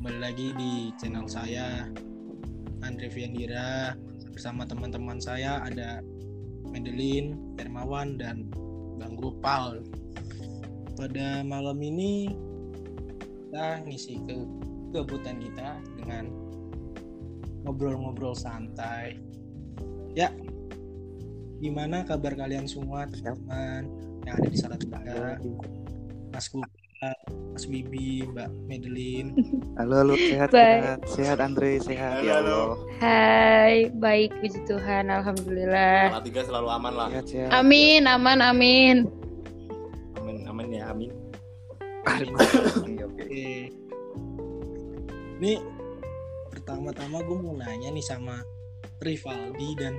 kembali lagi di channel saya Andre Viandira bersama teman-teman saya ada Madeline, Hermawan dan Bang Gopal. Pada malam ini kita ngisi ke kegabutan kita dengan ngobrol-ngobrol santai. Ya, gimana kabar kalian semua teman-teman yang ada di Salatiga? Mas Gopal, Mas Bibi, Mbak Madeline. Halo, halo, sehat, sehat, sehat Andre, sehat, Halo, ya halo. Hai, baik puji Tuhan, alhamdulillah. Salah tiga selalu aman lah. sehat, sehat. Amin, aman, amin. Amin, amin ya, amin. Oke, oke. Oke. Ini pertama-tama gue mau nanya nih sama Rivaldi dan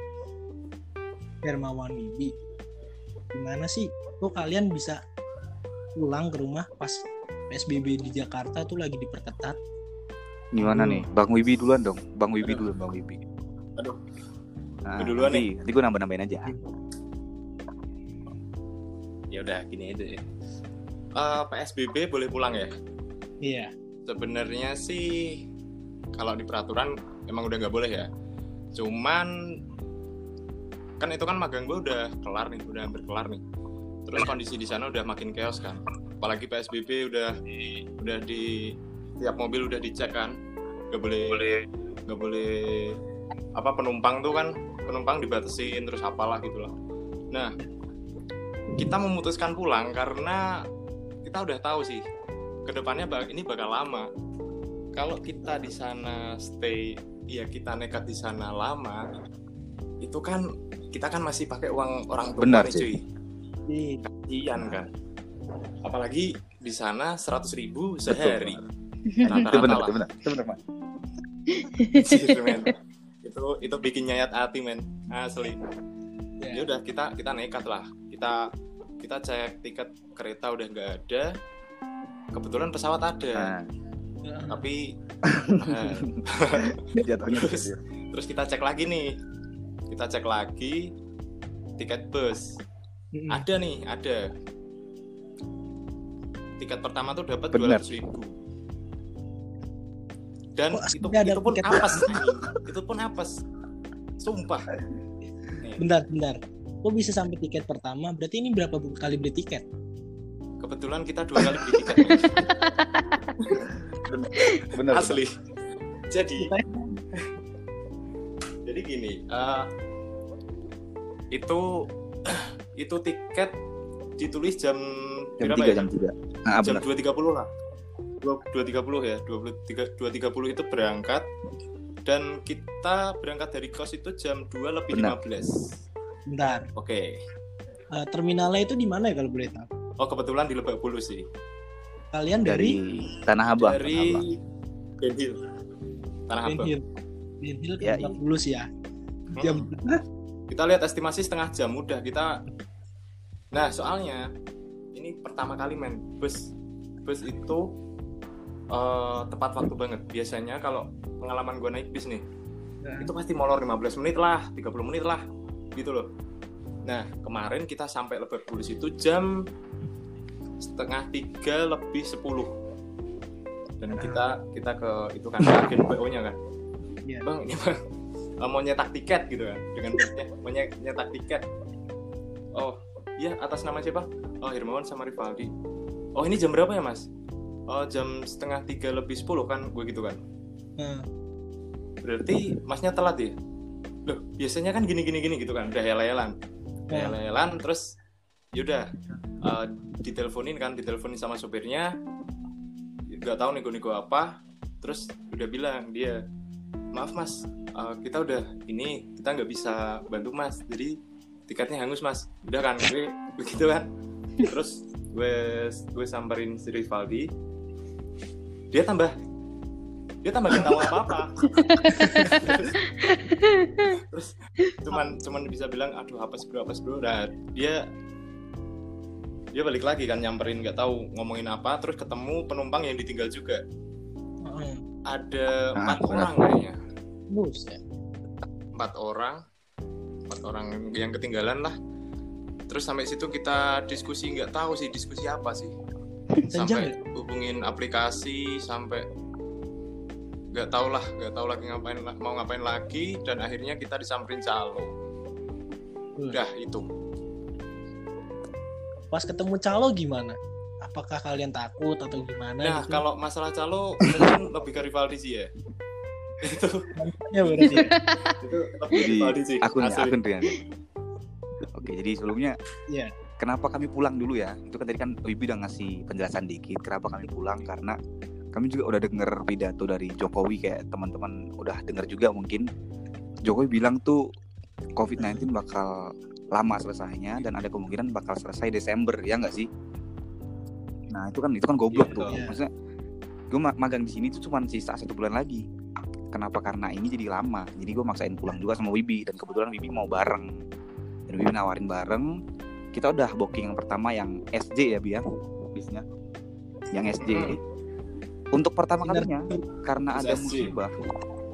Hermawan Bibi. Gimana sih kok kalian bisa pulang ke rumah pas PSBB di Jakarta tuh lagi diperketat? Gimana Hmm. nih, Bang Wibi duluan dong, Bang Wibi duluan, Bang Wibi. Aduh. Nah, duluan nanti, nanti gue nambah-nambahin aja. Ya udah gini aja ya. Eh, PSBB boleh pulang ya? Iya. Sebenarnya sih kalau di peraturan emang udah nggak boleh ya. Cuman kan itu kan magang gue udah kelar nih, udah hampir kelar nih. Terus kondisi di sana udah makin chaos kan. Apalagi PSBB udah di, udah di tiap mobil udah dicek kan. Gak boleh nggak boleh apa penumpang tuh kan penumpang dibatasin terus apalah gitu loh. Nah kita memutuskan pulang karena kita udah tahu sih ke depannya ini bakal lama. Kalau kita di sana stay, ya kita nekat di sana lama, itu kan kita kan masih pakai uang orang tua Benar nih, cuy. Iya. Kasian kan. Apalagi di sana 100.000 ribu sehari. Itu benar, itu benar, itu benar, Mas. Men. itu itu bikin nyayat hati men asli Ya. ya udah kita kita nekat lah kita kita cek tiket kereta udah nggak ada kebetulan pesawat ada Nah, tapi nah, Terus- gitu. terus kita cek lagi nih kita cek lagi tiket bus Mm-mm. ada nih ada tiket pertama tuh dapat dua Benar. ribu dan Kok itu ada itu pun tiket apes itu pun apes sumpah Bentar, bentar. Kok bisa sampai tiket pertama? Berarti ini berapa kali beli tiket? kebetulan kita dua kali beli tiket Benar, asli jadi jadi gini eh, itu itu tiket ditulis jam jam berapa tiga, ya? jam. Nah, jam dua tiga puluh lah dua tiga puluh ya dua puluh tiga dua tiga puluh itu berangkat dan kita berangkat dari kos itu jam 2 lebih Benar. 15 Bentar. oke Eh, terminalnya itu di mana ya kalau boleh tahu? oh kebetulan di Lebak Bulus sih Kalian Dari dari, Tanah Abang, dari Ben Hill Tanah Ben Abang Hill. Ben Hill ke Ya, Lebak Bulus ya. Hmm. Jam kita lihat estimasi setengah jam udah kita nah soalnya ini pertama kali men. Bus bus itu eh, tepat waktu banget. Biasanya kalau pengalaman gue naik bis nih Ya. itu pasti molor 15 menit lah 30 menit lah gitu loh. Nah kemarin kita sampai Lebak Bulus itu jam setengah tiga lebih 10 dan kita kita ke itu kan agen BO nya kan. Iya. bang ini bang mau nyetak tiket gitu kan dengan busnya mau nye- nyetak tiket. Oh iya atas nama siapa? Oh Hirmawan sama Rivaldi. Oh ini jam berapa ya mas? Oh jam setengah tiga lebih 10 kan? Gue gitu kan? Nah, berarti masnya telat ya? Loh biasanya kan gini gini gitu kan? Udah hela-helan. Udah hela-helan terus yaudah eh, diteleponin kan? Diteleponin sama sopirnya. Nggak tahu nego-nego apa. Terus udah bilang dia maaf mas eh, kita udah ini kita nggak bisa bantu mas. Jadi tiketnya hangus mas. Udah kan? Gue begitu kan? Terus gue gue samperin si Rivaldi. Dia tambah dia tambah gak tahu apa apa terus cuman cuman bisa bilang aduh apa bro apa bro. Nah dia dia balik lagi kan nyamperin nggak tahu ngomongin apa terus ketemu penumpang yang ditinggal juga. Heeh. ada Ah, empat orang kayaknya. Empat orang empat orang yang ketinggalan lah terus sampai situ kita diskusi nggak tahu sih diskusi apa sih sampai hubungin aplikasi sampai nggak tahu lah nggak tahu lagi ngapain mau ngapain lagi dan akhirnya kita disamperin calo udah itu Pas ketemu calo gimana? Apakah kalian takut atau gimana? nah gitu? kalau masalah calo mungkin lebih ke Rivaldi sih ya itu Ya, berarti. itu Jadi akun ya, asli. akun Rian. Oke, jadi sebelumnya Iya. kenapa kami pulang dulu ya? Itu kan tadi kan Wibi udah ngasih penjelasan dikit kenapa kami pulang karena kami juga udah denger pidato dari Jokowi kayak teman-teman udah denger juga mungkin Jokowi bilang tuh COVID-19 bakal lama selesainya dan ada kemungkinan bakal selesai Desember ya nggak sih? Nah itu kan itu kan goblok Iya, tuh. iya. Maksudnya gue magang di sini tuh cuma sisa satu bulan lagi. Kenapa? Karena ini jadi lama. Jadi gue maksain pulang juga sama Wibi dan kebetulan Wibi mau bareng. Dan Wibi nawarin bareng. Kita udah booking yang pertama yang SJ ya Bi ya, bisnya. Yang SJ. Hmm. Untuk pertama kalinya karena ada musibah,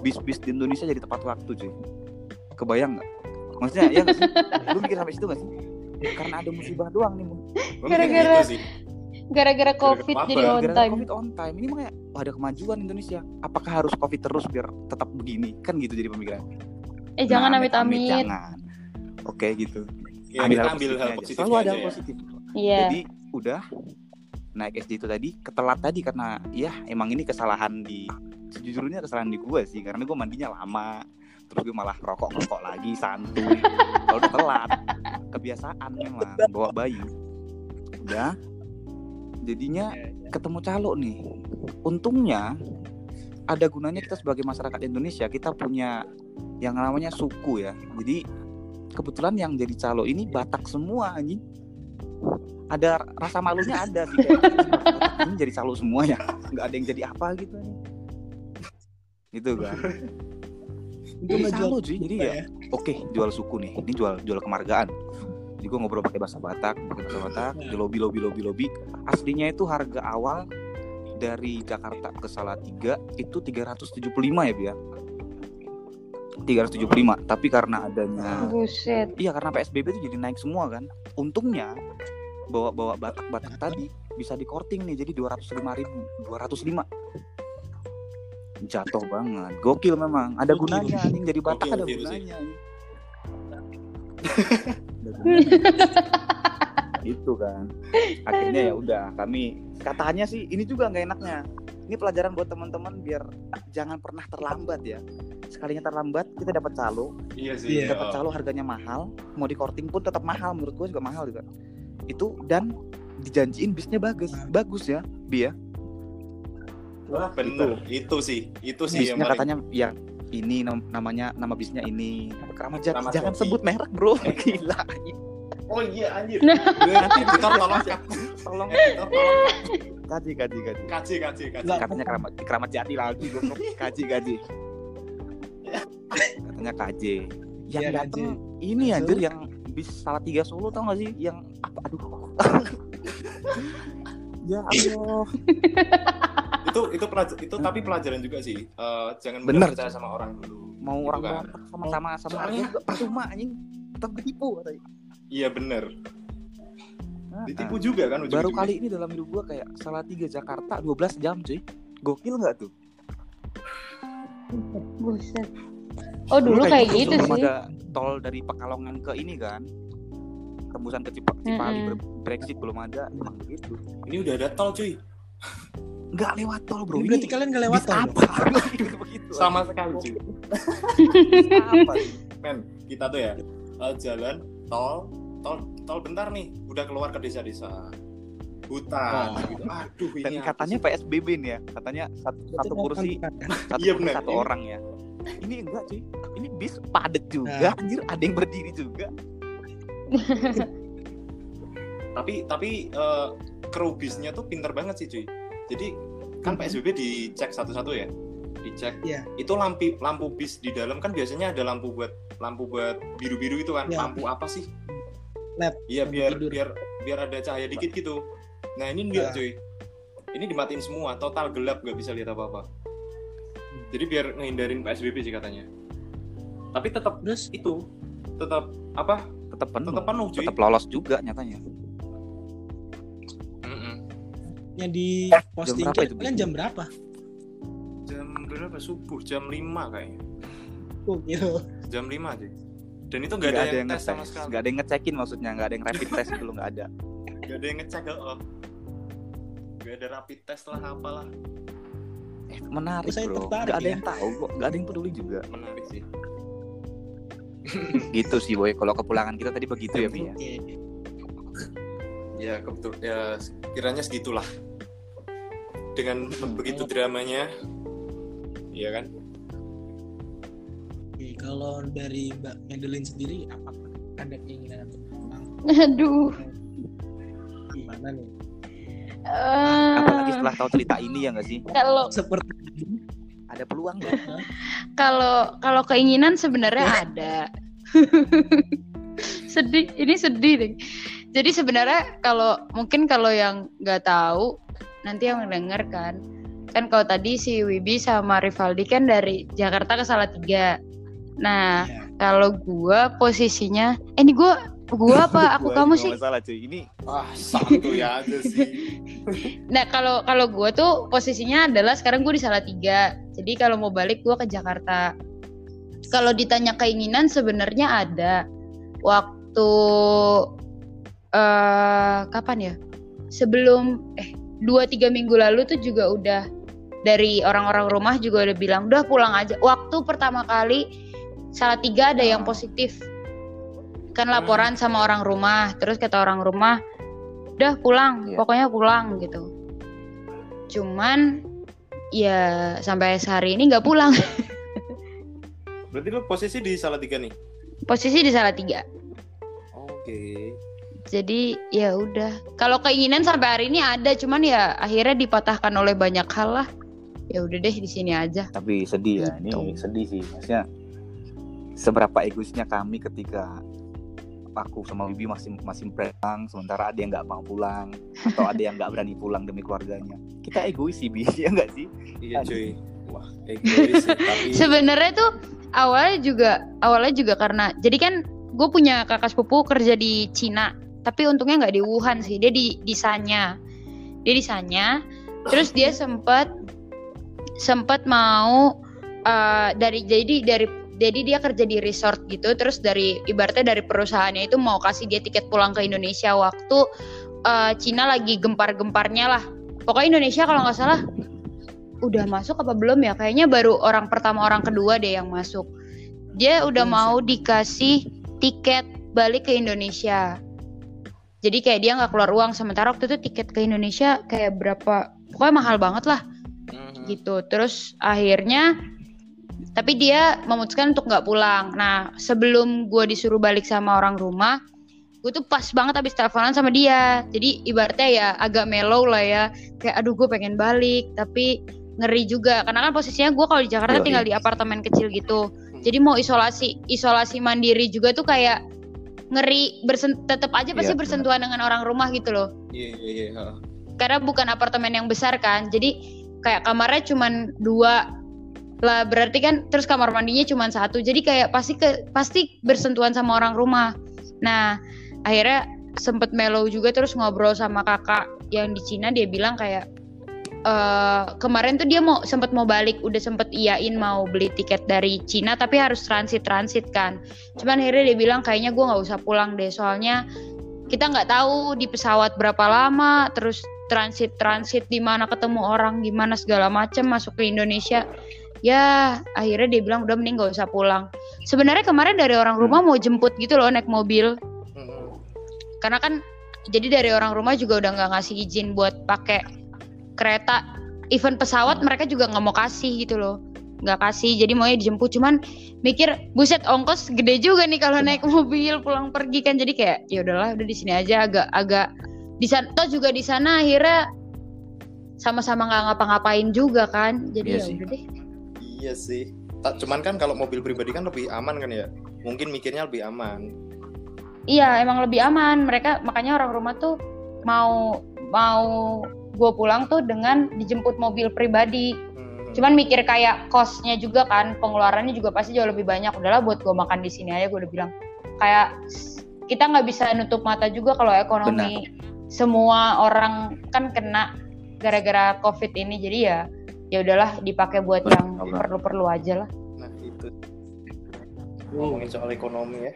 bis-bis di Indonesia jadi tepat waktu cuy. Kebayang nggak? Maksudnya ya nggak sih? Lu mikir sampai situ nggak sih? Karena ada musibah doang nih. Gara-gara- gitu. Gara-gara COVID wabah. jadi on time. COVID on time. Ini makanya wah, ada kemajuan Indonesia. Apakah harus COVID terus biar tetap begini? Kan gitu jadi pemikiran. Eh jangan Nah, amit-amit. Jangan. Oke gitu. ya, ambil hal ambil positifnya hal aja. positif Selalu ada hal ya. positif. Iya. Jadi udah naik SD itu tadi ketelat tadi karena ya emang ini kesalahan di sejujurnya kesalahan di gue sih karena gue mandinya lama terus gue malah rokok rokok lagi santuy kalau udah telat kebiasaan memang bawa bayi udah jadinya Iya, iya. ketemu calo nih. Untungnya ada gunanya kita sebagai masyarakat Indonesia kita punya yang namanya suku ya. Jadi kebetulan yang jadi calo ini Batak semua anjing. Ada rasa malunya ada sih kayak "Batak ini jadi calo semua ya? Nggak ada yang jadi apa gitu nih gitu kan. Itu calo cuy jadi apa ya? oke jual suku nih. Ini jual jual kemargaan jadi gue ngobrol pakai bahasa Batak pakai bahasa Batak di lobby lobby lobby lobby. Aslinya itu harga awal dari Jakarta ke Salatiga itu 375 ya Bia? 375 tapi karena adanya Buset. iya karena PSBB itu jadi naik semua kan? Untungnya bawa bawa Batak Batak tadi bisa di korting nih jadi 205 ribu 205 jatuh banget. Gokil memang. Ada Gokil. gunanya anjing jadi Batak Gokil, ada gunanya itu kan. Akhirnya ya udah kami katanya sih ini juga nggak enaknya. Ini pelajaran buat teman-teman biar jangan pernah terlambat ya. Sekalinya terlambat kita dapat calo. Iya sih. Iya. dapat calo harganya mahal. Mau di korting pun tetap mahal menurut gue juga mahal juga. Itu dan dijanjiin bisnya bagus. Nah. bagus ya bi ya. Wah, bener. Itu. Sih. Itu sih yang bisnya paling katanya yang ini nam- namanya nama bisnya ini. Keramat Jati Keramat jangan Jati. sebut merek bro. Gila. Oh iya anjir. Nanti editor tolong tolong editor tolong kaji kaji kaji kaji kaji kaji Nggak. katanya keramat keramat jati lagi goblok. kaji kaji katanya KJ yang Iya, dateng KJ. ini Masuk. anjir yang bis salah tiga Solo tau gak sih? Yang apa aduh ya Allah. Itu itu pelaj- itu tapi pelajaran juga sih. Eh, jangan Bener. percaya sama orang dulu mau Gitu orang kan. sama Soalnya- harga juga percuma anjing. Tetap ketipu katanya iya bener. Nah, ditipu juga kan baru kali ini dalam hidup gua kayak salah tiga Jakarta 12 jam cuy. Gokil nggak tuh? Buset. Oh dulu kayak gitu sebelum sih. ada tol dari Pekalongan ke ini kan tembusan ke Cipa- Cipali Mm-mm. ber- Brexit belum ada emang begitu. Ini udah ada tol cuy. Nggak lewat tol bro. Ini berarti kalian nggak lewat tol, apa? Gitu, begitu. Sama sekali cuy. Apa? Men kita tuh ya eh, jalan tol tol tol bentar nih. Udah keluar ke desa-desa. Hutan Oh. gitu. Aduh dan ini apa katanya sih? PSBB nih ya. Katanya satu, satu kursi satu, Iya, kursi bener. satu orang ya. Ini enggak cuy. Ini bis padet juga Nah. anjir. Ada yang berdiri juga tapi tapi eh, kru bisnya tuh pinter banget sih cuy. Jadi kan PSBB dicek satu-satu ya? Dicek. Iya. itu lampu lampu bis di dalam kan biasanya ada lampu buat lampu buat biru-biru itu kan. Iya. lampu apa sih? LED, iya biar tidur. biar biar ada cahaya dikit gitu. Nah ini enggak Nah. cuy. Ini dimatiin semua total gelap nggak bisa lihat apa-apa. Jadi biar ngehindarin PSBB sih katanya. Tapi tetap Terus? itu tetap apa tetap penuh tetap penuh cuy tetap lolos juga nyatanya Mm-mm. yang di posting berapa itu, Bi? jam berapa? jam berapa subuh jam 5 kayaknya Oh, gitu. jam 5 aja dan itu nggak Nggak ada, yang tes sama ngetes, sekali nggak ada yang ngecekin maksudnya, nggak ada yang rapid test dulu nggak ada. nggak ada yang ngecek oh nggak ada rapid test lah apalah Eh, menarik Saya bro, tertarik nggak ada ya. yang tahu kok, nggak ada yang peduli juga. menarik sih gitu sih boy, kalau kepulangan kita tadi begitu ya Bi ya. Ya kebetul ya kiranya segitulah dengan begitu dramanya iya kan Oke, kalau dari Mbak Madeline sendiri apakah ada keinginan untuk pulang? Aduh. Gimana nih? Eh, Apalagi setelah tahu cerita ini ya nggak sih? kalau Seperti Ada peluang loh. kalau kalau keinginan sebenarnya ada. sedih, ini sedih deh. Jadi sebenarnya kalau mungkin kalau yang nggak tahu nanti yang denger kan, kan kalau tadi si Wibi sama Rivaldi kan dari Jakarta ke Salatiga. Nah ya, kalau gua posisinya, eh ini gua gua apa aku Gua kamu sih? Masalah cuy, ini ah santuy aja sih Nah kalau kalau gue tuh posisinya adalah sekarang gue di Salatiga. Jadi kalau mau balik gue ke Jakarta. Kalau ditanya keinginan sebenarnya ada. Waktu eh kapan ya? Sebelum eh dua tiga minggu lalu tuh juga udah dari orang-orang rumah juga udah bilang udah pulang aja. Waktu pertama kali Salatiga ada yang positif. Kan laporan sama orang rumah. Terus kata orang rumah udah pulang Iya. pokoknya pulang gitu cuman ya sampai sehari ini nggak pulang berarti lu posisi di salah tiga nih posisi di salah tiga oke jadi ya udah kalau keinginan sampai hari ini ada cuman ya akhirnya dipatahkan oleh banyak hal lah ya udah deh di sini aja tapi sedih ya. Ini Gitu. sedih sih. Maksudnya seberapa egoisnya kami ketika aku sama Bibi masih masih pulang sementara ada yang nggak mau pulang atau ada yang nggak berani pulang demi keluarganya. Kita egois sih Bi ya nggak sih? Iya cuy. Wah egois sih tapi sebenarnya tuh awalnya juga awalnya juga karena jadi kan gue punya kakak sepupu kerja di Cina tapi untungnya nggak di Wuhan sih dia di di Sanya. Dia di Sanya terus dia sempet sempet mau eh, dari jadi dari jadi dia kerja di resort gitu terus dari ibaratnya dari perusahaannya itu mau kasih dia tiket pulang ke Indonesia. Waktu eh, Cina lagi gempar-gemparnya lah. Pokoknya Indonesia kalau nggak salah udah masuk apa belum ya? Kayaknya baru orang pertama orang kedua deh yang masuk. Dia udah Buset. mau dikasih tiket balik ke Indonesia. Jadi kayak dia nggak keluar uang sementara waktu itu tiket ke Indonesia kayak berapa pokoknya mahal banget lah. Mhm. gitu. Terus akhirnya tapi dia memutuskan untuk nggak pulang. Nah sebelum gue disuruh balik sama orang rumah gue tuh pas banget abis teleponan sama dia. Jadi ibaratnya ya agak mellow lah ya. Kayak aduh gue pengen balik tapi ngeri juga. Karena kan posisinya gue kalau di Jakarta Yoi. tinggal di apartemen kecil gitu. Jadi mau isolasi isolasi mandiri juga tuh kayak ngeri. Bersen tetap aja pasti Iya, bersentuhan dengan orang rumah gitu loh. Iya iya iya ha. karena bukan apartemen yang besar kan. Jadi kayak kamarnya cuman dua lah berarti kan terus kamar mandinya cuman satu. Jadi kayak pasti ke pasti bersentuhan sama orang rumah. Nah akhirnya sempet mellow juga terus ngobrol sama kakak yang di Cina. Dia bilang kayak eh kemarin tuh dia mau sempet mau balik. Udah sempet iyain mau beli tiket dari Cina tapi harus transit transit kan. Cuman akhirnya dia bilang kayaknya gue nggak usah pulang deh. Soalnya kita nggak tahu di pesawat berapa lama terus transit transit di mana ketemu orang gimana segala macam masuk ke Indonesia ya akhirnya dia bilang udah mending gak usah pulang. Sebenarnya kemarin dari orang rumah mau jemput gitu loh naik mobil. Mhm. karena kan jadi dari orang rumah juga udah nggak ngasih izin buat pakai kereta. Event pesawat mereka juga nggak mau kasih gitu loh. Nggak kasih jadi maunya dijemput. Cuman mikir buset ongkos gede juga nih kalau naik mobil pulang pergi kan. Jadi kayak ya udahlah udah di sini aja agak agak di sana toh juga di sana akhirnya sama-sama nggak ngapa-ngapain juga kan. Jadi Iya ya udah deh iya sih Tak- cuman kan kalau mobil pribadi kan lebih aman kan ya mungkin mikirnya lebih aman Iya, emang lebih aman. Mereka makanya orang rumah tuh mau mau gue pulang tuh dengan dijemput mobil pribadi. Mhm. Cuman mikir kayak kosnya juga kan, pengeluarannya juga pasti jauh lebih banyak. Udahlah buat gue makan di sini aja gue udah bilang. Kayak kita nggak bisa nutup mata juga kalau ekonomi semua orang kan kena gara-gara covid ini. Jadi ya ya udahlah dipakai buat Benar, yang perlu-perlu aja lah Nah itu ngomongin soal ekonomi ya.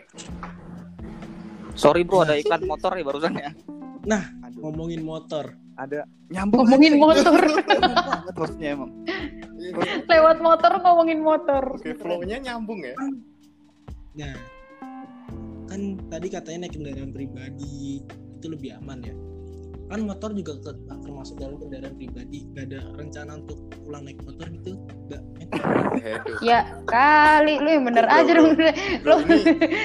Sorry bro, ada iklan motor ya barusan ya. Nah, Aduh, ngomongin motor ada nyambung. ngomongin aja, motor banget maksudnya emang. lewat motor ngomongin motor Oke, flow-nya nyambung ya. nah kan tadi katanya naik kendaraan pribadi itu lebih aman ya kan motor juga ke- termasuk dalam kendaraan pribadi gak ada rencana untuk pulang naik motor gitu gak Aduh. ya kali lu yang bener Bro, aja bro. dong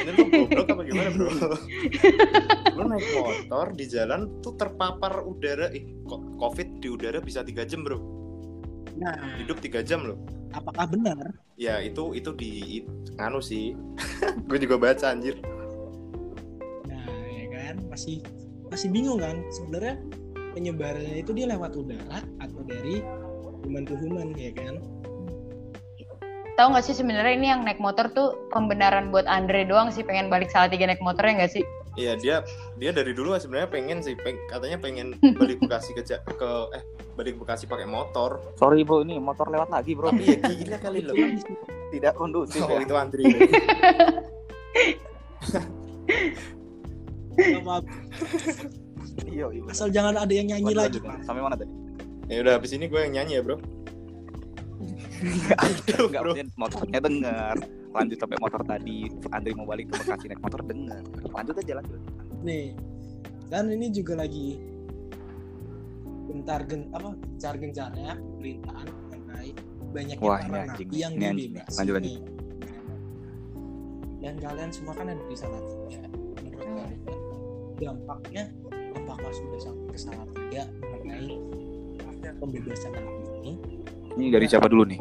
lu goblok apa gimana bro? lu naik motor di jalan tuh terpapar udara, ih kok covid di udara bisa tiga jam bro? nah Hidup tiga jam loh. apakah benar Ya itu itu di nganu sih. Gue juga baca anjir. nah ya kan masih masih bingung kan sebenarnya penyebarannya itu dia lewat udara atau dari human to human ya kan tahu nggak sih sebenarnya ini yang naik motor tuh pembenaran buat Andre doang sih pengen balik salah tiga naik motor ya nggak sih Iya dia dia dari dulu sebenarnya pengen sih peng- katanya pengen balik Bekasi ke ke eh balik Bekasi pakai motor. Sorry bro, ini motor lewat lagi bro. Iya gila kali lo. Tidak kondusif. Oh ya. itu Andri. Iya, iya. asal jangan ada yang nyanyi lagi. Sampai mana tadi? Ya udah habis ini gue yang nyanyi ya bro. Aduh, Enggak, motornya dengar. Lanjut sampai motor tadi. Andri mau balik ke Bekasi naik motor dengar. Lanjut aja lanjut. nih kan ini juga lagi gentar gen apa gencar gencarnya pemerintahan mengenai banyaknya Wah, ini anjing. yang Ini anjing. Lanjut, lanjut. dan kalian semua kan ada di salah tiga menurut kalian dampaknya apakah sudah sampai ke salah tiga mengenai pembebasan napi ini Ini dari siapa dulu nih?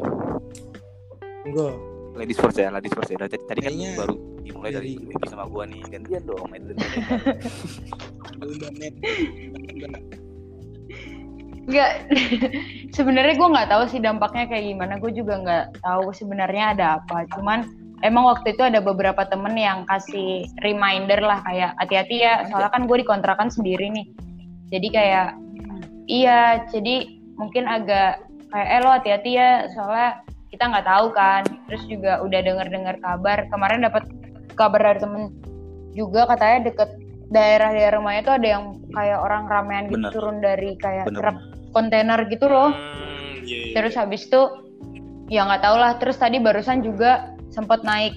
enggak Ladies first ya, ladies first ya. Tadi, tadi kan Kayaknya baru dimulai dari dari- Vicky sama gua nih. Gantian dong, Madeline. lu udah net udah Nggak, sebenarnya gue nggak tahu sih dampaknya kayak gimana. Gue juga nggak tahu sebenarnya ada apa. Cuman emang waktu itu ada beberapa temen yang kasih reminder lah kayak hati-hati ya. Soalnya kan gue dikontrakan sendiri nih. Jadi kayak iya, jadi mungkin agak kayak eh lo hati-hati ya. Soalnya kita nggak tahu kan. Terus juga udah denger-dengar kabar. Kemarin dapat kabar dari temen juga katanya deket daerah-daerah rumahnya tuh ada yang kayak orang ramean gitu Bener. turun dari kayak Bener. truk kontainer gitu loh. Hmm, iya, iya, Terus iya. habis itu ya nggak tau lah. Terus tadi barusan juga sempat naik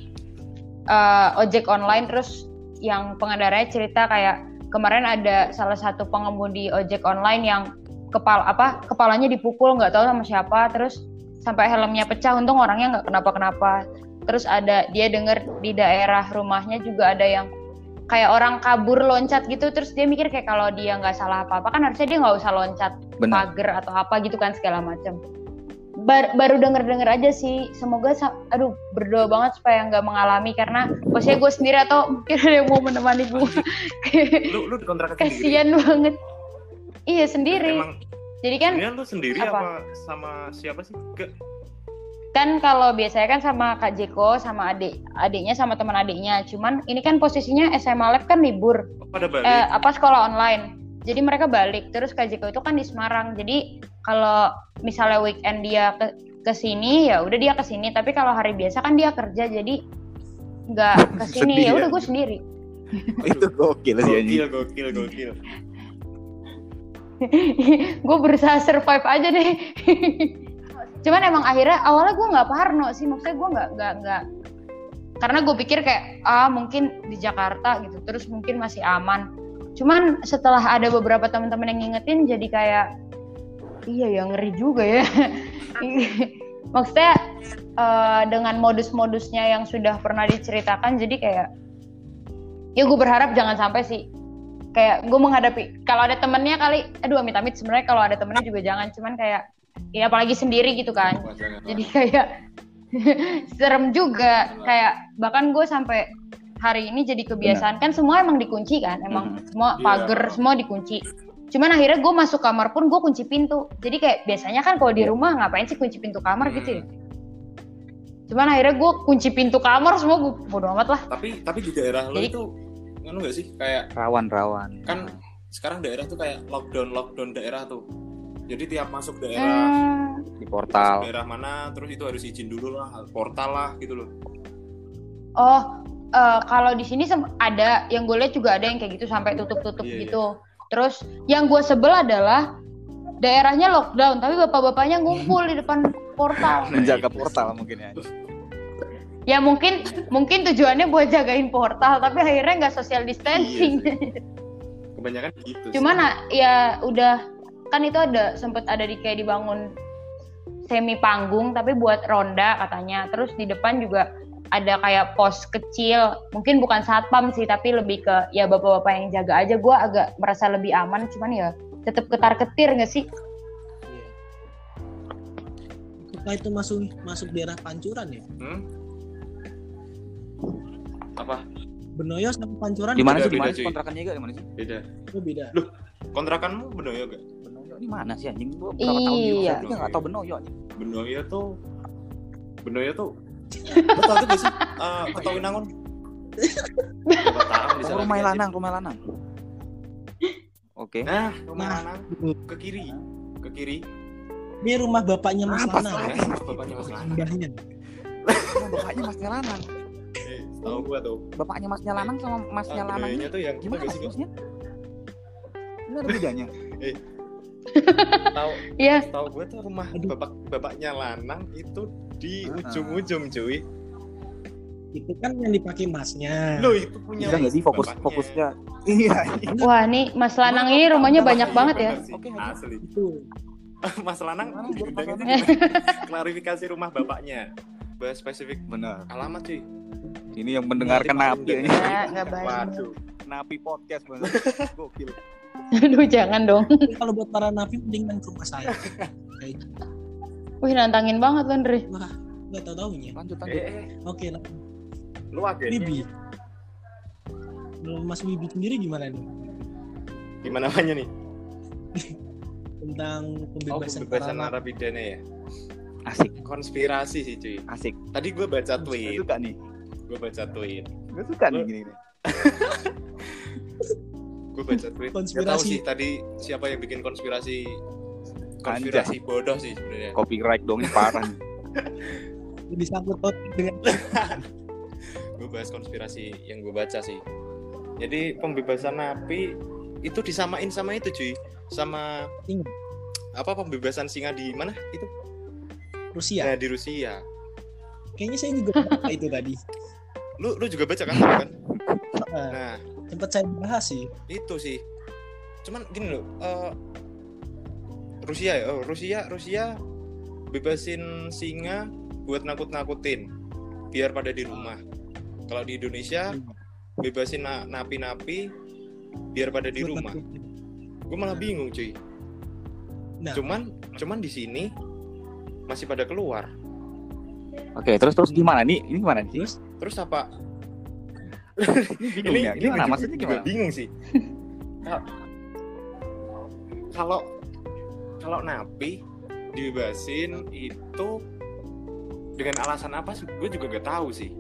eh, ojek online. Terus yang pengendaranya cerita kayak kemarin ada salah satu pengemudi ojek online yang kepala apa kepalanya dipukul nggak tahu sama siapa. Terus sampai helmnya pecah. Untung orangnya nggak kenapa-kenapa. Terus ada dia denger di daerah rumahnya juga ada yang kayak orang kabur loncat gitu terus dia mikir kayak kalau dia nggak salah apa-apa kan harusnya dia nggak usah loncat pagar atau apa gitu kan segala macam. Bar- baru denger denger aja sih. Semoga, aduh berdoa banget supaya nggak mengalami karena posisinya gue sendiri atau mungkin ada yang mau menemani gue. Lu lu. Kasian banget. Iya sendiri. Emang Jadi kan lu sendiri Apa? apa? sama siapa sih? Ke kan kalau biasanya kan sama Kak Jeko sama adik adiknya sama teman adiknya. Cuman ini kan posisinya SMA Lab kan libur. oh, pada balik. eh, apa sekolah online. Jadi mereka balik. Terus Kak Jeko itu kan di Semarang. Jadi kalau misalnya weekend dia ke ke sini ya udah dia ke sini. Tapi kalau hari biasa kan dia kerja jadi nggak ke sini. Ya udah gue sendiri. Itu gokil sih gokil, gokil, gokil. gue berusaha survive aja deh. Cuman emang akhirnya awalnya gue nggak parno sih. Maksudnya gue nggak nggak nggak karena gue pikir kayak ah mungkin di Jakarta gitu terus mungkin masih aman cuman setelah ada beberapa teman-teman yang ngingetin jadi kayak iya ya ngeri juga ya. Maksudnya eh, dengan modus-modusnya yang sudah pernah diceritakan jadi kayak ya gue berharap jangan sampai sih. Kayak gue menghadapi kalau ada temennya kali aduh amit-amit sebenarnya kalau ada temennya juga jangan. Cuman kayak ya apalagi sendiri gitu kan. Jangan. jadi kayak serem juga. Kayak bahkan gue sampai hari ini jadi kebiasaan. Kan semua emang dikunci kan? Emang Mhm. semua Iya. pagar semua dikunci cuman akhirnya gue masuk kamar pun gue kunci pintu jadi kayak biasanya kan kalau di Iya. rumah ngapain sih kunci pintu kamar gitu ya Hmm. cuman akhirnya gue kunci pintu kamar semua gue bodo amat lah Tapi tapi di daerah lo Jadi- itu ngono gak sih kayak Rawan-rawan. kan sekarang daerah tuh kayak lockdown lockdown daerah tuh. Jadi tiap masuk daerah Hmm, di portal. daerah mana terus itu harus izin dulu lah, portal lah gitu loh. oh, eh, kalau di sini ada yang gue lihat juga ada yang kayak gitu sampai tutup-tutup Iya, iya. gitu. Terus yang gue sebel adalah daerahnya lockdown, tapi bapak-bapaknya ngumpul di depan portal. Menjaga portal mungkin ya. Ya mungkin mungkin tujuannya buat jagain portal, tapi akhirnya nggak social distancing. Iya Kebanyakan gitu. sih. Cuman ah, ya udah kan itu ada sempet ada di kayak dibangun semi panggung tapi buat ronda katanya. Terus di depan juga ada kayak pos kecil, mungkin bukan satpam sih tapi lebih ke ya bapak-bapak yang jaga aja. Gua agak merasa lebih aman, cuman ya tetap ketar ketir nggak sih? Iya. Apakah itu masuk masuk daerah Pancuran ya? Hmm? Apa? Benoyo sama Pancuran Di mana sih? Di mana sih kontrakannya juga di mana sih? Beda. itu beda. Kontrakanmu Benoyo gak? Benoyo ini mana sih anjing? Gua berapa tahun di Iya. Nggak tahu Benoyo anjing. Benoyo tuh Benoyo tuh Lo tau tuh gak sih? Eh, Ketua Winangun Oh, rumah lanang, rumah lanang. Oke. Nah, rumah Nah. lanang ke kiri, ke kiri. Ini rumah bapaknya Mas Apa Lana. sih? Eh, bapaknya Mas Lanang. Rumah bapaknya Masnya Lanang. Eh, tahu gua tuh. Bapaknya Masnya Lanang sama Masnya Ah, Lanang ini Benoyonya tuh yang kita gimana gak sih? maksudnya? Ada bedanya. Tahu Iya. tahu gue tuh rumah Aduh. bapak bapaknya Lanang itu di Ah. ujung-ujung cuy. Itu kan yang dipakai masnya. Lo itu punya Bisa nggak sih fokus bapaknya. fokusnya? Iya. Wah, nih Mas Lanang ini rumahnya banyak Iya, banget ya. sih. Oke. Asli. Itu. Mas Lanang klarifikasi rumah bapaknya. Bahas spesifik Benar. alamat cuy. Ini yang mendengarkan napi ini. Nggak. Waduh. Napi podcast bener. Gokil. Aduh, jangan dong. Kalau buat para napi mendingan ke rumah saya. Kayak gitu. Wih, nantangin banget kan, Dre. Wah, nggak tahu taunya. Lanjut lanjut. Eh, eh, Oke, lah. lu Bibi. Kalau Mas Bibi sendiri gimana nih gimana namanya nih? tentang Oh, pembebasan, pembebasan para napi? narapidana ya. Asik, Konspirasi sih cuy. asik. Tadi gue baca Gue tweet, suka nih. gue baca tweet, Gue suka nih gini nih. gue baca tweet. Gak tahu Konspirasi. sih tadi siapa yang bikin konspirasi konspirasi bodoh sih sebenarnya. Copyright dong ini parah disangkut pautkan dengan gue bahas konspirasi yang gue baca sih. Jadi pembebasan napi itu disamain sama itu cuy. Sama Singa. apa pembebasan singa di mana? Itu? Rusia. nah di Rusia. Kayaknya saya juga baca itu tadi. lu lu juga baca kan kan? Nah, nah. Sempat saya bahas sih. itu sih. Cuman gini loh eh, Rusia ya oh Rusia Rusia bebasin singa buat nakut-nakutin biar pada di rumah kalau di Indonesia bebasin na- napi-napi biar pada di rumah gue malah bingung cuy Nah. cuman cuman di sini masih pada keluar Oke, terus terus gimana nih? Ini gimana nih? Terus terus apa Ini bingung ya. ini Gimana juga- maksudnya juga gimana? bingung sih Kal- kalau kalau napi dibebasin itu dengan alasan apa gue juga gak tahu sih.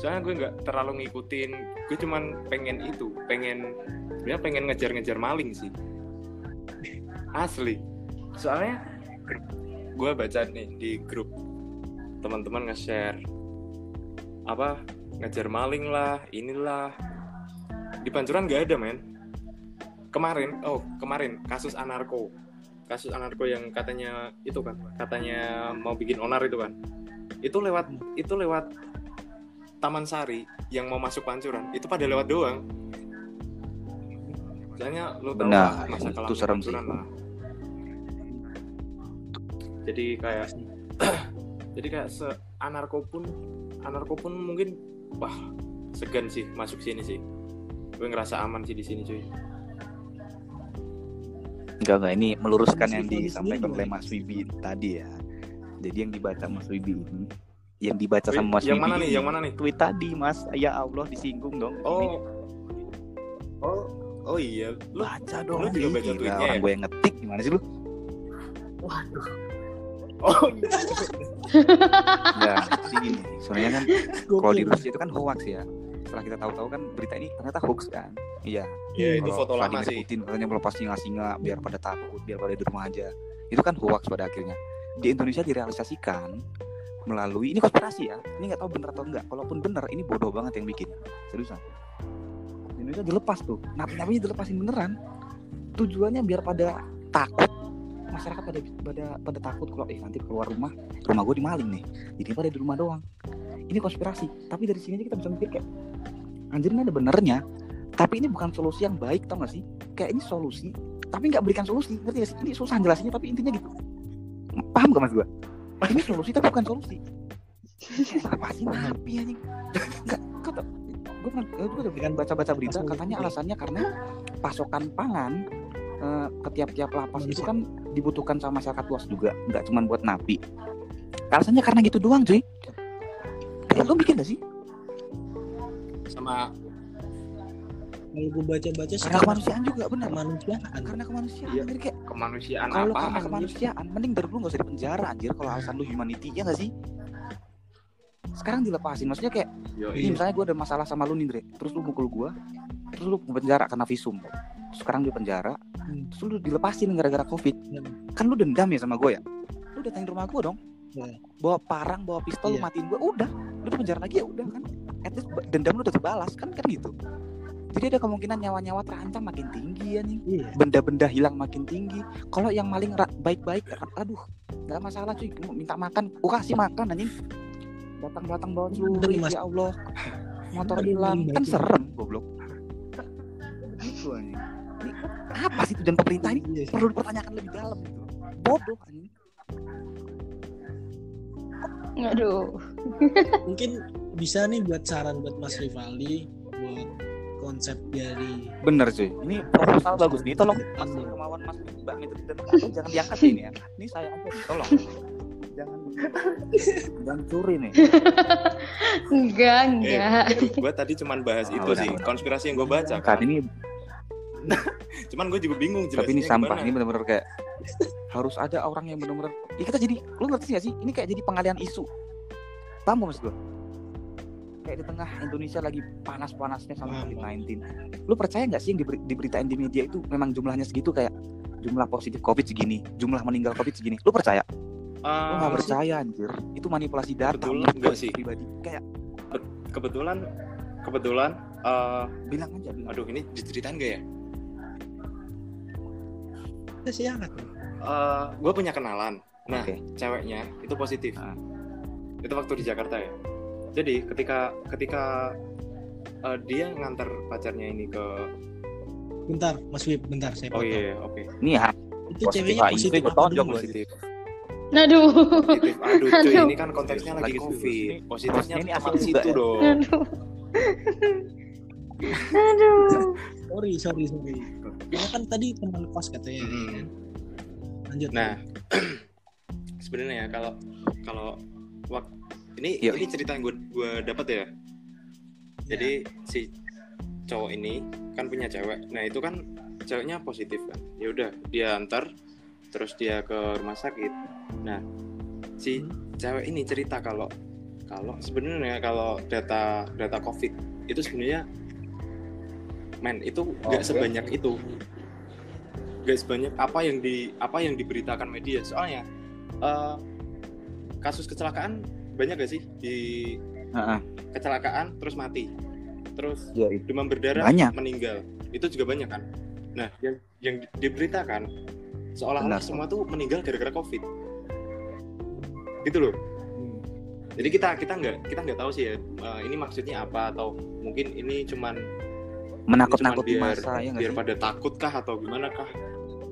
Soalnya gue nggak terlalu ngikutin gue cuman pengen itu pengen dia pengen ngejar-ngejar maling sih. Asli. Soalnya gue baca nih di grup teman-teman nge-share apa ngejar maling lah inilah. Di pancuran nggak ada men. Kemarin oh kemarin kasus anarko kasus anarko yang katanya itu kan katanya mau bikin onar itu kan. Itu lewat itu lewat Taman Sari yang mau masuk pancuran itu pada lewat doang. Soalnya lo tau Benar, lah masa itu serem pancuran lah. Jadi kayak jadi kayak se anarko pun anarko pun mungkin wah segan sih masuk sini sih. Gue ngerasa aman sih di sini cuy Enggak enggak ini meluruskan yang disampaikan oleh Mas Wibi tadi ya. Jadi yang dibaca Mas Wibi ini yang dibaca Wih, sama Mas yang Wibi mana nih? Ini, yang mana nih? tweet tadi Mas. Ya Allah disinggung dong Ini. oh. Oh. Oh iya. Lu baca dong lu juga baca tweetnya orang ya? gue yang ngetik gimana sih lu? Oh iya. Ya sih gini sebenarnya kan kalau di. Rusia itu kan hoax ya setelah kita tahu-tahu kan berita ini ternyata hoax kan. Iya. Ya itu foto lama sih. Putin katanya melepas singa-singa biar pada takut biar pada di rumah aja itu kan hoax pada akhirnya. Di Indonesia direalisasikan melalui ini konspirasi ya. Ini nggak tahu bener atau enggak kalaupun bener ini bodoh banget yang bikin. Seriusan Indonesia dilepas tuh. Napi-napinya dilepasin beneran. Tujuannya biar pada takut masyarakat pada pada pada takut kalau eh nanti keluar rumah rumah gue dimaling nih. Jadi pada di rumah doang. Ini konspirasi. Tapi dari sini aja kita bisa mikir kayak anjir ini ada benernya. Tapi ini bukan solusi yang baik tau gak sih? Kayak ini solusi tapi nggak berikan solusi. Ngerti gak sih? Ini susah jelasinnya tapi intinya gitu. Paham gak mas gue ini solusi tapi bukan solusi. Apa sih napi anjing nggak kata gue pernah gue udah dengan baca-baca berita katanya alasannya karena pasokan pangan eh, ke tiap-tiap lapas itu kan dibutuhkan sama masyarakat luas juga nggak cuma buat napi. Alasannya karena gitu doang cuy. Kayak lo mikir gak sih? Sama kalau gue baca-baca sih karena kemanusiaan juga benar kemanusiaan. Karena kemanusiaan Iya. jadi kayak kemanusiaan kalau apa? karena kemanusiaan mending dari dulu gak usah di penjara anjir kalau alasan lu humanity ya gak sih? Sekarang dilepasin maksudnya kayak Yo, ini misalnya gue ada masalah sama lu nih Dre. Terus lu mukul gue terus lu ke penjara karena visum. Terus sekarang di penjara Hmm. terus lu dilepasin gara-gara covid. Hmm. kan lu dendam ya sama gue ya? Lu datangin rumah gue dong. Iya. bawa parang bawa pistol lu Iya. matiin gue udah. Lu di penjara lagi ya udah kan. At least dendam lu udah terbalas kan kan gitu. Jadi ada kemungkinan nyawa-nyawa terancam makin tinggi ya nih iya. Benda-benda hilang makin tinggi. Kalau yang maling baik-baik aduh nggak masalah cuy. Minta makan gua kasih makan anjing. Datang-datang bawa Mas. ya Allah. Motor hilang. Kan serem goblok gitu anjing. Ini apa sih tujuan pemerintah ini? Iya perlu dipertanyakan lebih dalam gitu. Bodoh anjing. Aduh. mungkin bisa nih buat saran buat Mas Rivaldi buat konsep dari bener cuy. Ini proposal bagus nih. Tolong mas kemauan mas mbak Metri dan jangan diangkat ini ya. Ini saya aja tolong. Jangan jangan curi nih Enggak, enggak. gue tadi cuman bahas Ah, itu udah, sih konspirasi yang gue baca kan. ini Cuman gue juga bingung tapi ini sampah gimana. ini bener-bener kayak harus ada orang yang bener-bener ya kita jadi lu ngerti gak sih? Ini kayak jadi pengalian isu. Gak mas gue kayak di tengah Indonesia lagi panas-panasnya sama Paham, COVID-19 lu percaya nggak sih yang diberi- diberitain di media itu memang jumlahnya segitu? Kayak jumlah positif COVID segini jumlah meninggal COVID segini. Lu percaya? Lu Ah, nggak percaya anjir. Itu manipulasi data Kebetulan enggak gua sih. pribadi. Kayak kebetulan kebetulan eh, bilang aja bilang. aduh ini diceritain gak ya? Kita sih hangat gue punya kenalan. Nah, Oke. ceweknya itu positif. Ah. Itu waktu di Jakarta ya. Jadi ketika ketika eh, dia nganter pacarnya ini ke bentar Mas Wib bentar saya oh potong. iya oke ini ya itu positif ceweknya HIV positif tonjok dulu? positif Aduh. positif aduh cuy Aduh. ini kan konteksnya lagi Lagi covid positifnya Ini asli situ juga ya? dong Aduh. Aduh. sorry sorry sorry Karena kan tadi teman kos katanya Mm-mm. lanjut Nah, sebenarnya ya kalau kalau wak- ini Yuk. ini cerita yang gue gue dapat ya. Jadi si cowok ini kan punya cewek. Nah itu kan ceweknya positif kan. Ya udah dia antar, terus dia ke rumah sakit. Nah si cewek ini cerita kalau kalau sebenarnya kalau data data covid itu sebenarnya men itu nggak Oke. sebanyak itu nggak sebanyak apa yang di apa yang diberitakan media soalnya eh, kasus kecelakaan banyak gak sih di Heeh. kecelakaan terus mati terus ya itu demam berdarah Banyak. meninggal itu juga banyak kan nah yang yang di- diberitakan seolah-olah Benar. semua tuh meninggal gara-gara covid gitu loh jadi kita kita nggak kita nggak tahu sih ya eh, ini maksudnya apa atau mungkin ini cuman menakut-nakuti masa ya nggak biar sih? pada takut kah atau gimana kah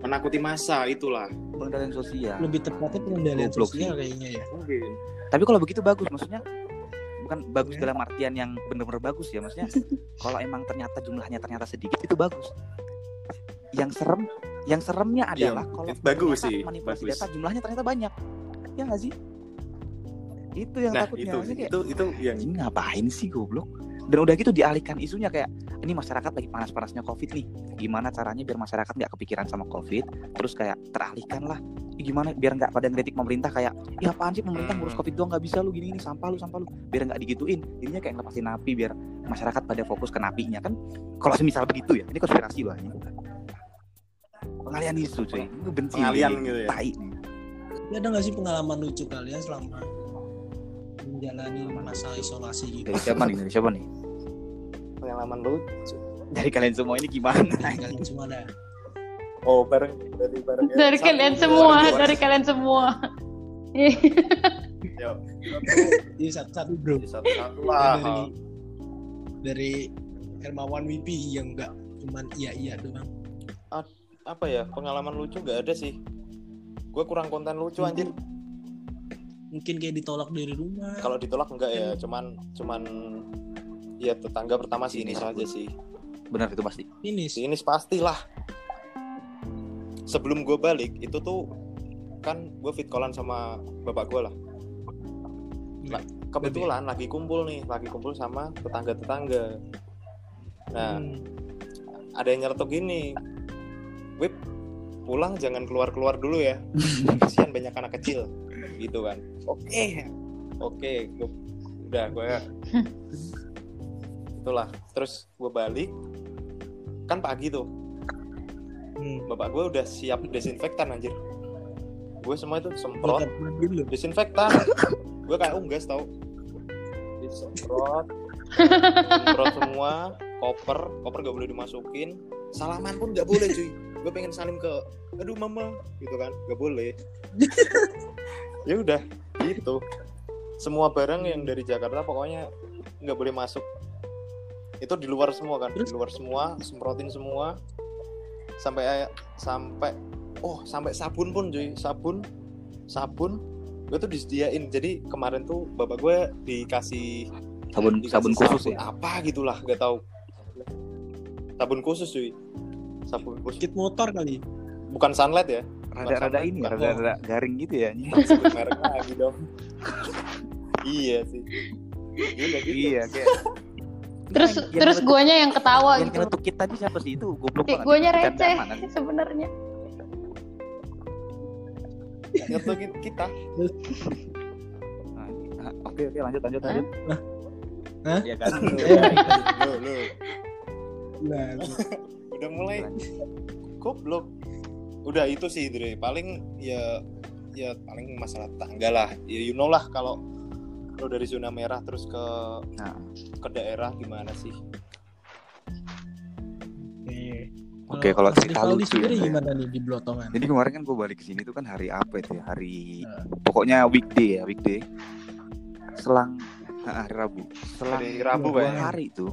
menakuti masa itulah. Pengendalian sosial. Lebih tepatnya pengendalian sosial kayaknya ya. Mungkin. Tapi kalau begitu bagus maksudnya bukan bagus Ya. dalam artian yang benar-benar bagus ya maksudnya kalau emang ternyata jumlahnya ternyata sedikit itu bagus. Yang serem yang seremnya Iya, adalah kalau itu bagus ternyata sih, manipulasi bagus. data jumlahnya ternyata banyak. Ya nggak sih? Itu yang nah takutnya itu Maksudnya kayak, itu itu yang "Anjing, ngapain sih goblok dan udah gitu dialihkan isunya kayak ini masyarakat lagi panas-panasnya covid nih. Gimana caranya biar masyarakat nggak kepikiran sama covid? Terus kayak teralihkan lah gimana? Biar nggak pada ngeritik pemerintah kayak ya apaan sih pemerintah ngurus covid doang? Nggak bisa lu gini gini sampah lu sampah lu. Biar nggak digituin. Jadinya kayak ngelepasin napi biar masyarakat pada fokus ke napinya. Kan kalau semisal begitu ya ini konspirasi loh ini pengalian isu cuy. Ini benci Pengalian gitu ya? tai nih. Ya, ada nggak sih pengalaman lucu kalian selama menjalani masa isolasi gitu? dari siapa nih dari siapa nih pengalaman lucu dari kalian semua ini gimana Kalian semua ada. oh bareng dari bareng ya. Dari Satu, kalian dua, semua, dua. dari kalian semua. Yo, Ini satu-satu bro. satu-satu lah dari dari Hermawan Wipi yang enggak cuman iya iya doang. apa ya pengalaman lucu gak ada sih gue kurang konten lucu anjir Mungkin kayak ditolak dari rumah. kalau ditolak enggak ya cuman cuman ya tetangga pertama sih ini saja sih. Benar itu pasti. Ini ini pastilah. Sebelum gue balik itu tuh kan gue fit callan sama bapak gue lah. Lah, kebetulan lagi kumpul nih lagi kumpul sama tetangga tetangga nah Hmm. ada yang nyeletuk gini Wip pulang jangan keluar keluar dulu ya. Kasihan banyak anak kecil gitu kan. Oke. Oke gua- udah gue itulah. Terus gue balik. Kan pagi tuh. Hmm. bapak gue udah siap desinfektan anjir. Gue semua itu semprot. Desinfektan. Gue kayak unggas tau. Disemprot. Semprot semua. Koper. Koper gak boleh dimasukin. Salaman pun gak boleh cuy. Gue pengen salim ke aduh mama. Gitu kan. Gak boleh ya udah gitu. Semua barang yang dari Jakarta pokoknya nggak boleh masuk. Itu di luar semua kan? Di luar semua semprotin semua. Sampai sampai oh sampai sabun pun cuy. Sabun sabun. Gue tuh disediain. Jadi kemarin tuh bapak gue dikasih sabun dikasih sabun khusus ya? apa gitulah gak tahu. Sabun khusus cuy. Sabun khusus. Kit motor kali. bukan sunlight ya rada-rada ini Bukan. rada-rada garing gitu ya merek lagi dong. Iya sih. Iya, kayak gitu. iya kayak Terus Yang- yang terus guanya yang ketawa yang gitu. nyeletuk kita tadi siapa sih? Itu goblok banget. guanya receh anjing. sebenarnya. ngetukin kita. Nah, ah, oke oke lanjut lanjut lanjut. Hah? Iya kan? Lo lo Nah, udah mulai. Goblok udah itu sih Dre paling ya ya paling masalah tangga lah ya you know lah kalau lo dari zona merah terus ke Nah. ke daerah gimana sih oke. Oke, kalau cerita Rivaldi lucu sendiri ya. gimana nih di Blotongan? Jadi kemarin kan gue balik ke sini tuh kan hari apa itu ya? Hari Nah. pokoknya weekday ya, weekday. Selang hari Rabu. Selang Hari Rabu, dua hari itu.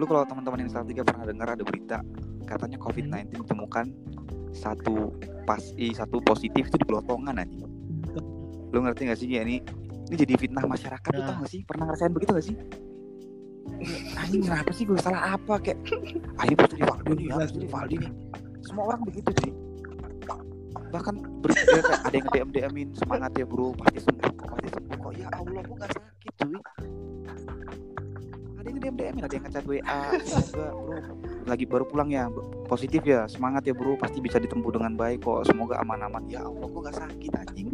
Lu kalau teman-teman yang tiga pernah dengar ada berita katanya COVID-19 ditemukan satu pas i satu positif itu di Pelotongan aja. Lu ngerti gak sih ya ini ini jadi fitnah masyarakat lu Nah. tau gak sih? Pernah ngerasain begitu gak sih? Anjing kenapa sih gue salah apa kayak ah pasti di Valdi nih, pasti di Valdi nih. Semua orang begitu sih. Bahkan ber- ya, kayak ada yang DM DMin semangat ya bro, pasti sembuh, kok, pasti sembuh kok. Ya Allah, gue gak sakit cuy. Ada yang DM DMin, ada yang ngechat WA, semoga bro lagi baru pulang ya, positif ya, semangat ya bro, pasti bisa ditempuh dengan baik kok. Semoga aman-aman. Ya Allah, gue gak sakit anjing.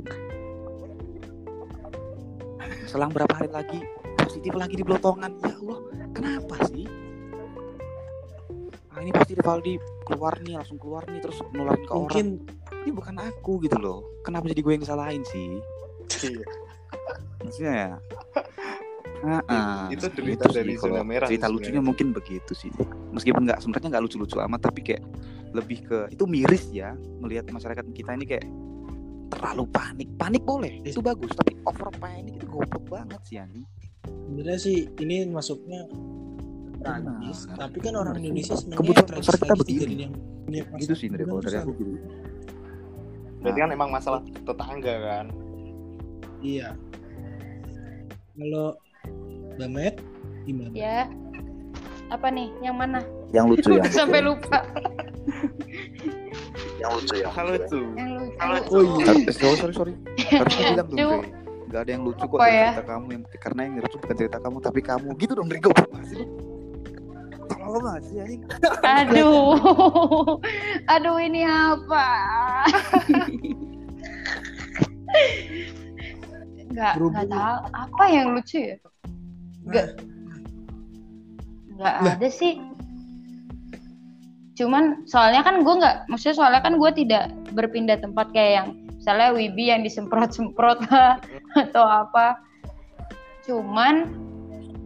Selang berapa hari lagi positif lagi di Blotongan. Ya Allah, kenapa sih? Ah, ini pasti Rivaldi keluar nih, langsung keluar nih terus nularin ke orang Mungkin ini bukan aku gitu loh kenapa jadi gue yang disalahin sih Iya. maksudnya ya Ah, ah. Itu derita Gitu dari sih, zona merah cerita lucunya mungkin begitu sih. Meskipun nggak sebenarnya nggak lucu-lucu amat tapi kayak lebih ke itu miris ya melihat masyarakat kita ini kayak terlalu panik. Panik boleh itu bagus tapi over panik itu goblok banget sih anjing. Sebenarnya sih ini masuknya tragis, Nah, tapi kan orang Indonesia sebenarnya Kebutuhan kita begini. yang punya gitu sih dari kalau dari aku gitu. Berarti kan emang masalah tetangga kan? Iya. Kalau Bamet gimana? Ya. Apa nih? Yang mana? yang lucu ya sampai lupa. yang lucu ya halo tuh Yang lucu. Oh iya. Harus- sorry sorry harusnya bilang dong Lucu. Dre. Gak ada yang lucu kok Apa ya? cerita kamu yang karena yang lucu bukan cerita kamu tapi kamu gitu dong Dre goblok banget sih banget anjing Aduh. Aduh ini apa? nggak Berhubung- nggak tahu apa yang lucu ya nggak. Nggak Lah. ada sih. Cuman soalnya kan gue nggak maksudnya soalnya kan gue tidak berpindah tempat kayak yang misalnya Wibi yang disemprot semprot lah atau apa. Cuman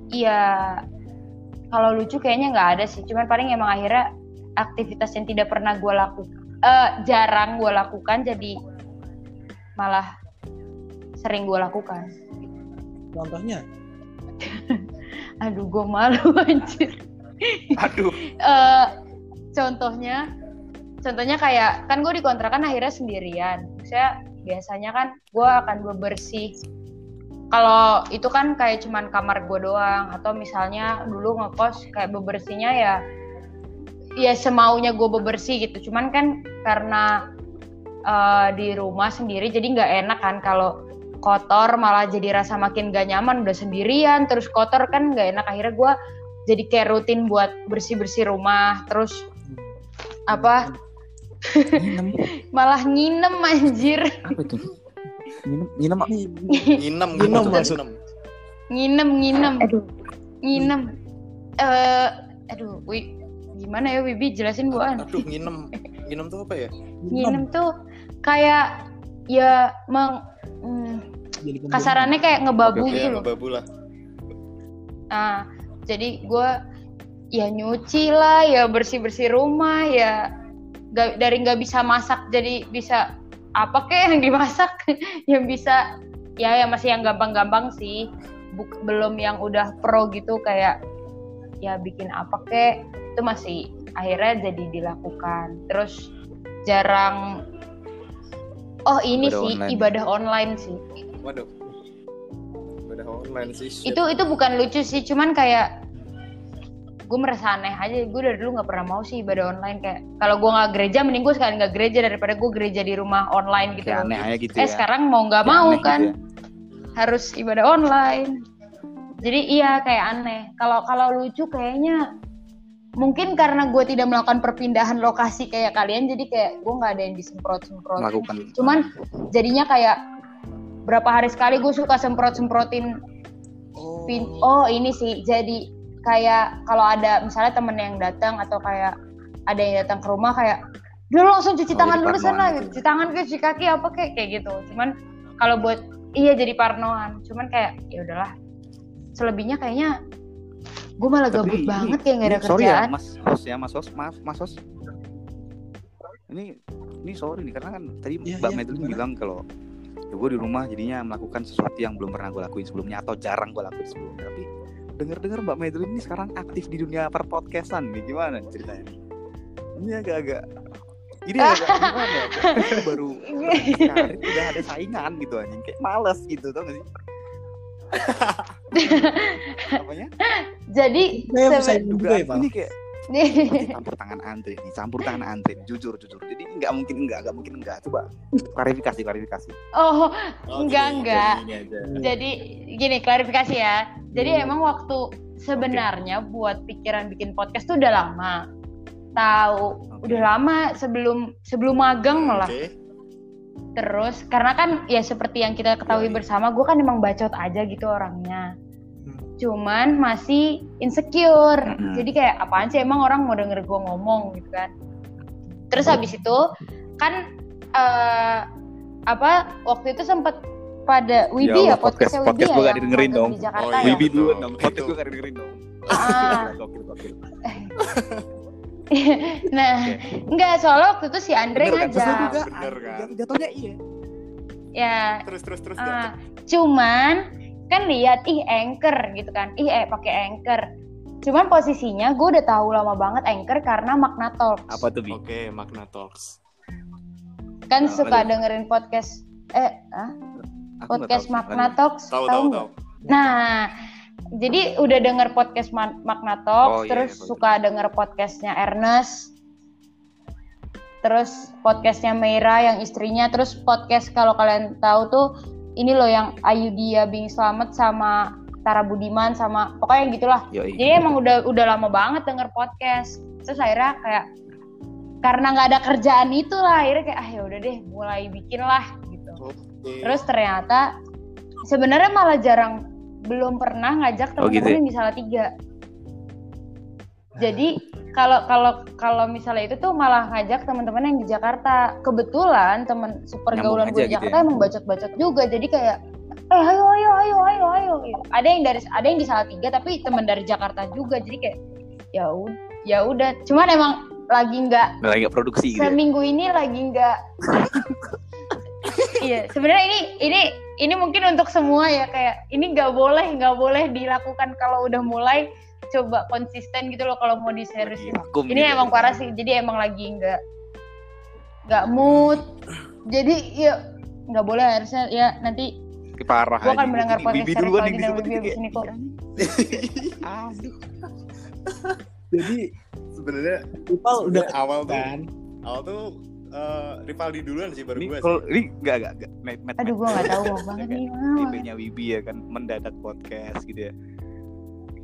ya kalau lucu kayaknya nggak ada sih. Cuman paling emang akhirnya aktivitas yang tidak pernah gue lakukan eh jarang gue lakukan jadi malah sering gue lakukan. Contohnya aduh gue malu anjir. Aduh. Eh, contohnya contohnya kayak kan gue dikontrakan akhirnya sendirian. Saya biasanya kan gue akan bebersih. Kalau itu kan kayak cuman kamar gue doang atau misalnya dulu ngekos kayak bebersihnya ya ya semaunya gue bebersih gitu. Cuman kan karena eh, di rumah sendiri jadi nggak enak kan kalau kotor malah jadi rasa makin gak nyaman udah sendirian terus kotor kan nggak enak akhirnya gue jadi kayak rutin buat bersih bersih rumah terus apa Nginem. malah nginem anjir Apa itu? Nginem, nginem apa? Nginem, Nginem, nginem, maksud- nginem. nginem nginem nginem eh aduh wi gimana ya Wibi jelasin buan Aduh, nginem. Nginem tuh apa ya? nginem tuh kayak ya meng hmm, Jadi pembunuh. kasarannya kayak ngebabu oke, gitu Ya, loh babu lah. Nah, jadi gue ya nyuci lah, ya bersih bersih rumah, ya nggak- dari nggak bisa masak jadi bisa apa kek yang dimasak, yang bisa ya yang masih yang gampang-gampang sih, Buk- belum yang udah pro gitu kayak ya bikin apa kek itu masih akhirnya jadi dilakukan. Terus jarang oh ini Ibadah sih online. ibadah online sih. Waduh. Udah online sih. shit. itu itu bukan lucu sih cuman kayak gue merasa aneh aja gue dari dulu nggak pernah mau sih ibadah online kayak kalau gue nggak gereja mending gue sekali nggak gereja daripada gue gereja di rumah online gitu Kayak aneh aja gitu eh ya. sekarang mau nggak mau gitu kan ya. harus ibadah online jadi iya kayak aneh kalau kalau lucu kayaknya mungkin karena gue tidak melakukan perpindahan lokasi kayak kalian jadi kayak gue nggak ada yang disemprot semprot Melakukan. cuman jadinya kayak berapa hari sekali gue suka semprot semprotin Oh. Pin oh ini sih jadi kayak kalau ada misalnya temen yang datang atau kayak ada yang datang ke rumah kayak dulu langsung cuci Oh, tangan dulu sana gitu. cuci tangan ke cuci kaki apa kayak kayak gitu cuman kalau buat iya jadi parnoan cuman kayak ya udahlah selebihnya kayaknya gue malah Tapi gabut ini- banget kayak gak ada sorry ya kerjaan mas host ya mas maaf mas ini ini sorry nih karena kan tadi Iya, mbak Madeline gimana? bilang kalau ya gue di rumah jadinya melakukan sesuatu yang belum pernah gue lakuin sebelumnya atau jarang gue lakuin sebelumnya. Tapi denger dengar mbak Madeline ini sekarang aktif di dunia perpodcastan nih. Gimana ceritanya ini agak-agak ini agak gimana ya? Kayak baru karir udah ada saingan gitu anjing kayak males gitu tau gak sih? Apanya? Jadi Saya juga ya, Pak. ini kayak campur tangan Andre nih, campur tangan Andre, jujur jujur. Jadi nggak mungkin enggak, nggak mungkin enggak. Coba klarifikasi, klarifikasi. oh Oh, enggak gini, enggak gini jadi gini klarifikasi ya jadi Hmm. emang waktu sebenarnya buat pikiran bikin podcast tuh udah lama tahu Oke. udah lama sebelum sebelum magang malah Oke. terus karena kan ya seperti yang kita ketahui Yoi. bersama gue kan emang bacot aja gitu orangnya. Cuman masih insecure Mm-mm. jadi kayak apaan sih emang orang mau denger gue ngomong gitu kan terus habis itu kan eh, apa waktu itu sempet pada Wibi ya, Allah, podcast- podcastnya Wibi podcast ya gua nggak yang didengerin dong. di Jakarta Oh, ya iya. Wibi dulu dong, podcast Itu. gue gak dengerin dong. Ah. Nah Oke. enggak soalnya waktu itu si Andre Bener kan? Ngajak juga. Bener kan? Jat- Jatuhnya iya. ya Terus terus terus. Ah, Dok. cuman kan lihat ih anchor gitu kan ih eh pakai anchor cuman posisinya gue udah tahu lama banget anchor karena Magna Talks Apa tuh, Bi? Oke, Magna Talks. kan Nah, suka lanjut. dengerin podcast eh ah, podcast Lanjut. Talks Tahu tahu nah jadi udah denger podcast Ma- Magna Talks Oh, iya, terus iya, betul. suka denger podcastnya Ernest terus podcastnya Meira yang istrinya terus podcast kalau kalian tahu tuh ini loh yang Ayudia Bing Slamet sama Tara Budiman sama pokoknya yang gitulah Yoi. jadi emang udah udah lama banget denger podcast terus akhirnya kayak karena nggak ada kerjaan itu lah akhirnya kayak ah ya udah deh mulai bikin lah gitu Oh, Terus ternyata sebenarnya malah jarang belum pernah ngajak Oh, gitu teman-teman ya? yang di Salatiga. Jadi kalau kalau kalau misalnya itu tuh malah ngajak teman-teman yang di Jakarta. Kebetulan teman sepergaulan Nyambung gue di gitu Jakarta ya? emang bacot-bacot juga. Jadi kayak eh ayo ayo ayo ayo ayo gitu. Ada yang dari ada yang di Salatiga tapi teman dari Jakarta juga. Jadi kayak ya udah ya udah. Cuman emang lagi nggak Lagi nggak produksi gitu. ya? seminggu ini lagi nggak iya sebenarnya ini ini ini mungkin untuk semua ya kayak ini nggak boleh nggak boleh dilakukan kalau udah mulai coba konsisten gitu loh kalau mau Lagi diseriusin vakum ini gitu. emang parah sih jadi emang lagi nggak nggak mood jadi ya nggak boleh harusnya ya nanti Parah Gua akan mendengar podcast Bibi Syarif duluan lagi yang dan disebut Bibi ini abis kayak, ini kok. "Ih, Aduh. Jadi Sebenarnya Ipal udah awal tuh kan. awal tuh eh, Rivaldi duluan sih baru gue sih. ini enggak enggak enggak. Met, met, aduh gue nggak tahu banget nih Wah. IP-nya Wibi ya kan mendadak podcast gitu ya.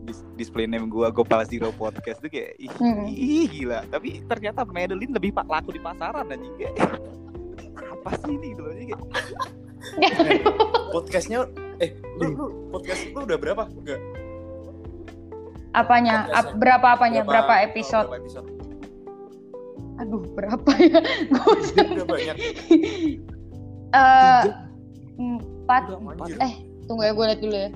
Dis- display name gua Gopal Zero Podcast tuh kayak ih, Mm. ih, gila. Tapi ternyata Madeline lebih pak laku di pasaran anjing kayak. Apa sih ini gitu loh kayak, Podcastnya eh lu, lu podcast lu udah berapa? Enggak. apanya. Ap- berapa apanya berapa oh, episode berapa episode? aduh berapa ya gue Udah banyak. Eh, empat Anjir. eh tunggu ya gue lihat dulu ya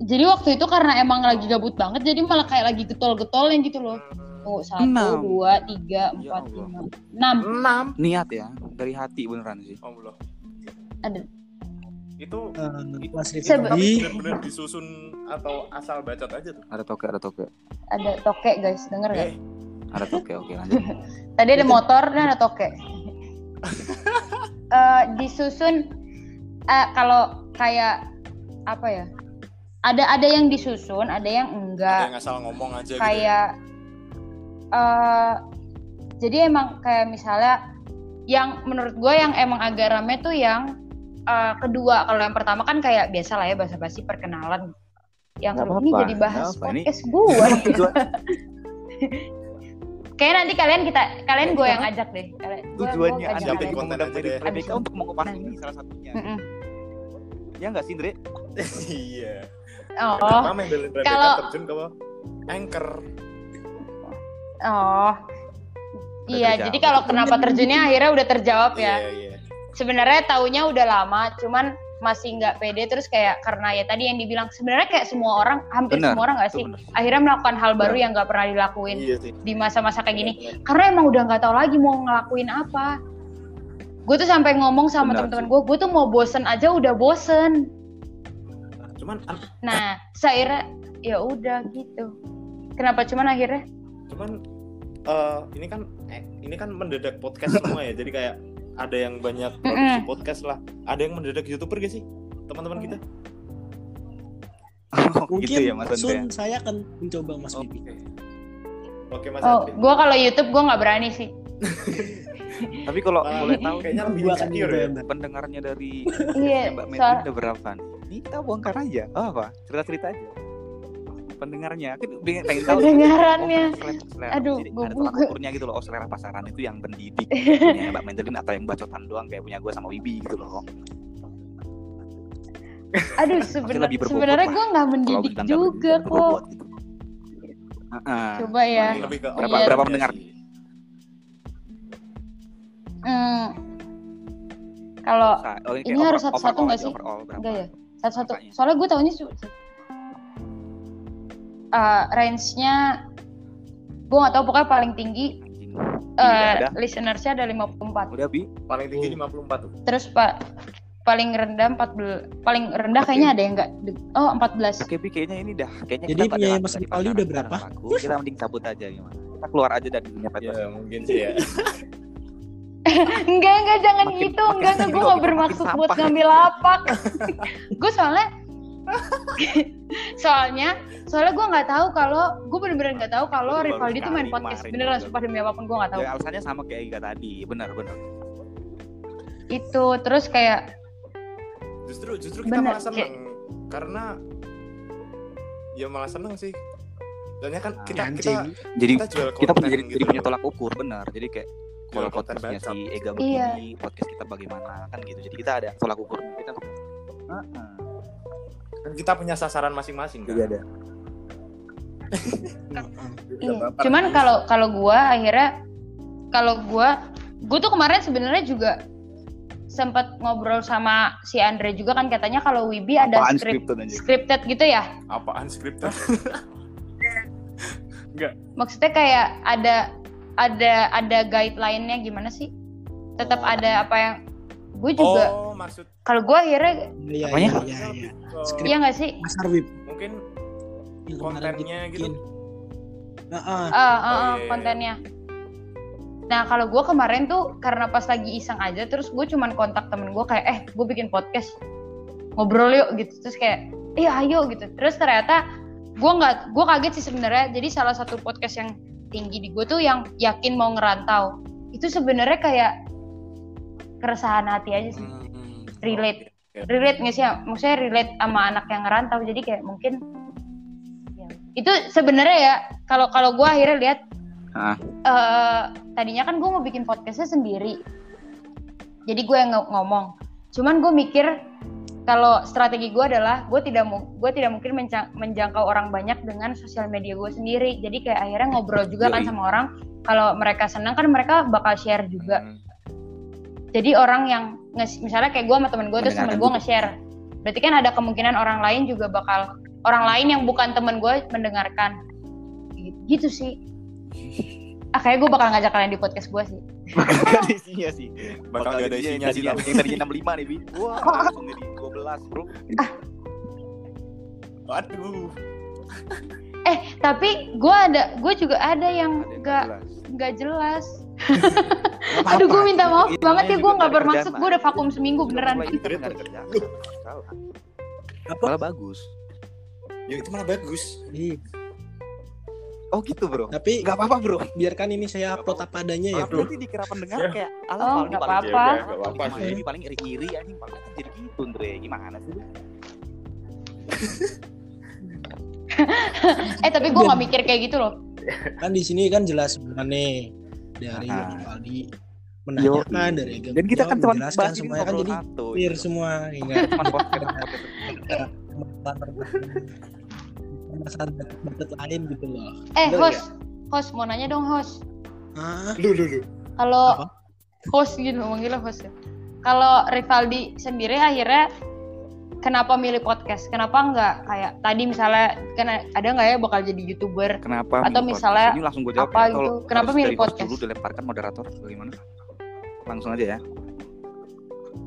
jadi waktu itu karena emang lagi gabut banget jadi malah kayak lagi getol-getolnya gitu loh tunggu satu Enam. dua tiga Ya empat Allah. lima enam Enam. niat ya dari hati beneran sih. Oh, belum. ada Itu Mas Sebe- Rifdi benar-benar disusun atau asal bacot aja tuh. Ada toke, ada toke. ada toke guys denger nggak Eh, Ada toke, oke lanjut. tadi ada motor dan ada toke Eh, disusun eh, kalau kayak apa ya ada ada yang disusun ada yang ada enggak yang asal ngomong aja gitu. ya. kayak eh jadi emang kayak misalnya yang menurut gue yang emang agak rame tuh yang eh, kedua kalau yang pertama kan kayak biasa lah ya basa-basi perkenalan yang kedua ini jadi bahas apa, podcast gue kayak nanti kalian kita kalian gue yang ajak deh Tujuannya kalian. konten aja deh. Rebecca untuk mengupas ini salah satunya. Mm-mm. Ya enggak sih, Dre? iya. oh Kenapa Rebecca kalau- terjun ke anchor? oh iya jadi kalau kenapa terjunnya akhirnya udah terjawab ya Iya, iya. sebenarnya taunya udah lama cuman masih nggak pede terus kayak karena ya tadi yang dibilang sebenarnya kayak semua orang hampir Benar, semua orang nggak sih benar. akhirnya melakukan hal baru yang nggak pernah dilakuin Iya sih. di masa-masa kayak gini karena emang udah nggak tahu lagi mau ngelakuin apa gue tuh sampai ngomong sama sih. gue gue tuh mau bosen aja udah bosen Cuman an- nah saya ya udah gitu kenapa cuman akhirnya cuman eh ini kan eh, ini kan mendadak podcast semua ya. Jadi kayak ada yang banyak produksi Mm-mm. podcast lah. Ada yang mendadak YouTuber gak sih? Teman-teman kita? Oh, mungkin gitu ya Mas soon saya akan mencoba Mas Oke. Bibi. Oke Mas oh gue kalau YouTube gue nggak berani sih Tapi kalau Ah, boleh tahu kayaknya lebih insecure ya. pendengarnya dari iya Mbak Medi soal udah berapa nih? Kita bongkar aja. Oh, apa? Cerita-cerita aja. Pendengarnya, aku pengen, tahu. Pendengarannya. Oh, selera, selera. Aduh, Jadi gua ada ukurnya gitu loh. Oh, selera pasaran itu yang pendidik. punya Mbak Mendelin atau yang bacotan doang kayak punya gue sama Wibi gitu loh. aduh sebenar- sebenarnya lah. gue nggak mendidik juga kok berbobot gitu. Heeh. coba ya Ini lebih ke Berapa- berapa pendengar? Hmm. Kalau oh, ini harus satu-satu nggak sih? enggak ya satu-satu. Angkanya. Soalnya gue tahunya su- uh, range-nya gue nggak tahu pokoknya paling tinggi uh, ada. listenersnya ada 54. Udah bi. Paling tinggi 54 tuh. Terus pak paling rendah 14 paling rendah Oke. kayaknya ada yang enggak oh 14 Oke bi kayaknya ini dah. Kayaknya Jadi kita pada punya Mas pasaran udah berapa? Kita mending cabut aja gimana? Kita keluar aja dari dunia Ya mungkin sih ya. enggak enggak jangan Makin- gitu makin enggak gue kita bermaksud buat sampah. ngambil lapak gue soalnya soalnya soalnya gue nggak tahu kalau gue bener-bener nggak tahu kalau Rivaldi tuh main podcast beneran sumpah demi apa pun gue nggak tahu Ya alasannya sama kayak Ika tadi, benar benar. itu terus kayak Justru justru kita Bener, malah seneng karena ya malah seneng sih. Soalnya kan kita kita Anjing. Jadi kita jual kita punya jadi, gitu jadi punya tolak ukur benar. Jadi kayak konten podcastnya si Ega Iya. begini podcast kita bagaimana kan gitu jadi kita ada tolak ukur kita Heeh. Kan kita punya sasaran masing-masing kan. Jadi ada Iya. Cuman kalau kalau gua akhirnya kalau gua gua tuh kemarin sebenarnya juga sempat ngobrol sama si Andre juga kan katanya kalau Wibi ada Apaan script scripted scripted gitu ya. Apaan scripted? Maksudnya kayak ada ada ada guideline-nya gimana sih? Tetap Oh. ada apa yang gue juga Oh, maksud kalau gua akhirnya Iya, Apanya? iya, iya, iya. Script. iya nggak sih? Mungkin kontennya gitu. Heeh. Ah, ah, Oh, iya, iya. kontennya. Nah kalau gue kemarin tuh karena pas lagi iseng aja, terus gue cuman kontak temen gue kayak, eh gue bikin podcast, ngobrol yuk gitu. Terus kayak, iya ayo gitu. Terus ternyata gue nggak, gue kaget sih sebenarnya. Jadi salah satu podcast yang tinggi di gue tuh yang yakin mau ngerantau. Itu sebenarnya kayak keresahan hati aja sih. Hmm, Relate. oke. Relate nggak sih? Maksudnya relate sama anak yang ngerantau. Jadi kayak mungkin ya. itu sebenarnya ya kalau kalau gue akhirnya lihat Ah. eh tadinya kan gue mau bikin podcastnya sendiri jadi gue yang ng- ngomong cuman gue mikir kalau strategi gue adalah gue tidak gue tidak mungkin menjangkau orang banyak dengan sosial media gue sendiri. Jadi kayak akhirnya ngobrol juga kan sama orang. Kalau mereka senang kan mereka bakal share juga. Hmm. jadi orang yang misalnya kayak gue sama temen gue terus temen gue nge-share. Berarti kan ada kemungkinan orang lain juga bakal orang lain yang bukan temen gue mendengarkan. Gitu- sih. Ah kayak gue bakal ngajak kalian di podcast gue sih Gak ada isinya sih Bakal nggak ada isinya sih. Yang tadinya 65 nih Bi Wah langsung jadi 12 bro Waduh. eh tapi gue ada gue juga ada yang yang nggak jelas. nggak jelas Nggak aduh gue minta maaf Iya, banget ya gue nggak bermaksud gue udah vakum seminggu beneran Apa? Malah bagus Ya itu malah bagus. Iya. Oh gitu bro Tapi Gak apa-apa bro biarkan ini saya upload apa adanya ya, Ah, Bro. Berarti dikira pendengar kayak Alah Oh, nggak paling- apa-apa. Ya, Nggak apa-apa paling- sih. Ini paling iri-iri anjing Paling jadi gitu Andre Gimana sih eh tapi gue nggak mikir kayak gitu loh Kan di sini kan jelas nih dari Ah. Aldi menanyakan Yo, dari Ega Dan kita kan menjelaskan bahas semuanya kan jadi satu clear gitu. semua ya enggak masalah budget lain gitu loh. eh Bener host host mau nanya dong host Ah, Lu lu lu. kalau host gitu manggilnya host ya. Kalau Rivaldi sendiri akhirnya kenapa milih podcast? Kenapa nggak kayak tadi misalnya kan ada nggak ya bakal jadi youtuber? Kenapa Atau milih misalnya podcast? Ini langsung gue jawab apa ya. gitu. Kenapa milih podcast? dulu dilemparkan moderator bagaimana? Langsung aja ya.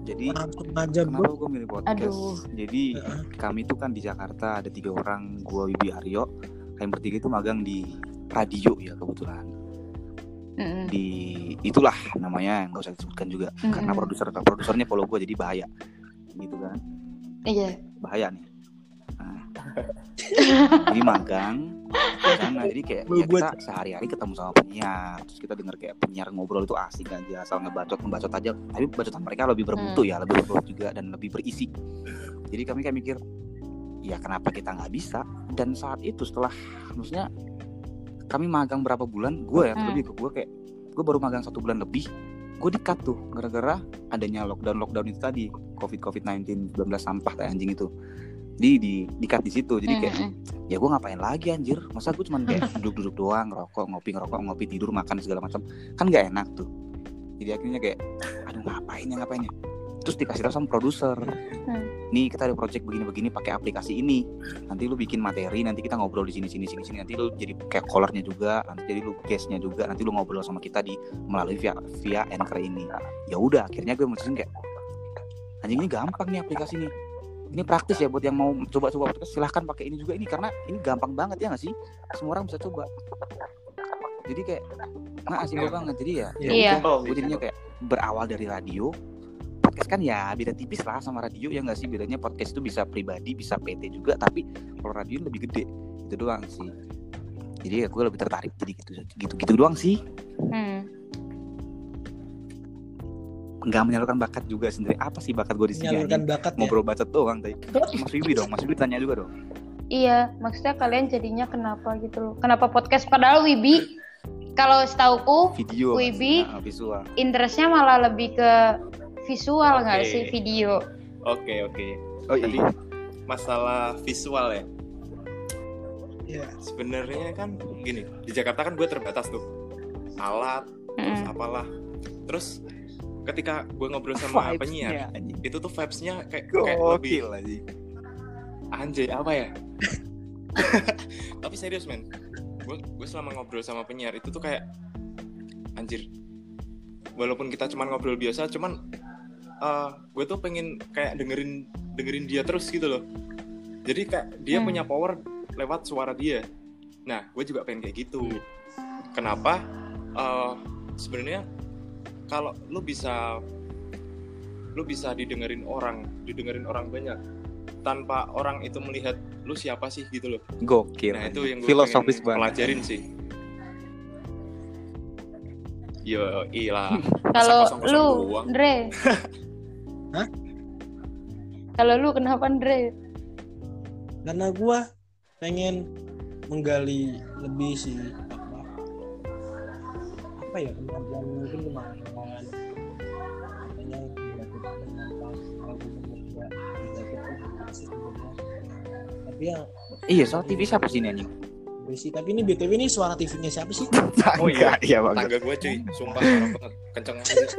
Jadi langsung aja kenapa bro. gue milih podcast? Aduh. Jadi kami tuh kan di Jakarta ada tiga orang, gua Wibi Aryo. Kami bertiga itu magang di radio ya kebetulan. Mm-mm. Di itulah namanya nggak usah disebutkan juga Mm-mm. karena produser produsernya follow gue jadi bahaya. Gitu kan. Iya. bahaya nih. Nah, jadi magang di sana jadi kayak ya buat- kita sehari-hari ketemu sama penyiar terus kita denger kayak penyiar ngobrol itu asik aja asal ngebacot ngebacot aja. Tapi bacotan mereka lebih bermutu Hmm. ya lebih berbobot juga dan lebih berisi. Jadi kami kayak mikir ya kenapa kita nggak bisa? Dan saat itu setelah maksudnya kami magang berapa bulan gue ya Hmm. lebih ke gue kayak gue baru magang satu bulan lebih gue di cut tuh gara-gara adanya lockdown lockdown itu tadi covid covid 19 19 sampah kayak anjing itu di di di di situ. Jadi kayak Mm-mm. ya gue ngapain lagi anjir? Masa gue cuman kayak duduk-duduk doang ngerokok ngopi ngerokok ngopi tidur makan segala macam. Kan nggak enak tuh. Jadi akhirnya kayak aduh ngapain ya ngapain ya? Terus dikasih tahu sama produser Hmm. nih kita ada project begini-begini pakai aplikasi ini. Nanti lu bikin materi nanti kita ngobrol di sini sini sini sini. Nanti lu jadi kayak callernya juga nanti jadi lu guestnya juga. Nanti lu ngobrol sama kita di melalui via via anchor ini. Ya udah akhirnya gue mutusin kayak anjing ini gampang nih aplikasi ini ini praktis ya buat yang mau coba-coba podcast silahkan pakai ini juga. Ini karena ini gampang banget ya nggak sih? Semua orang bisa coba. Jadi kayak nah simpel banget. Jadi ya Iya. gue jadinya kayak berawal dari radio. Podcast kan ya beda tipis lah sama radio ya nggak sih? Bedanya podcast itu bisa pribadi bisa PT juga tapi kalau radio lebih gede. Itu doang sih. Jadi ya gue lebih tertarik jadi gitu gitu gitu doang sih. Hmm. Nggak menyalurkan bakat juga sendiri apa sih bakat gue di sini Menyalurkan anjing? bakat ya. ngobrol bacot doang tadi Mas Wibi dong Mas Wibi tanya juga dong Iya, maksudnya kalian jadinya kenapa gitu loh? Kenapa podcast? Padahal Wibi kalau setauku video Wibi. nah, visual interestnya malah lebih ke visual nggak Oke. sih video Oke oke. oh Tadi masalah visual ya. Iya. Sebenarnya kan gini, di Jakarta kan gue terbatas tuh alat, terus apalah. Terus ketika gue ngobrol sama penyiar, anjing. itu tuh vibes-nya kayak kayak lebih gokil anjing anjay apa ya? Tapi serius men, gue gue selama ngobrol sama penyiar itu tuh kayak anjir. Walaupun kita cuman ngobrol biasa, cuman eh, gue tuh pengen kayak dengerin dengerin dia terus gitu loh. Jadi kayak dia Hmm. punya power lewat suara dia. Nah, gue juga pengen kayak gitu. Kenapa? Eh, Sebenarnya kalau lu bisa lu bisa didengerin orang, didengerin orang banyak tanpa orang itu melihat lu siapa sih gitu loh. gokil Nah itu yang gue filosofis banget pelajarin sih. Yo, ilah. kalau lu doang? Dre Hah? kalau lu kenapa Dre karena gua pengen menggali lebih sih apa ya kemampuan mungkin kemampuan katanya dilakukan dilakukan sih sebenarnya tapi ya iya soal TV siapa sih ini anjing? Besi tapi ini btw ini suara TV-nya siapa sih? Oh iya. iya bang. Tangga gue cuy, sumpah banget. Kenceng banget.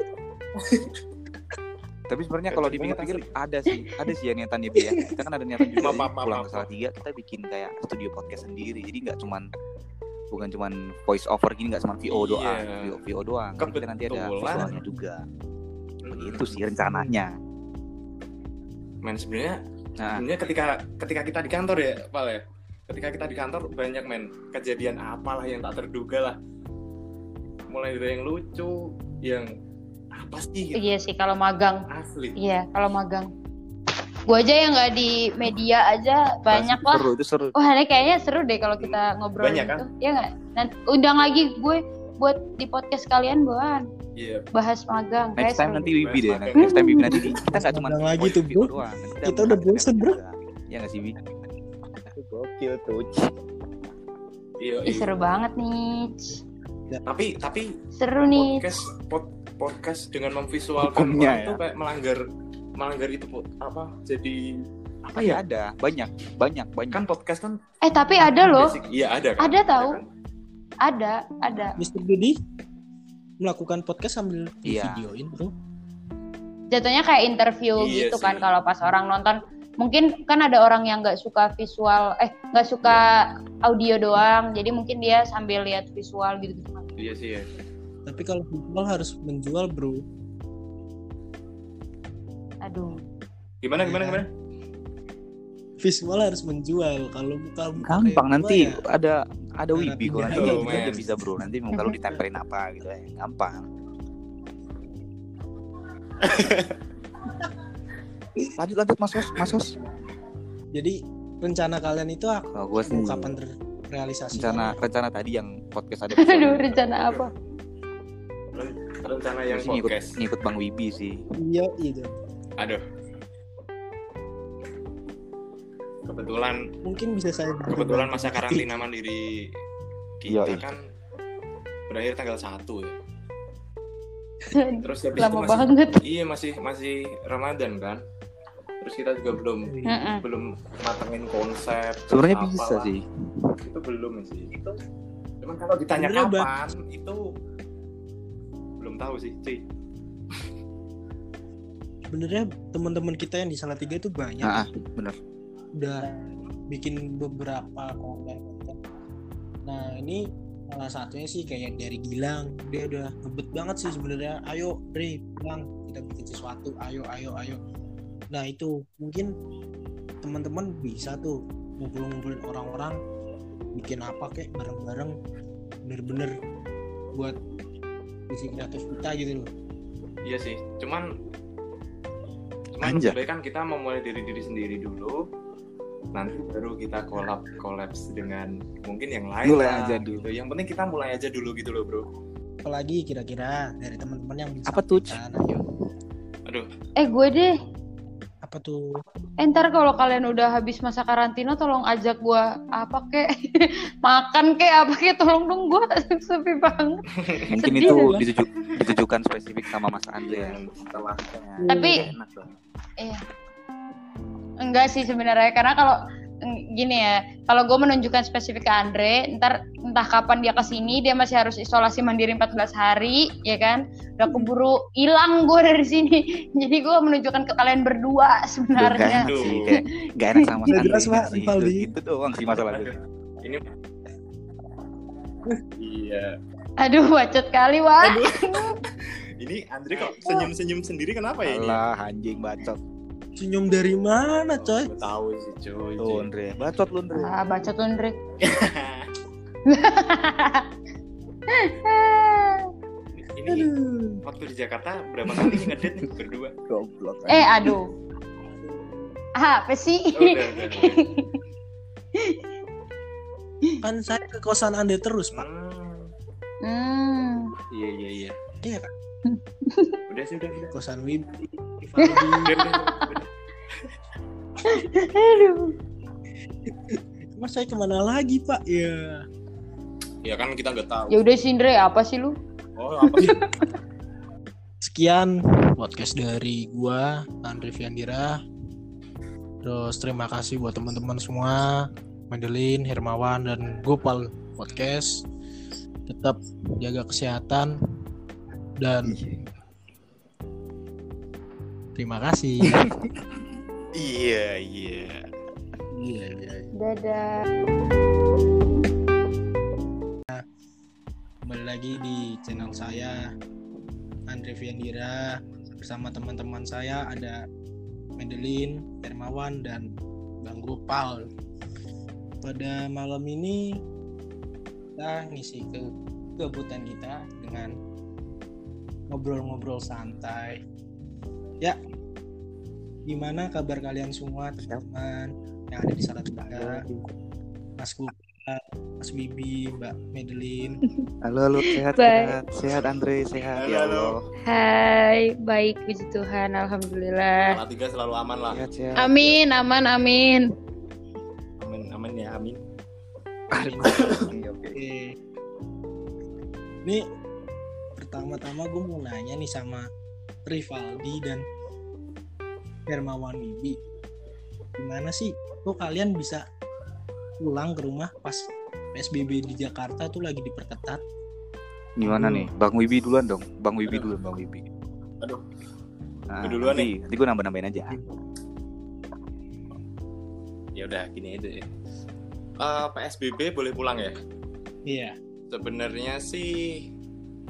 tapi sebenarnya kalau banget dipikir-pikir ada sih ada sih ya niatannya Bi ya. Kita kan ada niatan juga Maaf, maaf, maaf, pulang ke Salatiga kita bikin kayak studio podcast sendiri. Jadi nggak cuman bukan cuman voice over gini nggak cuma VO doang Iya. VO, VO doang Jadi kita nanti ada visualnya juga begitu sih rencananya Men sebenarnya nah sebenarnya ketika ketika kita di kantor ya, Pal ya. Ketika kita di kantor banyak men kejadian apalah yang tak terduga lah. Mulai dari yang lucu, yang apa sih gitu. iya sih kalau magang asli. iya kalau magang gua aja yang nggak di media aja banyak lah seru itu seru wah ini kayaknya seru deh kalau kita ngobrol Banyak, gitu kan? ya nggak nanti undang lagi gue buat di podcast kalian buat Iya. bahas magang next time seru nanti. Wibi deh Magang. next time Wibi nanti di- kita nggak cuma lagi tuh, bro. doang Nanti Kita udah bosen, bro. ya nggak sih Bi gokil tuh Iya, Ih, iya. seru banget nih Tapi tapi seru nih podcast pod- podcast dengan memvisualkan Hukumnya orang ya. itu kayak melanggar melanggar itu Po. apa? Jadi apa ya? Ada. Banyak. Banyak banyak. Kan podcast kan eh tapi ada loh. iya ada kan? Ada tahu. kan? ada ada. Mr. Dudi melakukan podcast sambil Iya. videoin bro. Jatuhnya kayak interview Iya gitu sih. kan kalau pas orang nonton. Mungkin kan ada orang yang nggak suka visual eh nggak suka audio doang. Jadi mungkin dia sambil lihat visual gitu gitu iya sih ya tapi kalau visual harus menjual bro aduh. Gimana gimana gimana? Visual harus menjual. Kalau muka gampang nanti ya, ada ada Cara wibi kok. nanti ya Oh, man. bisa bro. Nanti muka lu ditempelin apa gitu ya. Gampang. Lanjut lanjut mas Hos jadi rencana kalian itu aku gue sih kapan terrealisasi? Rencana rencana tadi yang podcast ada aduh rencana apa? Ren- rencana Gua yang sih ngikut podcast. ngikut bang wibi sih. Iya itu aduh. Kebetulan mungkin bisa saya kebetulan masa karantina mandiri kita Iya, iya. kan berakhir tanggal 1 ya. Terus habis lama itu masih banget. iya masih masih Ramadan kan. Terus kita juga belum Mm-mm. belum matengin konsep sebenarnya bisa sih. Itu belum sih. Itu cuman kalau ditanya Sebenarnya ba- kapan itu belum tahu sih cuy sebenarnya teman-teman kita yang di Salatiga itu banyak. Nah, bener udah bikin beberapa konten. Nah ini salah satunya sih kayak dari Gilang. Dia udah ngebet banget sih sebenarnya. Ayo Dre Gilang kita bikin sesuatu. Ayo ayo ayo. Nah itu mungkin teman-teman bisa tuh ngumpul-ngumpulin orang-orang bikin apa kayak bareng-bareng. Bener-bener buat isi kreatif kita gitu loh. Iya sih. Cuman cuman baik kan kita memulai dari diri sendiri dulu. Nanti baru kita collab kolaps dengan mungkin yang lain Mulai lah, aja dulu. gitu. yang penting kita mulai aja dulu gitu loh bro. Apalagi kira-kira dari teman-teman yang bisa apa tuh aduh. Eh gue deh Apa tuh? Eh, ntar kalau kalian udah habis masa karantina tolong ajak gua apa kek makan kek apa kek tolong dong gua sepi banget. Mungkin Sedih itu gua. dituju- ditujukan spesifik sama Mas Andre ya. Setelahnya. Tapi- enak dong. Iya. Enggak sih sebenarnya karena kalau gini ya, kalau gue menunjukkan spesifik ke Andre, ntar entah kapan dia ke sini dia masih harus isolasi mandiri 14 hari, ya kan? Udah keburu hilang gue dari sini. Jadi gue menunjukkan ke kalian berdua Duh, sebenarnya. enak sih kayak nggak enak sama Andre jelas, Pak. Itu, Rivaldi. itu doang sih masalahnya. ini iya Aduh, bacot kali, Wak. aduh ini Andre kok senyum-senyum sendiri kenapa ya ini Alah anjing bacot. Senyum dari mana, coy? Gua tahu sih cuy Tuh Andre, bacot lu Andre. Ah, bacot lu, Andre. ini waktu di Jakarta berapa kali ngedate nih berdua Goblok. eh, aduh. Ah, apa sih? Oh, udah, udah, udah. Kan saya ke kosan Anda terus, Pak. Hmm, Hmm. iya iya iya Iya kan? Udah sih udah udah Kosan Wib. Aduh. Mas saya ke mana lagi, Pak? Ya. ya kan kita nggak tahu Ya udah sih, Andre, apa sih lu? oh apa sih Sekian podcast dari gua Andre Fiandira. Terus terima kasih buat teman-teman semua, Madeline, Hermawan dan Gopal podcast. Tetap jaga kesehatan dan terima kasih. iya iya Iya, iya. Dadah. Kembali lagi di channel saya Andre Fiandira bersama teman-teman saya ada Madeline, Hermawan dan Bang Gopal. Pada malam ini kita ngisi ke kegabutan kita dengan ngobrol-ngobrol santai. Ya, gimana kabar kalian semua teman-teman yang ada di Salatiga, Mas Gopal, Mas Bibi, Mbak Madeline. Halo halo sehat sehat sehat Andre sehat Halo, ya halo. Hai, baik puji Tuhan, alhamdulillah. Salah tiga selalu aman lah Sehat sehat. Amin, aman, amin. amin amin ya amin Oke, oke. Oke. Ini pertama-tama gue mau nanya nih sama Rivaldi dan Hermawan Bibi. Gimana sih kok kalian bisa pulang ke rumah pas PSBB di Jakarta tuh lagi diperketat? Gimana Hmm. nih? Bang Wibi duluan dong. Bang Wibi duluan, Bang Wibi. Aduh. Nah, duluan nanti, nanti gue nambah-nambahin aja. ya udah gini aja ya. Eh, PSBB boleh pulang ya Iya. sebenarnya sih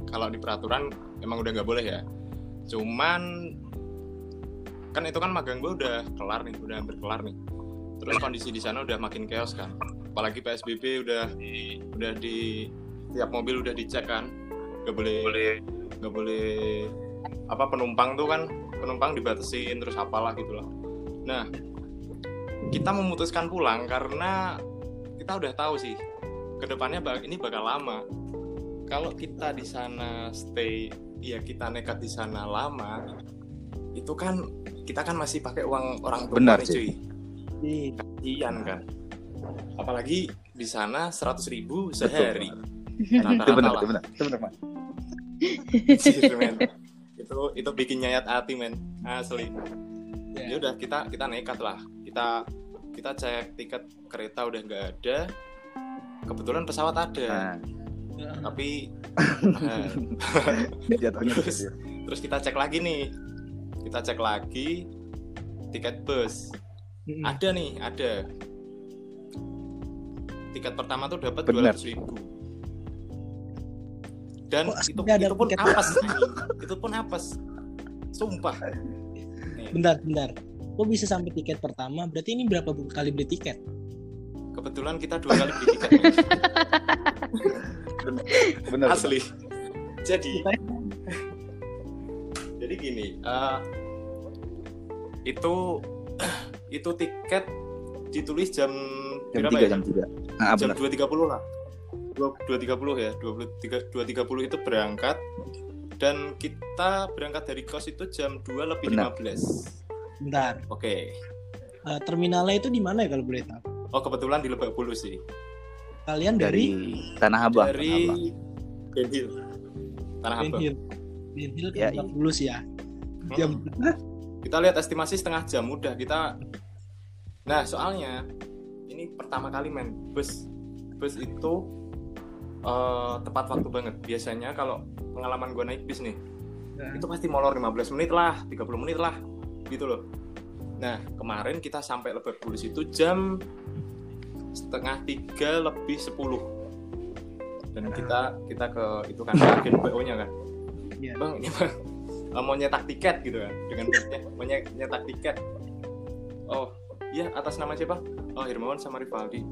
kalau di peraturan emang udah nggak boleh ya. Cuman kan itu kan magang gue udah kelar nih udah hampir kelar nih. Terus kondisi di sana udah makin chaos kan. Apalagi psbb udah udah di tiap mobil udah dicek kan. Nggak boleh nggak boleh apa penumpang tuh kan penumpang dibatasin terus apalah gitu lah nah kita memutuskan pulang karena kita udah tahu sih ke depannya ini bakal lama kalau kita di sana stay ya kita nekat di sana lama itu kan kita kan masih pakai uang orang tua Benar nih sih. cuy. Iya. kasihan kan. Apalagi di sana seratus ribu sehari. Itu rata-rata benar, lah. itu benar. Itu benar, itu itu bikin nyayat hati men. Asli. Ya. ya udah kita kita nekat lah. Kita kita cek tiket kereta udah nggak ada. Kebetulan pesawat ada. Nah, tapi eh, jatuhnya Terus. gitu. terus kita cek lagi nih kita cek lagi tiket bus Mm-mm. ada nih ada tiket pertama tuh dapat dua ratus ribu dan Kok itu itu pun tiket apes itu pun apes sumpah Nih, Bentar, bentar. Kok bisa sampai tiket pertama? Berarti ini berapa kali beli tiket? Kebetulan kita dua kali beli tiket men. Benar. asli jadi jadi gini eh, itu itu tiket ditulis jam, Jam berapa 3 ya? jam 3. Nah, jam benar. 2.30 lah. 2.30 ya, 23 2.30 itu berangkat dan kita berangkat dari kos itu jam 2 lebih Benar. 15. Bentar. Oke. Eh, terminalnya itu di mana ya kalau boleh tahu? Oh kebetulan di Lebak Bulus sih. Kalian dari, dari Tanah Abang. Dari Ben Hill. Tanah Ben Abang. Hill. Ben Hill ke Ya, Lebak. Bulus ya. Jam Hmm. Kita lihat estimasi setengah jam udah kita. Nah soalnya ini pertama kali men bus bus itu eh, tepat waktu banget. Biasanya kalau pengalaman gue naik bis nih Nah, itu pasti molor 15 menit lah, 30 menit lah, gitu loh. Nah kemarin kita sampai Lebak Bulus itu jam setengah tiga lebih 10 dan kita kita ke itu kan agen PO nya kan? Iya. bang ini bang eh, mau nyetak tiket gitu kan dengan busnya mau nye- nyetak tiket. Oh iya atas nama siapa? Oh Hermawan sama Rivaldi.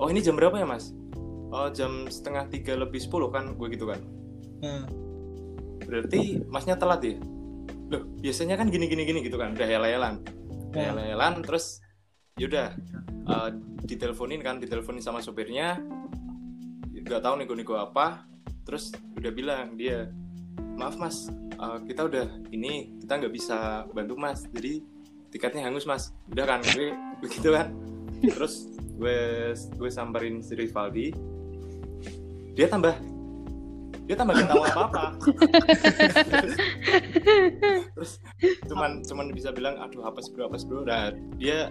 Oh ini jam berapa ya mas? Oh jam setengah tiga lebih 10 kan gue gitu kan? Eh, berarti masnya telat ya? Loh biasanya kan gini gini gini gitu kan udah hela-helan eh, hela-helan terus yaudah eh, diteleponin kan diteleponin sama supirnya nggak tahu nego-nego apa terus udah bilang dia maaf mas eh, kita udah ini kita nggak bisa bantu mas. Jadi tiketnya hangus mas. Udah kan gue begitu kan. Terus gue gue samperin si Rivaldi. Dia tambah dia tambah gak tahu apa apa terus cuman cuman bisa bilang aduh apa bro apa bro? Nah dia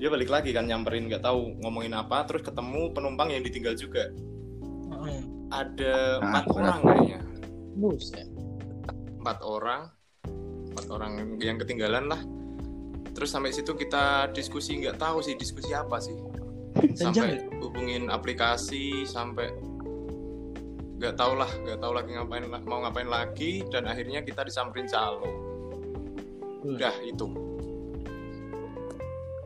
dia balik lagi kan nyamperin nggak tahu ngomongin apa terus ketemu penumpang yang ditinggal juga. Ada empat benar. orang kayaknya. Empat orang. Empat orang yang ketinggalan lah. Terus sampai situ kita diskusi nggak tahu sih diskusi apa sih. Sampai hubungin aplikasi sampai nggak tahu lah nggak tahu lagi ngapain mau ngapain lagi dan akhirnya kita disamperin calo udah itu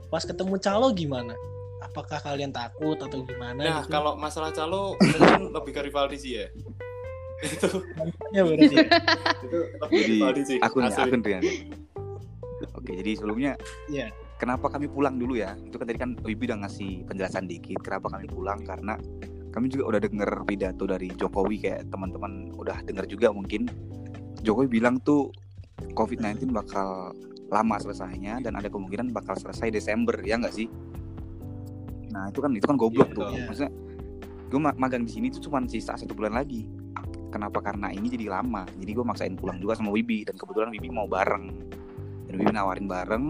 Pas ketemu calo gimana? Apakah kalian takut atau gimana? nah gitu? kalau masalah calo mungkin lebih ke Rivaldi sih ya itu ya berarti. itu lebih Jadi Rivaldi sih akun ya, asli. akun Rian. Oke, jadi sebelumnya Iya. kenapa kami pulang dulu ya? Itu kan tadi kan Wibi udah ngasih penjelasan dikit kenapa kami pulang karena kami juga udah denger pidato dari Jokowi kayak teman-teman udah denger juga mungkin Jokowi bilang tuh COVID-19 bakal lama selesainya dan ada kemungkinan bakal selesai Desember ya nggak sih? Nah itu kan itu kan goblok Iya, tuh. betul. Maksudnya gue magang di sini tuh cuma sisa satu bulan lagi. Kenapa? Karena ini jadi lama. Jadi gue maksain pulang juga sama Wibi dan kebetulan Wibi mau bareng. Dan Wibi nawarin bareng.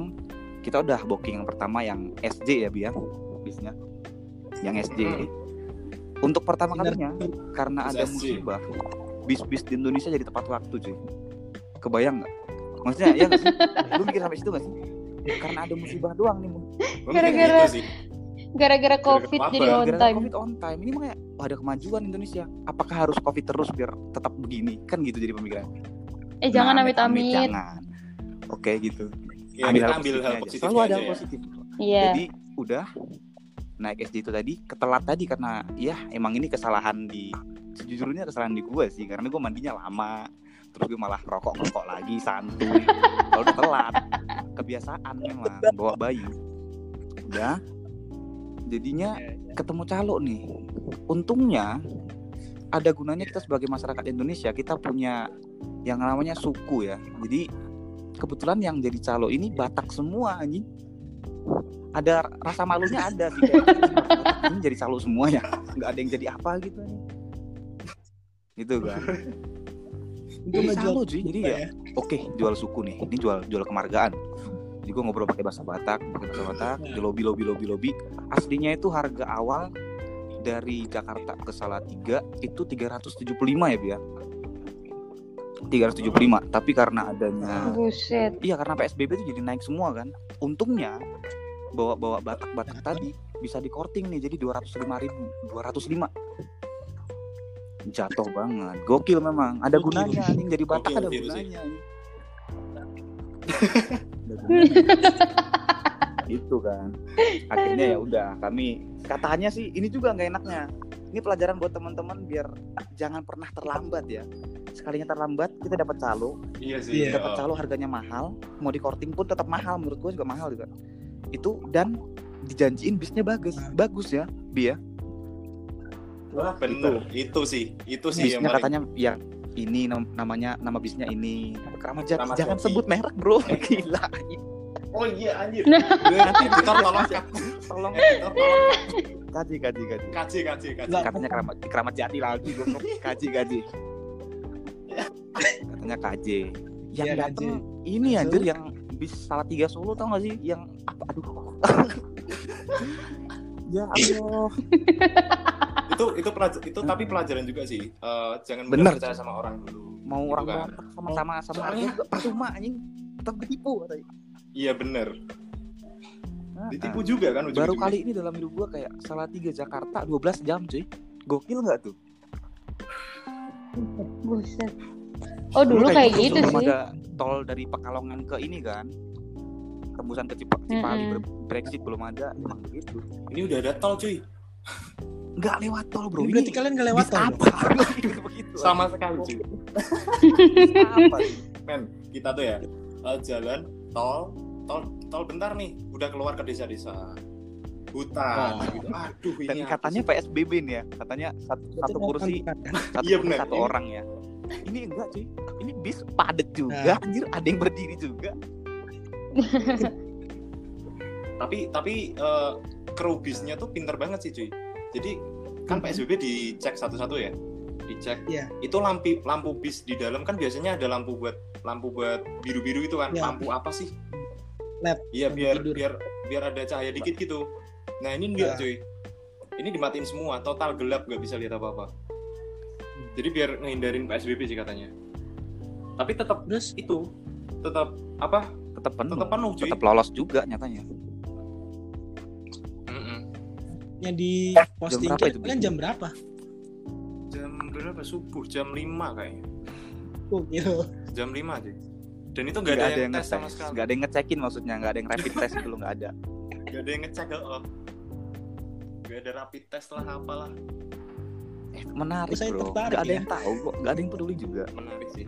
Kita udah booking yang pertama yang SJ ya Bi ya bisnya. Yang SJ. Untuk pertama kalinya karena ada musibah bis-bis di Indonesia jadi tepat waktu cuy. Kebayang nggak? Maksudnya ya nggak sih? Lu mikir sampai situ nggak sih? Karena ada musibah doang nih. Gara-gara- gitu sih. Gara-gara covid wabah. jadi on Gara-gara time. COVID on time ini makanya wah, ada kemajuan Indonesia. Apakah harus COVID terus biar tetap begini? Kan gitu jadi pemikiran. Eh jangan Nah, amit-amit. Jangan. Oke gitu. Ya, ambil ambil hal positifnya Selalu ada hal ya. positif. Iya. Jadi udah naik SD itu tadi ketelat tadi karena ya emang ini kesalahan di sejujurnya kesalahan di gue sih karena gue mandinya lama terus gue malah rokok rokok lagi santuy. Kalau telat kebiasaan memang bawa bayi. Udah jadinya Iya, iya. ketemu calo nih. Untungnya ada gunanya kita sebagai masyarakat Indonesia kita punya yang namanya suku ya. Jadi kebetulan yang jadi calo ini Batak semua anjing ada rasa malunya ada sih kayak "Batak ini jadi calo semua ya nggak ada yang jadi apa gitu. Nih gitu kan. Itu Jadi ngejual calo cuy jadi apa ya oke jual suku nih ini jual jual kemargaan. Jadi gue ngobrol pakai bahasa Batak pakai bahasa Batak Ya. di lobby lobby lobby lobby aslinya itu harga awal dari Jakarta ke Salatiga itu 375 ya Bia 375 tapi karena adanya Buset. iya karena PSBB itu jadi naik semua kan. Untungnya bawa bawa Batak Batak tadi bisa di korting nih jadi 205 ribu 205 jatuh banget gokil memang ada Gokil. gunanya anjing jadi Batak Gokil ada sih. gunanya itu kan akhirnya ya udah kami katanya sih ini juga nggak enaknya ini pelajaran buat teman-teman biar jangan pernah terlambat ya sekalinya terlambat kita dapat calo Iya sih. Iya. dapat oh. calo harganya mahal mau di korting pun tetap mahal menurut gue juga mahal juga itu dan dijanjiin bisnya bagus Nah. bagus ya bi ya Wah, bener. Itu sih. Itu sih yang bisnya paling katanya ya ini nam- namanya nama bisnya ini Keramat Jati Keramat jangan Jati. sebut merek bro gila Oh iya anjir. Nanti editor tolong tolong Editor tolong kaji kaji kaji kaji kaji kaji. Katanya keramat keramat jati lagi kaji kaji katanya yang Iya, dateng KJ. ini Masuk. anjir yang bis salah tiga Solo tau gak sih? Yang apa? Aduh. Ya Allah. Itu itu pelajar itu tapi pelajaran juga sih. Eh, jangan mudah percaya sama orang dulu. mau orang kan. berontak sama-sama sama Soalnya- juga percuma anjing. Tetap ditipu katanya. Iya bener. Nah, Ditipu juga kan baru kali ini dalam hidup gua kayak salah tiga Jakarta 12 jam cuy. Gokil nggak tuh? Buset. Oh dulu kayak gitu sebelum sih. ada tol dari Pekalongan ke ini kan tembusan ke Cipa- Cipali Mm-mm. ber- Brexit belum ada emang begitu Ini udah ada tol cuy. nggak lewat tol bro Ini ini berarti kalian gak lewat tol apa Sama sekali cuy. Apa Men, kita tuh ya eh, jalan tol tol tol bentar nih udah keluar ke desa-desa hutan Oh. gitu. Aduh ini dan katanya sih? PSBB nih ya katanya satu, satu kursi satu Iya, bener. satu Ini- orang ya ini enggak cuy ini bis padet juga Nah. anjir ada yang berdiri juga tapi tapi eh, kru bisnya tuh pinter banget sih cuy. Jadi kan Mhm. PSBB dicek satu-satu ya. Dicek. Iya. Itu lampu lampu bis di dalam kan biasanya ada lampu buat lampu buat biru-biru itu kan. Iya. Lampu apa sih? LED. Iya biar tidur. biar biar ada cahaya dikit gitu. Nah ini enggak Nah. cuy. Ini dimatiin semua, total gelap nggak bisa lihat apa-apa. Jadi biar ngehindarin PSBB sih katanya. Tapi tetap Terus itu tetap apa? tetap penuh Tetap penuh cuy. tetap lolos juga nyatanya Mm-mm. yang di posting berapa itu, kalian Bi? jam berapa? Jam berapa subuh? Jam 5 kayaknya. Gokil. Jam 5 sih. Dan itu nggak nggak ada, yang tes sama sekali. nggak ada yang ngecekin maksudnya nggak ada yang rapid test dulu nggak ada Nggak ada yang ngecek oh. Nggak ada rapid test lah apalah. Eh menarik Saya bro tertarik nggak ada ya. yang tahu kok nggak ada yang peduli juga Menarik sih.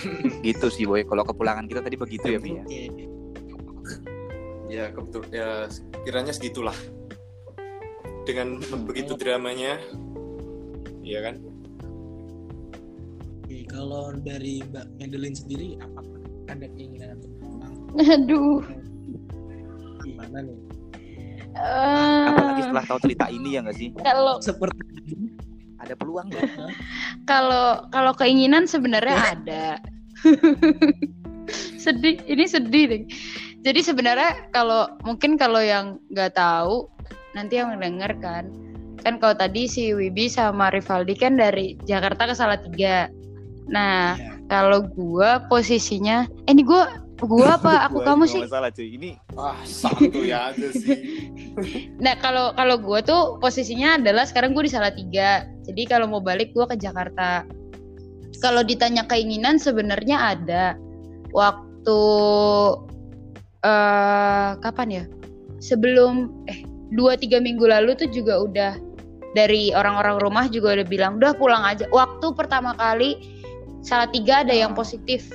gitu sih boy kalau kepulangan kita tadi begitu ya Bi ya. Ya kebetul ya kiranya segitulah. Dengan begitu dramanya. Iya kan? Oke, kalau dari Mbak Madeline sendiri apa ada keinginan untuk pulang? Aduh. Gimana nih? Eh, setelah tahu cerita ini ya nggak sih kalau Seperti ada peluang loh kalau kalau keinginan sebenarnya ada. sedih, ini sedih deh. Jadi sebenarnya kalau mungkin kalau yang nggak tahu nanti yang denger kan, kan kalau tadi si Wibi sama Rivaldi kan dari Jakarta ke Salatiga. Nah ya, kalau gua posisinya, eh ini gua gua apa aku Gua kamu sih? masalah cuy ini Ah, santuy aja sih. Nah kalau kalau gue tuh posisinya adalah sekarang gue di Salatiga. Jadi kalau mau balik gue ke Jakarta. Kalau ditanya keinginan sebenarnya ada. Waktu eh kapan ya? Sebelum eh dua tiga minggu lalu tuh juga udah dari orang-orang rumah juga udah bilang udah pulang aja. Waktu pertama kali Salatiga ada yang positif.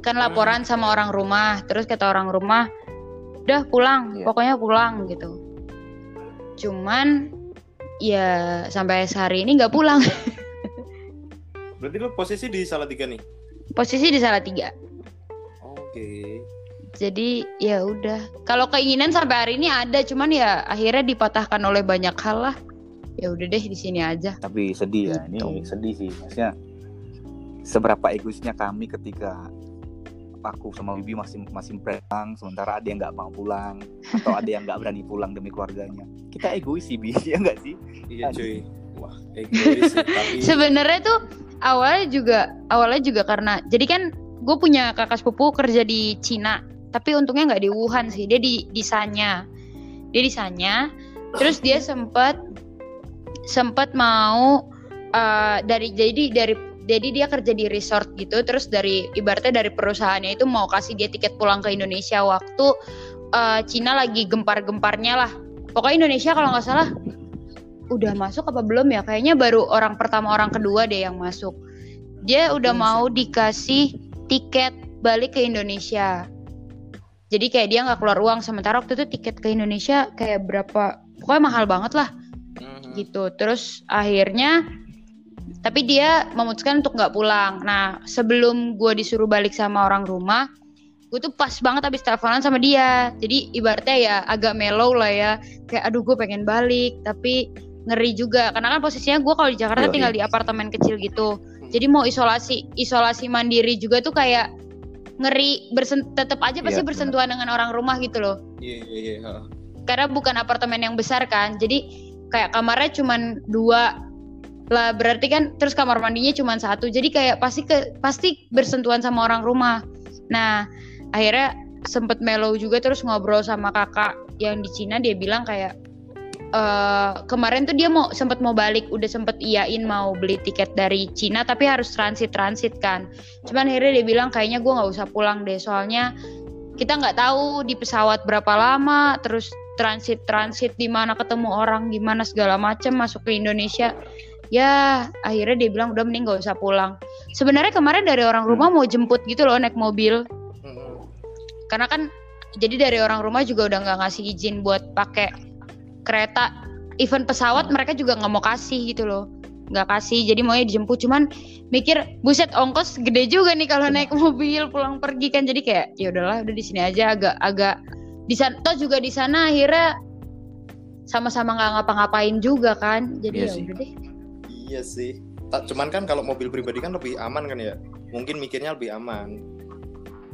Kan laporan sama orang rumah. Terus kata orang rumah udah pulang Iya. pokoknya pulang gitu cuman ya sampai sehari ini nggak pulang Berarti lu posisi di Salatiga nih. posisi di Salatiga Oke. jadi ya udah kalau keinginan sampai hari ini ada cuman ya akhirnya dipatahkan oleh banyak hal lah ya udah deh di sini aja tapi sedih ya ini Gitu. sedih sih maksudnya seberapa egoisnya kami ketika aku sama Bibi masih masih pulang sementara ada yang nggak mau pulang atau ada yang nggak berani pulang demi keluarganya. Kita egois sih Bi ya nggak sih? Iya cuy. Wah, egois sih, tapi sebenarnya tuh awalnya juga awalnya juga karena jadi kan gue punya kakak sepupu kerja di Cina tapi untungnya nggak di Wuhan sih dia di di Sanya. Dia di Sanya terus dia sempat sempat mau eh, dari jadi dari jadi dia kerja di resort gitu terus dari ibaratnya dari perusahaannya itu mau kasih dia tiket pulang ke Indonesia waktu eh, Cina lagi gempar-gemparnya lah. Pokoknya Indonesia kalau nggak salah udah masuk apa belum ya? Kayaknya baru orang pertama orang kedua deh yang masuk. Dia udah Oke, mau dikasih tiket balik ke Indonesia. Jadi kayak dia nggak keluar uang sementara waktu itu tiket ke Indonesia kayak berapa pokoknya mahal banget lah. Mhm. gitu. Terus akhirnya tapi dia memutuskan untuk nggak pulang nah sebelum gue disuruh balik sama orang rumah gue tuh pas banget abis teleponan sama dia jadi ibaratnya ya agak mellow lah ya kayak aduh gue pengen balik tapi ngeri juga karena kan posisinya gue kalau di Jakarta Yoi. tinggal di apartemen kecil gitu jadi mau isolasi isolasi mandiri juga tuh kayak ngeri bersen tetap aja pasti Iya, benar. bersentuhan dengan orang rumah gitu loh Iya iya iya. ha. karena bukan apartemen yang besar kan jadi kayak kamarnya cuman dua lah berarti kan terus kamar mandinya cuman satu. Jadi kayak pasti ke pasti bersentuhan sama orang rumah. Nah akhirnya sempet mellow juga terus ngobrol sama kakak yang di Cina. Dia bilang kayak eh kemarin tuh dia mau sempet mau balik. Udah sempet iyain mau beli tiket dari Cina tapi harus transit transit kan. Cuman akhirnya dia bilang kayaknya gue nggak usah pulang deh. Soalnya kita nggak tahu di pesawat berapa lama terus transit transit di mana ketemu orang gimana segala macam masuk ke Indonesia ya akhirnya dia bilang udah mending gak usah pulang. Sebenarnya kemarin dari orang rumah mau jemput gitu loh naik mobil. Hmm. karena kan jadi dari orang rumah juga udah nggak ngasih izin buat pakai kereta. Event pesawat mereka juga nggak mau kasih gitu loh. Nggak kasih jadi maunya dijemput. Cuman mikir buset ongkos gede juga nih kalau naik mobil pulang pergi kan. Jadi kayak ya udahlah udah di sini aja agak agak di sana toh juga di sana akhirnya sama-sama nggak ngapa-ngapain juga kan. Jadi Iya ya udah deh Iya sih. Tak cuman kan kalau mobil pribadi kan lebih aman kan ya. Mungkin mikirnya lebih aman.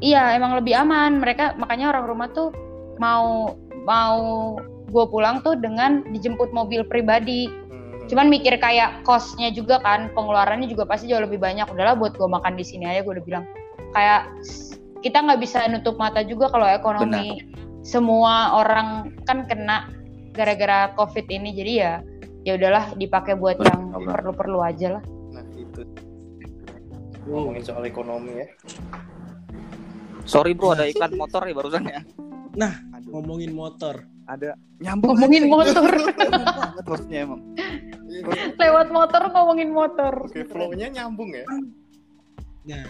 Iya, emang lebih aman. Mereka makanya orang rumah tuh mau mau gue pulang tuh dengan dijemput mobil pribadi. Hmm. Cuman mikir kayak kosnya juga kan, pengeluarannya juga pasti jauh lebih banyak. Udahlah buat gue makan di sini aja gue udah bilang. Kayak kita nggak bisa nutup mata juga kalau ekonomi semua orang kan kena gara-gara covid ini. Jadi ya ya udahlah dipakai buat yang perlu-perlu aja lah. Nah itu ngomongin soal ekonomi ya. Sorry bro, ada iklan motor ya barusan ya. Nah, Aduh, ngomongin motor ada nyambung. Ngomongin motor. Banget hostnya emang. Lewat motor ngomongin motor. Oke, flow-nya nyambung ya. nah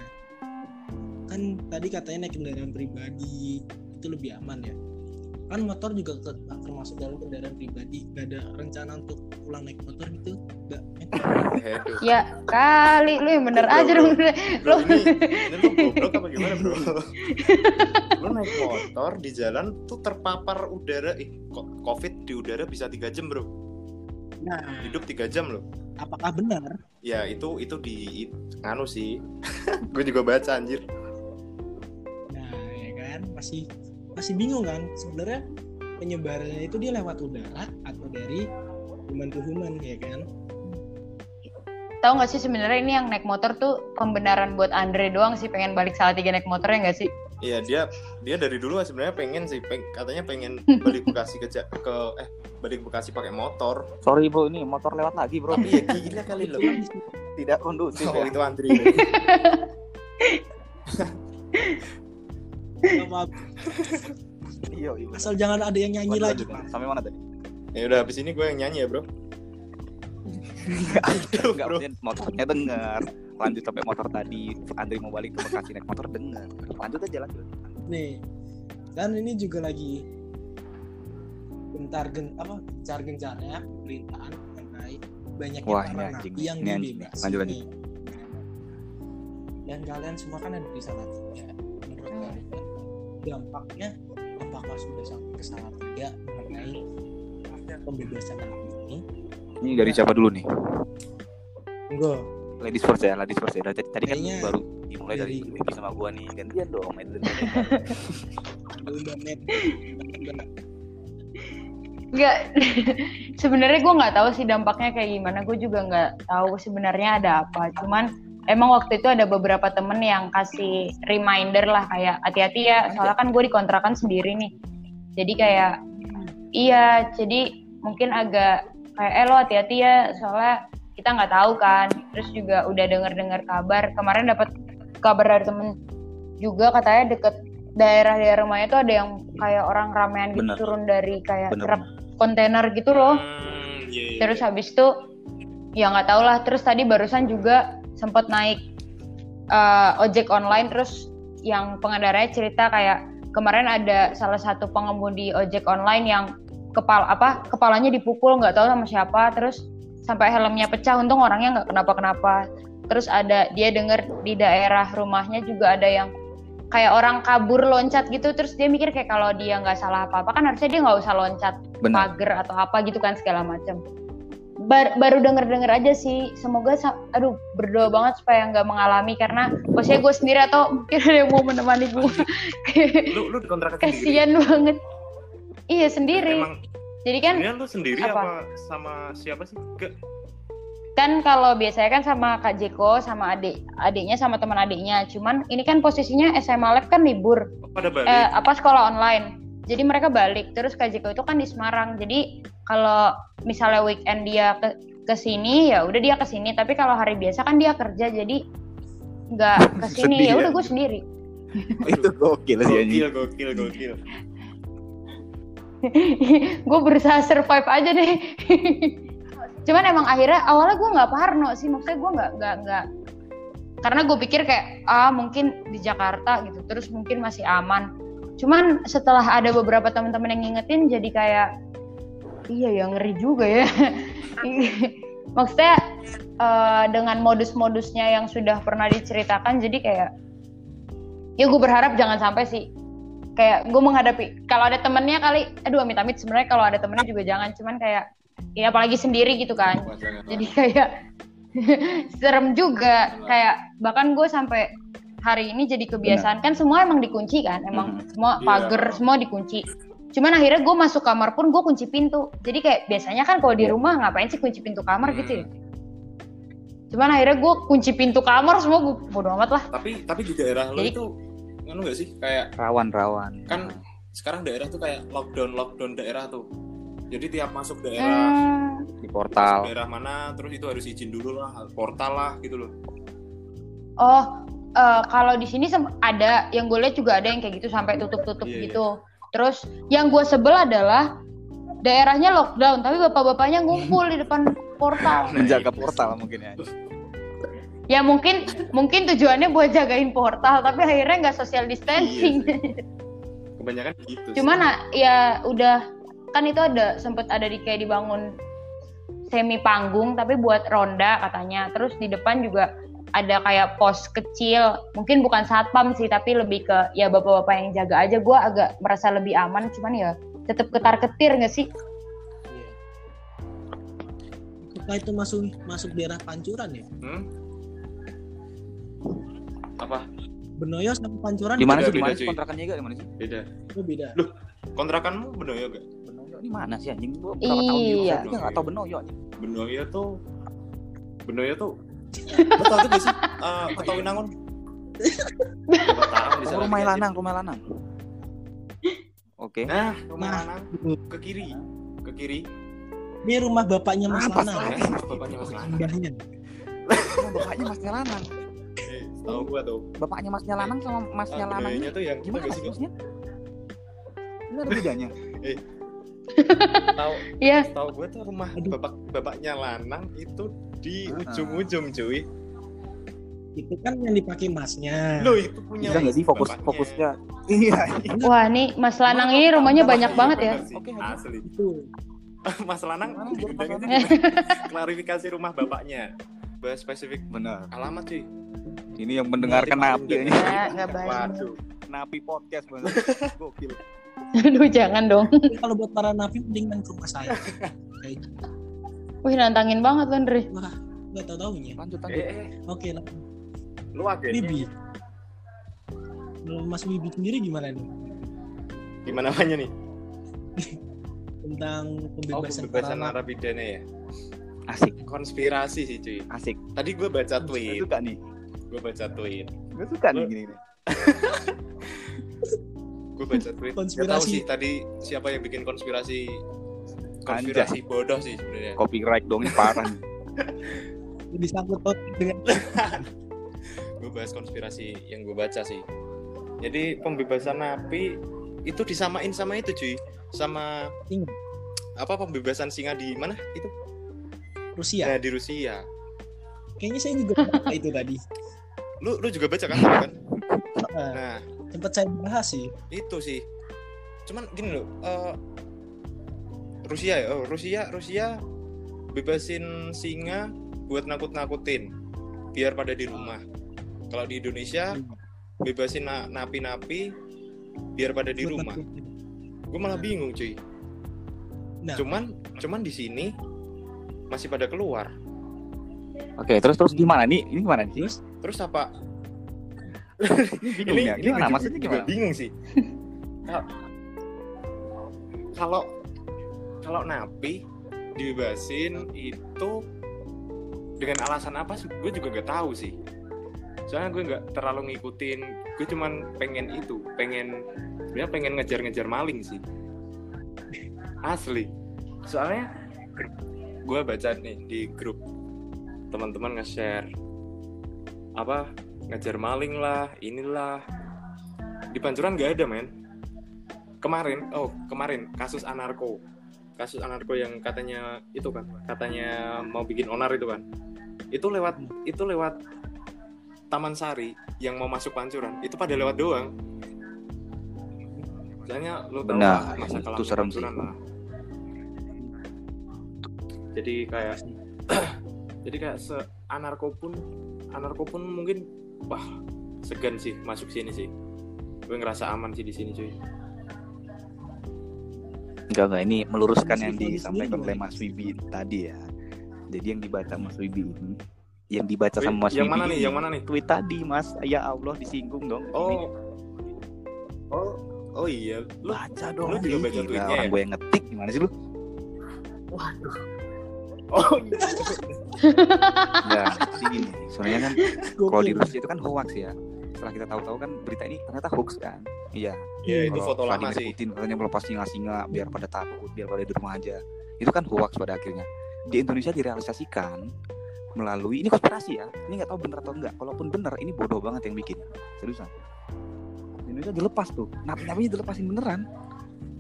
kan tadi katanya naik kendaraan pribadi itu lebih aman ya kan motor juga ke- termasuk dalam kendaraan pribadi gak ada rencana untuk pulang naik motor gitu gak Aduh. Ya kali lu yang bener Bro, aja bro. dong. Lu goblok apa gimana bro? lu naik motor di jalan tuh terpapar udara, eh kok covid di udara bisa tiga jam bro? nah Hidup tiga jam loh. apakah benar Ya itu itu di nganu sih. Gue juga baca anjir. nah ya kan masih masih bingung kan sebenarnya penyebarannya itu dia lewat udara atau dari human to human ya kan Tahu nggak sih sebenarnya ini yang naik motor tuh pembenaran buat Andre doang sih pengen balik salah tiga naik motor ya nggak sih? Iya dia dia dari dulu sebenarnya pengen sih peng- katanya pengen balik Bekasi ke ke eh balik Bekasi pakai motor. Sorry bro, ini motor lewat lagi bro. Tapi ya gila kali lo. Tidak kondusif. Oh ya. itu antri. Iya, asal jangan ada yang nyanyi lagi lanjut. Sampai mana tadi? ya udah habis ini gue yang nyanyi ya bro. Aduh, Enggak, bro. maksudnya motornya dengar. Lanjut sampai motor tadi. Andri mau balik ke Bekasi naik motor dengar. Lanjut aja lanjut. nih kan ini juga lagi gentar gen apa gencar gencarnya pemerintahan mengenai banyaknya Wah, anjing. yang dibebas Lanjut, lanjut. dan kalian semua kan ada di salah tiga menurut kalian dampaknya apakah sudah sampai ke salah tiga mengenai pembebasan ini Ini dari siapa dulu nih? enggak Ladies first ya, ladies first ya. Tadi, tadi kan Kayaknya baru dimulai dari Debbie sama gua nih. Gantian dong, Madeline. udah net udah Nggak, sebenarnya gue nggak tahu sih dampaknya kayak gimana. Gue juga nggak tahu sebenarnya ada apa. Cuman emang waktu itu ada beberapa temen yang kasih reminder lah kayak hati-hati ya. Soalnya kan gue dikontrakan sendiri nih. Jadi kayak iya, jadi mungkin agak kayak eh lo hati-hati ya. Soalnya kita nggak tahu kan. Terus juga udah denger-dengar kabar. Kemarin dapat kabar dari temen juga katanya deket daerah-daerah rumahnya tuh ada yang kayak orang ramean gitu Bener. turun dari kayak Bener. truk kontainer gitu loh. Hmm, iya, iya. Terus habis itu ya nggak tahu lah. Terus tadi barusan juga sempat naik eh, ojek online terus yang pengendaranya cerita kayak kemarin ada salah satu pengemudi ojek online yang kepala apa kepalanya dipukul nggak tahu sama siapa terus sampai helmnya pecah untung orangnya nggak kenapa-kenapa. Terus ada dia denger di daerah rumahnya juga ada yang kayak orang kabur loncat gitu terus dia mikir kayak kalau dia nggak salah apa-apa kan harusnya dia nggak usah loncat pagar atau apa gitu kan segala macam Bar- baru denger denger aja sih. Semoga aduh berdoa banget supaya nggak mengalami karena maksudnya gue sendiri atau mungkin ada yang mau menemani gue lu lu dikontrakan sendiri? Kasian banget. Iya sendiri. Emang jadi kan lu sendiri apa? apa? sama siapa sih? Ke kan kalau biasanya kan sama Kak Jeko sama adik adiknya sama teman adiknya. Cuman ini kan posisinya SMA Lab kan libur. Oh, pada balik. Eh, apa sekolah online jadi mereka balik. Terus Jeko itu kan di Semarang. Jadi kalau misalnya weekend dia ke ke sini ya udah dia ke sini. Tapi kalau hari biasa kan dia kerja. Jadi nggak ke sini ya udah gue sendiri. Itu gokil sih anjing. gokil gokil gokil. Gue berusaha survive aja deh. Cuman emang akhirnya awalnya gue nggak parno sih. Maksudnya gue nggak nggak nggak. Karena gue pikir kayak ah mungkin di Jakarta gitu. Terus mungkin masih aman cuman setelah ada beberapa teman-teman yang ngingetin jadi kayak iya ya ngeri juga ya. Maksudnya eh, dengan modus-modusnya yang sudah pernah diceritakan jadi kayak ya gue berharap jangan sampai sih. Kayak gue menghadapi kalau ada temennya kali aduh amit-amit sebenarnya kalau ada temennya juga jangan. Cuman kayak ya apalagi sendiri gitu kan. Jangan. jadi kayak serem juga. Kayak bahkan gue sampai hari ini jadi kebiasaan. Kan semua emang dikunci kan emang Mhm. semua Iya. pagar semua dikunci. Cuman akhirnya gue masuk kamar pun gue kunci pintu. Jadi kayak biasanya kan kalau di rumah ngapain sih kunci pintu kamar gitu ya? Cuman akhirnya gue kunci pintu kamar semua gue bodo amat lah. Tapi tapi di daerah lo Jadi- itu anu nggak sih? Kayak rawan rawan. kan sekarang daerah tuh kayak lockdown lockdown daerah tuh. Jadi tiap masuk daerah Hmm, di portal. Daerah mana terus itu harus izin dulu lah portal lah gitu loh. Oh, eh, kalau di sini ada yang gue lihat juga ada yang kayak gitu sampai tutup-tutup Iya, gitu. Terus yang gue sebel adalah daerahnya lockdown, tapi bapak-bapaknya ngumpul di depan portal. menjaga Nah, portal mungkin ya Ya mungkin mungkin tujuannya buat jagain portal, tapi akhirnya nggak social distancing. kebanyakan gitu sih. Cuman ah, ya udah kan itu ada sempet ada di kayak dibangun semi panggung tapi buat ronda katanya. Terus di depan juga ada kayak pos kecil, mungkin bukan satpam sih tapi lebih ke ya bapak-bapak yang jaga aja. Gua agak merasa lebih aman, cuman ya tetap ketar ketir nggak sih? Iya. Apakah itu masuk masuk daerah Pancuran ya? Hmm? apa Benoyo sama Pancuran di mana sih di mana sih kontrakannya juga di mana sih beda itu beda. kontrakanmu Benoyo gak Benoyo di mana sih anjing gua berapa tahun di Iya. Nggak tahu Benoyo anjing Benoyo tuh Benoyo tuh lo tau tuh gak sih uh, Oh, sana rumah lanang rumah lanang oke Nah, rumah Nah. lanang ke kiri, ke kiri. Ini rumah bapaknya Mas Apa Lana. sih? Eh, bapaknya Mas Lanang. Oh, bapaknya masnya lanang Eh, tahu gua tuh. bapaknya masnya lanang sama masnya Ah, lanang ini tuh yang kita gimana sih maksudnya ada bedanya Tahu, Iya. tahu gua tuh rumah bapak bapaknya Lanang itu di Ah. ujung-ujung, cuy. Itu kan yang dipakai masnya. Lo itu punya bisa nggak sih fokus bapaknya. fokusnya iya Wah nih Mas Lanang ini rumahnya banyak Iya, banget ya. Oke. Asli. Itu. Mas Lanang klarifikasi rumah bapaknya. Bahas spesifik benar alamat, cuy. ini yang mendengarkan napi ini Nggak. Waduh. napi podcast bener gokil Aduh jangan dong. Kalau buat para napi mendingan ke rumah saya. Kayak gitu. Wih nantangin banget Bang Dre. Wah, nggak tahu taunya. lanjut Eh, lanjut eh, Oke, lah. lu agennya Bibi. Menurut Mas Bibi sendiri gimana nih gimana namanya nih? tentang Oh, pembebasan, pembebasan para napi? narapidana ya. asik Konspirasi sih, cuy. asik Tadi gue baca gue tweet, suka nih gue baca tweet, gue suka nih Lu- gini nih gue baca tweet. Gak tahu Konspirasi. sih tadi siapa yang bikin konspirasi konspirasi bodoh sih sebenarnya. copyright dong ini parah disangkut paut dengan Gue bahas konspirasi yang gue baca sih. Jadi pembebasan napi itu disamain sama itu cuy, sama Singa. apa pembebasan singa di mana itu? Rusia. Nah, di Rusia. Kayaknya saya juga baca itu tadi. Lu lu juga baca kan kan? Nah, sempat saya bahas sih. itu sih cuman gini loh eh, Rusia ya oh, Rusia Rusia bebasin singa buat nakut-nakutin biar pada di rumah kalau di Indonesia bebasin na- napi-napi biar pada di rumah gue malah bingung cuy Nah. cuman cuman di sini masih pada keluar Oke, terus terus gimana nih? Ini gimana sih? terus apa Ini bingung ya. Gimana? gue Maksudnya gimana? bingung sih Kal- kalau kalau napi dibebasin itu dengan alasan apa gue juga gak tahu sih. Soalnya gue nggak terlalu ngikutin gue cuman pengen itu pengen sebenarnya pengen ngejar-ngejar maling sih. Asli. Soalnya gue baca nih di grup teman-teman nge-share apa ngejar maling lah inilah. Di pancuran nggak ada men. Kemarin oh kemarin kasus anarko kasus anarko yang katanya itu kan katanya mau bikin onar itu kan. Itu lewat itu lewat Taman Sari yang mau masuk pancuran itu pada lewat doang. Soalnya lu tahu lah masa itu serem sih. lah. Jadi kayak jadi kayak se anarko pun anarko pun mungkin wah segan sih masuk sini sih. Gue ngerasa aman sih di sini cuy Enggak enggak ini meluruskan Mas yang disampaikan oleh? Mas Wibi tadi ya. Jadi yang dibaca Mas Wibi ini yang dibaca Wih, sama Mas yang Wibi mana nih? Yang mana nih? Tweet tadi Mas. Ya Allah disinggung dong. Ini oh oh oh iya lu baca dong. lu juga baca tweetnya Orang ya? gue yang ngetik gimana sih lu? oh iya Enggak, sih gini. Sebenarnya kan kalau di Rusia itu kan hoax ya. Setelah kita tahu-tahu kan berita ini ternyata hoax kan. Iya. ya itu foto lama Vladimir sih Putin katanya melepas singa-singa biar pada takut, biar pada di rumah aja. Itu kan hoax pada akhirnya. Di Indonesia direalisasikan melalui ini konspirasi ya. Ini nggak tahu bener atau enggak. Kalaupun bener, ini bodoh banget yang bikin. Seriusan. Indonesia dilepas tuh. Napi-napinya dilepasin beneran.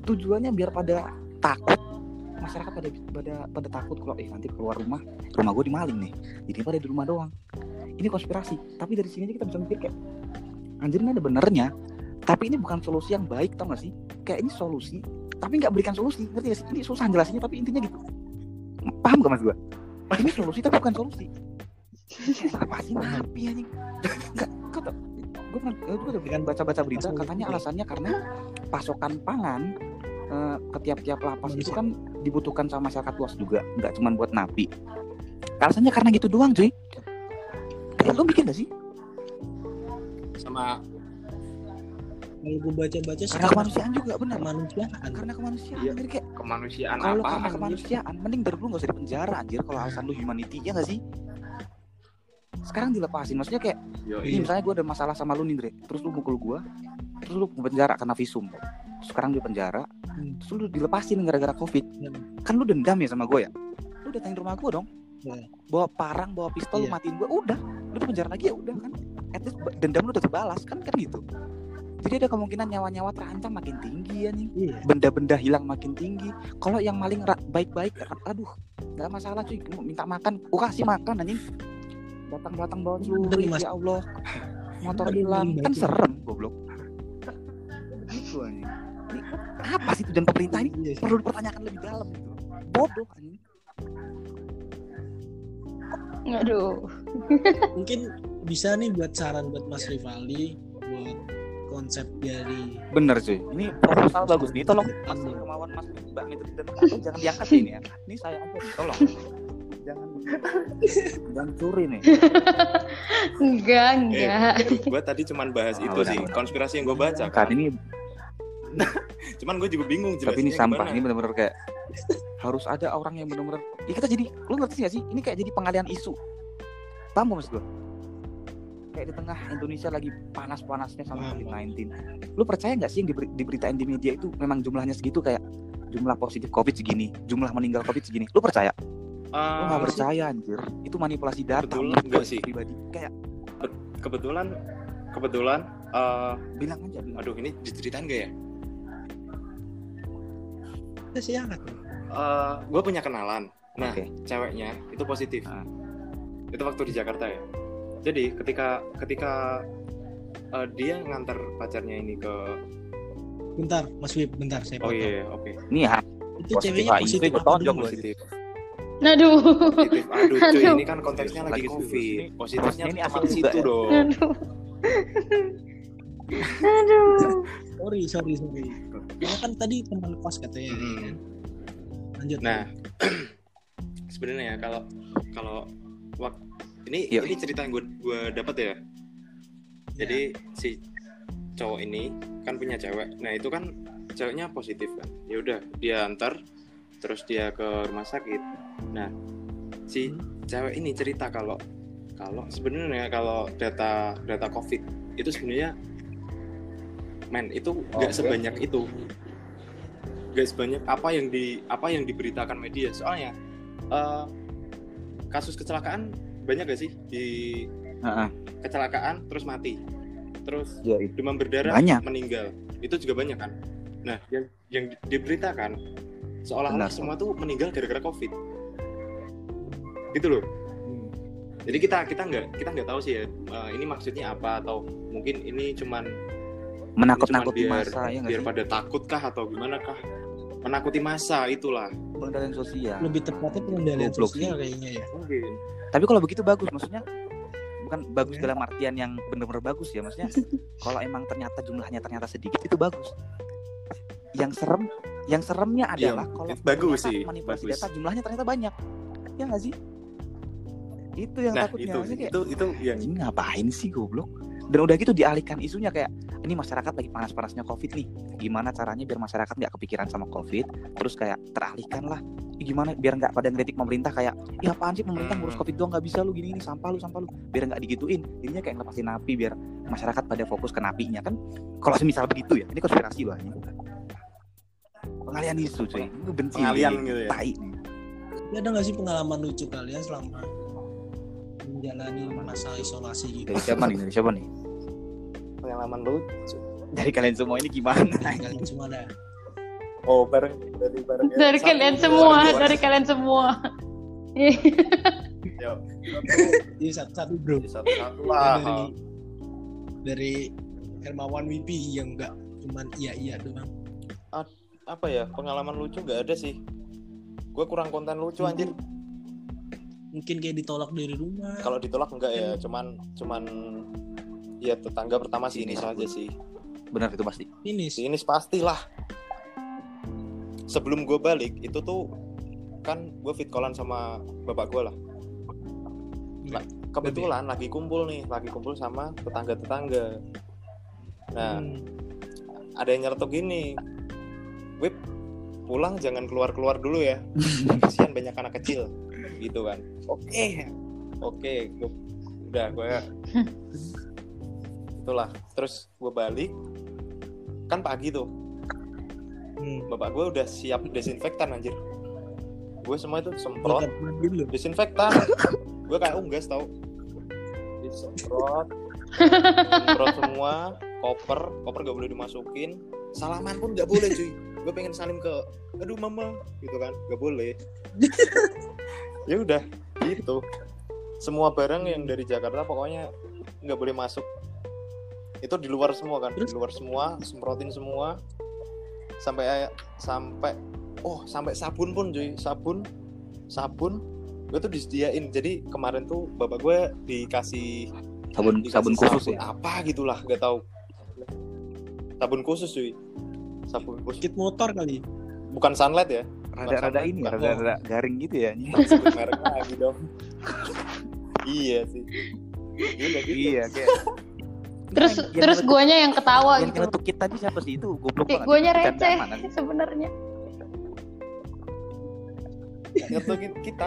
Tujuannya biar pada takut masyarakat pada pada pada takut kalau eh nanti keluar rumah rumah gue dimaling nih. Jadi pada di rumah doang. Ini konspirasi tapi dari sini aja kita bisa mikir kayak anjir ini ada benernya tapi ini bukan solusi yang baik tau gak sih? Kayak ini solusi tapi nggak berikan solusi. Ngerti gak sih? Ini susah jelasinnya tapi intinya gitu. Paham gak mas gue ini solusi tapi bukan solusi. Apa sih napi anjing? Nggak kata gue pernah gue udah dengan baca-baca berita katanya alasannya karena pasokan pangan eh, ke tiap-tiap lapas itu kan dibutuhkan sama masyarakat luas juga nggak cuma buat napi. Alasannya karena gitu doang cuy. Kayak lo bikin gak sih? Sama kalau gue baca-baca karena kemanusiaan juga benar kemanusiaan. Karena kemanusiaan Iya. anjir kayak kemanusiaan kalau apa karena kemanusiaan mending dari dulu gak usah di penjara anjir kalau alasan lu humanity ya gak sih? Sekarang dilepasin maksudnya kayak Yo, ini misalnya gue ada masalah sama lu nih Dre. Terus lu mukul gue terus lu penjara karena visum. Terus sekarang di penjara Hmm. terus lu dilepasin gara-gara covid. Hmm. kan lu dendam ya sama gue ya? Lu datangin rumah gue dong. Ya. bawa parang bawa pistol lu Iya. matiin gue udah. Lu di penjara lagi ya udah kan. At least dendam lu udah terbalas kan kan gitu. Jadi ada kemungkinan nyawa-nyawa terancam makin tinggi ya nih iya. Benda-benda hilang makin tinggi. Kalau yang maling baik-baik aduh nggak masalah cuy. Mau minta makan. Gua kasih makan anjing. Datang-datang bawa celurit Mas. ya Allah. Motor hilang. kan serem goblok gitu anjing. Ini apa sih tujuan pemerintah ini Iya sih. perlu dipertanyakan lebih dalam gitu. Bodoh anjing. Aduh. mungkin bisa nih buat saran buat Mas Rivaldi buat konsep dari bener cuy. Ini proposal bagus nih. Tolong mas kemauan mas mbak Mitri dan aku jangan diangkat ini ya. Ini saya aja tolong. Jangan jangan curi nih. Enggak, eh, enggak. gue tadi cuman bahas Oh, itu udah, sih. udah. konspirasi yang gue baca kan ini cuman gue juga bingung tapi ini sampah gimana. ini bener-bener kayak harus ada orang yang bener-bener ya kita jadi lu ngerti gak sih? Ini kayak jadi pengalian isu. Paham gak maksud gue kayak di tengah Indonesia lagi panas-panasnya sama Paham, COVID-19 lu percaya nggak sih yang diberi- diberitain di media itu memang jumlahnya segitu kayak jumlah positif COVID segini jumlah meninggal COVID segini? Lu percaya? Lu Ah, nggak percaya anjir. Itu manipulasi data Kebetulan enggak gue sih. pribadi. Kayak kebetulan kebetulan eh, bilang aja bilang. aduh ini diceritain gak ya kita sih angkat gue punya kenalan nah Oke. ceweknya itu positif Ah. itu waktu di Jakarta ya jadi ketika ketika eh, dia ngantar pacarnya ini ke bentar Mas Wib bentar saya oh potong iya oke ini ya itu positif ceweknya HIV positif dulu? lu. positif Aduh. Positif. Aduh, cuy, Aduh. ini kan konteksnya lagi Lagi covid. Positifnya Ini juga situ ya. dong. Aduh. Aduh. sorry sorry sorry Karena kan tadi teman kos katanya kan? lanjut Nah, sebenarnya ya kalau kalau wak- ini Yuk. ini cerita yang gue gue dapat ya. Jadi si cowok ini kan punya cewek. Nah itu kan ceweknya positif kan. Ya udah dia antar, terus dia ke rumah sakit. Nah si cewek ini cerita kalau kalau sebenarnya kalau data data covid itu sebenarnya men itu nggak Oke. sebanyak itu nggak sebanyak apa yang di apa yang diberitakan media soalnya eh, kasus kecelakaan banyak gak sih di Heeh. kecelakaan terus mati terus Ya, itu. demam berdarah Banyak. meninggal itu juga banyak kan nah yang yang di- diberitakan seolah-olah semua tuh meninggal gara-gara covid gitu loh jadi kita kita nggak kita nggak tahu sih ya eh, ini maksudnya apa atau mungkin ini cuman menakut-nakuti masa ya biar sih? pada takut kah atau gimana kah menakuti masa itulah Pengendalian sosial. lebih tepatnya pengendalian Goblok sosial kayaknya ya mungkin Tapi kalau begitu bagus, maksudnya bukan bagus Ya. dalam artian yang benar-benar bagus ya, maksudnya kalau emang ternyata jumlahnya ternyata sedikit itu bagus. Yang serem, yang seremnya Iya, adalah kalau bagus ternyata sih, manipulasi bagus. data jumlahnya ternyata banyak. Ya nggak sih? Itu yang nah takutnya. itu Maksudnya kayak, itu itu yang ngapain sih goblok? Dan udah gitu dialihkan isunya kayak ini masyarakat lagi panas-panasnya covid nih. Gimana caranya biar masyarakat nggak kepikiran sama covid? Terus kayak teralihkan lah. Gimana biar nggak pada ngeritik pemerintah kayak, ya apaan sih pemerintah ngurus Hmm. covid doang nggak bisa lu gini ini sampah lu sampah lu. Biar nggak digituin. Jadinya kayak ngelepasin napi biar masyarakat pada fokus ke napinya kan. Kalau semisal begitu ya, ini konspirasi loh ini. Pengalian isu cuy. Ini benci. Pengalian gitu ya. Tai. Ada nggak sih pengalaman lucu kalian selama menjalani masa isolasi gitu Dari siapa nih? Dari siapa nih? pengalaman lucu Dari kalian semua ini gimana? kalian semua ada oh bareng dari bareng ya. Dari kalian semua, dari kalian semua. Yuk, jadi satu-satu bro satu satu Ya, lah dari dari Hermawan Wipi yang nggak cuman iya iya doang apa ya pengalaman lucu nggak ada sih gue kurang konten lucu anjir mungkin kayak ditolak dari rumah. Kalau ditolak enggak ya cuman cuman ya tetangga pertama sih ini saja sih. Benar itu pasti. ini si ini pastilah. Sebelum gue balik itu tuh kan gue fit callan sama bapak gue lah. Lah, kebetulan lagi kumpul nih lagi kumpul sama tetangga tetangga nah Hmm. ada yang nyeletuk gini Wip pulang jangan keluar keluar dulu ya. Kasihan banyak anak kecil gitu kan. Oke. Oke gua- udah gue itulah. Terus gue balik. Kan pagi tuh. Hmm. bapak gue udah siap desinfektan anjir. Gue semua itu semprot. Desinfektan. Gue kayak unggas tau. Disemprot. Semprot semua. Koper. Koper gak boleh dimasukin. Salaman pun gak boleh cuy. Gue pengen salim ke aduh mama. Gitu kan. Gak boleh ya udah gitu. Semua barang yang dari Jakarta pokoknya nggak boleh masuk. Itu di luar semua kan di luar semua semprotin semua. Sampai sampai oh sampai sabun pun cuy. Sabun sabun gue tuh disediain. Jadi kemarin tuh bapak gue dikasih Sabun dikasih sabun khusus ya. apa gitulah gak tahu. Sabun khusus cuy. Sabun khusus. Kit motor kali. Bukan sunlight ya Rada-rada ini, Bukan. rada-rada garing gitu ya. merek lagi dong iya sih Ya udah gitu. iya kayak Terus Nah, yang terus nyeletuk- guanya yang ketawa yang gitu. nyeletuk kita tadi siapa sih itu goblok Kayak banget. guanya receh sebenarnya. nyetukin kita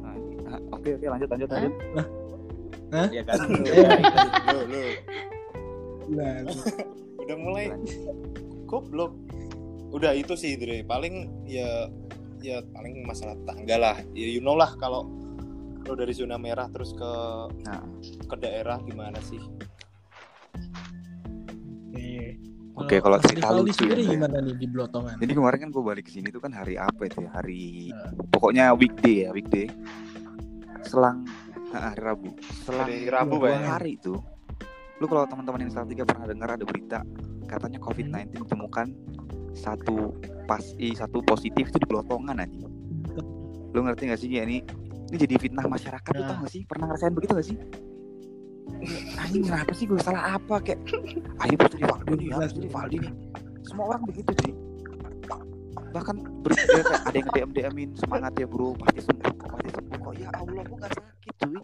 Nah, ah, Oke oke lanjut lanjut lanjut. Hah? Iya kan. lu lu nah udah mulai goblok udah itu sih Dre paling ya ya paling masalah tangga lah ya you know lah kalau lo dari zona merah terus ke Nah, ke daerah gimana sih oke Oke, kalau cerita Rivaldi lucu ya, gimana nih di Blotongan jadi kemarin kan gue balik ke sini tuh kan hari apa itu ya? Hari Nah. pokoknya weekday ya, weekday. Selang ah, hari Rabu. Selang Hari Rabu, dua Bang. hari itu. Lu kalau teman-teman yang tiga pernah dengar ada berita katanya COVID-19 ditemukan satu pas i satu positif itu di Pelotongan aja. Lu ngerti gak sih ya ini ini jadi fitnah masyarakat Nah. tau gak sih? Pernah ngerasain begitu gak sih? Anjing kenapa sih gue salah apa kayak ini pasti di Valdi nih, harus di Valdi nih. Semua orang begitu sih. Bahkan ber- ya, kayak ada yang nge-DM DMin semangat ya bro, pasti sembuh kok, pasti sembuh kok. Ya Allah, gue gak sakit cuy.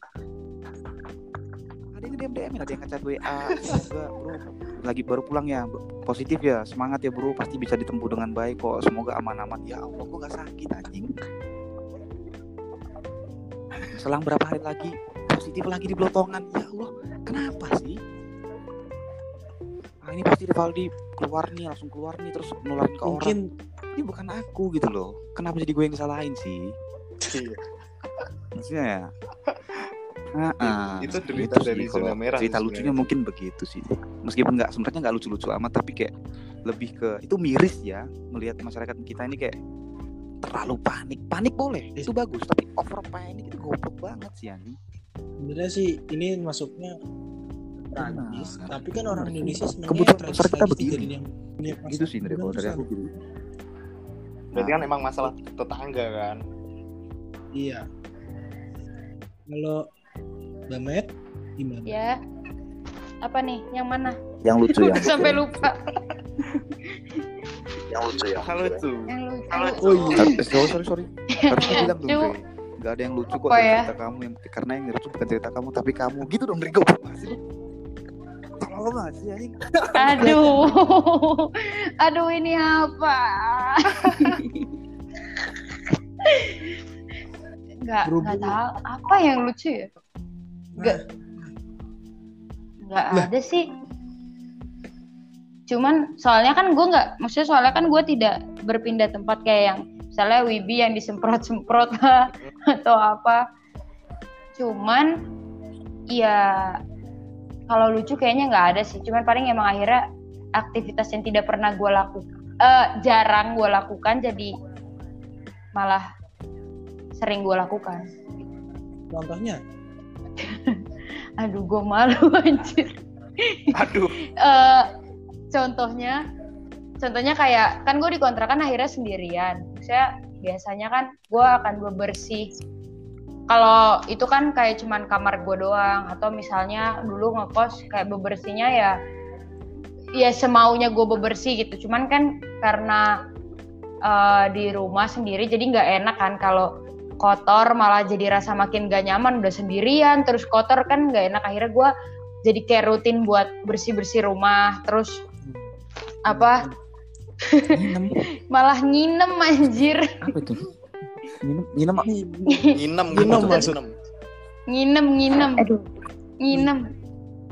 DMin, ada yang ngechat WA, semoga bro lagi baru pulang ya, positif ya, semangat ya bro, pasti bisa ditempuh dengan baik kok. Semoga aman-aman. Ya Allah, gue gak sakit anjing. Selang berapa hari lagi positif lagi di Blotongan. Ya Allah, kenapa sih? Ah, ini pasti Rivaldi keluar nih, langsung keluar nih terus nularin ke orang. Mungkin Ini bukan aku gitu loh. Kenapa jadi gue yang disalahin sih? Iya. Maksudnya ya. Ah, Itu gitu derita sih dari kalau zona merah Cerita lucunya sebenarnya. mungkin begitu sih. Meskipun nggak sebenarnya nggak lucu-lucu amat, tapi kayak lebih ke itu miris ya melihat masyarakat kita ini kayak terlalu panik. Panik boleh, itu bagus, tapi over panik itu goblok banget sih anjing. sebenarnya sih ini masuknya tragis, Benar. tapi kan orang Indonesia sebenarnya Kebutuhan tragis masyarakat kita begini. yang punya Gitu sih Indra, kalau dari aku gitu. Berarti kan emang masalah tetangga kan. Iya. Kalau Mbak Met gimana? Ya. Apa nih? Yang mana? Yang lucu ya. Sampai lupa. Yang lucu ya. Halo tuh. Yang lucu. Oh iya. Sorry, sorry, sorry. Harus bilang. Dre. Gak ada yang lucu kok Apa ya? cerita kamu yang karena yang lucu bukan cerita kamu tapi kamu gitu dong lu. Tolong banget sih anjing. Aduh. Aduh ini apa? Enggak, Berhubung- enggak tahu apa yang lucu ya? Enggak. Enggak Lah. ada sih. Cuman soalnya kan gue nggak, maksudnya soalnya kan gue tidak berpindah tempat kayak yang misalnya Wibi yang disemprot-semprot lah atau apa. Cuman ya kalau lucu kayaknya nggak ada sih. Cuman paling emang akhirnya aktivitas yang tidak pernah gue lakukan, eh, jarang gue lakukan jadi malah sering gue lakukan. Contohnya Aduh, gue malu anjir. Aduh. Eh, contohnya, contohnya kayak kan gue dikontrakan akhirnya sendirian. Saya biasanya kan gue akan bebersih. Kalau itu kan kayak cuman kamar gue doang atau misalnya dulu ngekos kayak bebersihnya ya ya semaunya gue bebersih gitu. Cuman kan karena eh, di rumah sendiri jadi nggak enak kan kalau kotor malah jadi rasa makin gak nyaman udah sendirian terus kotor kan nggak enak. Akhirnya gue jadi kayak rutin buat bersih bersih rumah terus apa? Nginem malah nginem anjir. Apa itu? Nginem nginem Nginem, Nginem maksudnya. Nginem. nginem nginem nginem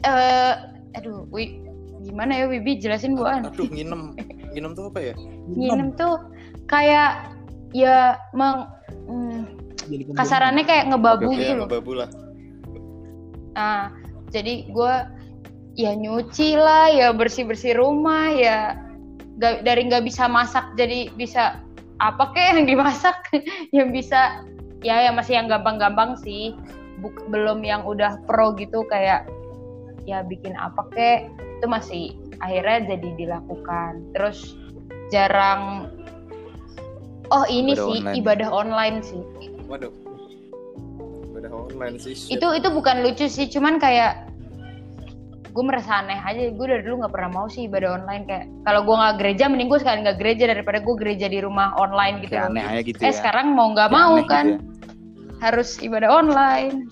eh aduh wi gimana ya Wibi? Jelasin buan Aduh, nginem. Nginem tuh apa ya? nginem tuh kayak ya meng hmm, jadi kebun. kasarannya kayak ngebabu Oke, gitu Ya, loh ngebabu lah. Nah, jadi gue ya nyuci lah, ya bersih bersih rumah, ya nggak- dari nggak bisa masak jadi bisa apa kek yang dimasak, yang bisa ya yang masih yang gampang-gampang sih, Buk- belum yang udah pro gitu kayak ya bikin apa kek itu masih akhirnya jadi dilakukan. Terus jarang Oh ini Ibadah sih online. ibadah online sih. Waduh. Udah online sih. shit. itu itu bukan lucu sih cuman kayak gue merasa aneh aja gue dari dulu nggak pernah mau sih ibadah online kayak kalau gue nggak gereja mending gue sekalian nggak gereja daripada gue gereja di rumah online gitu kayak loh. aneh aja gitu eh ya. sekarang mau nggak mau kan gitu ya. harus ibadah online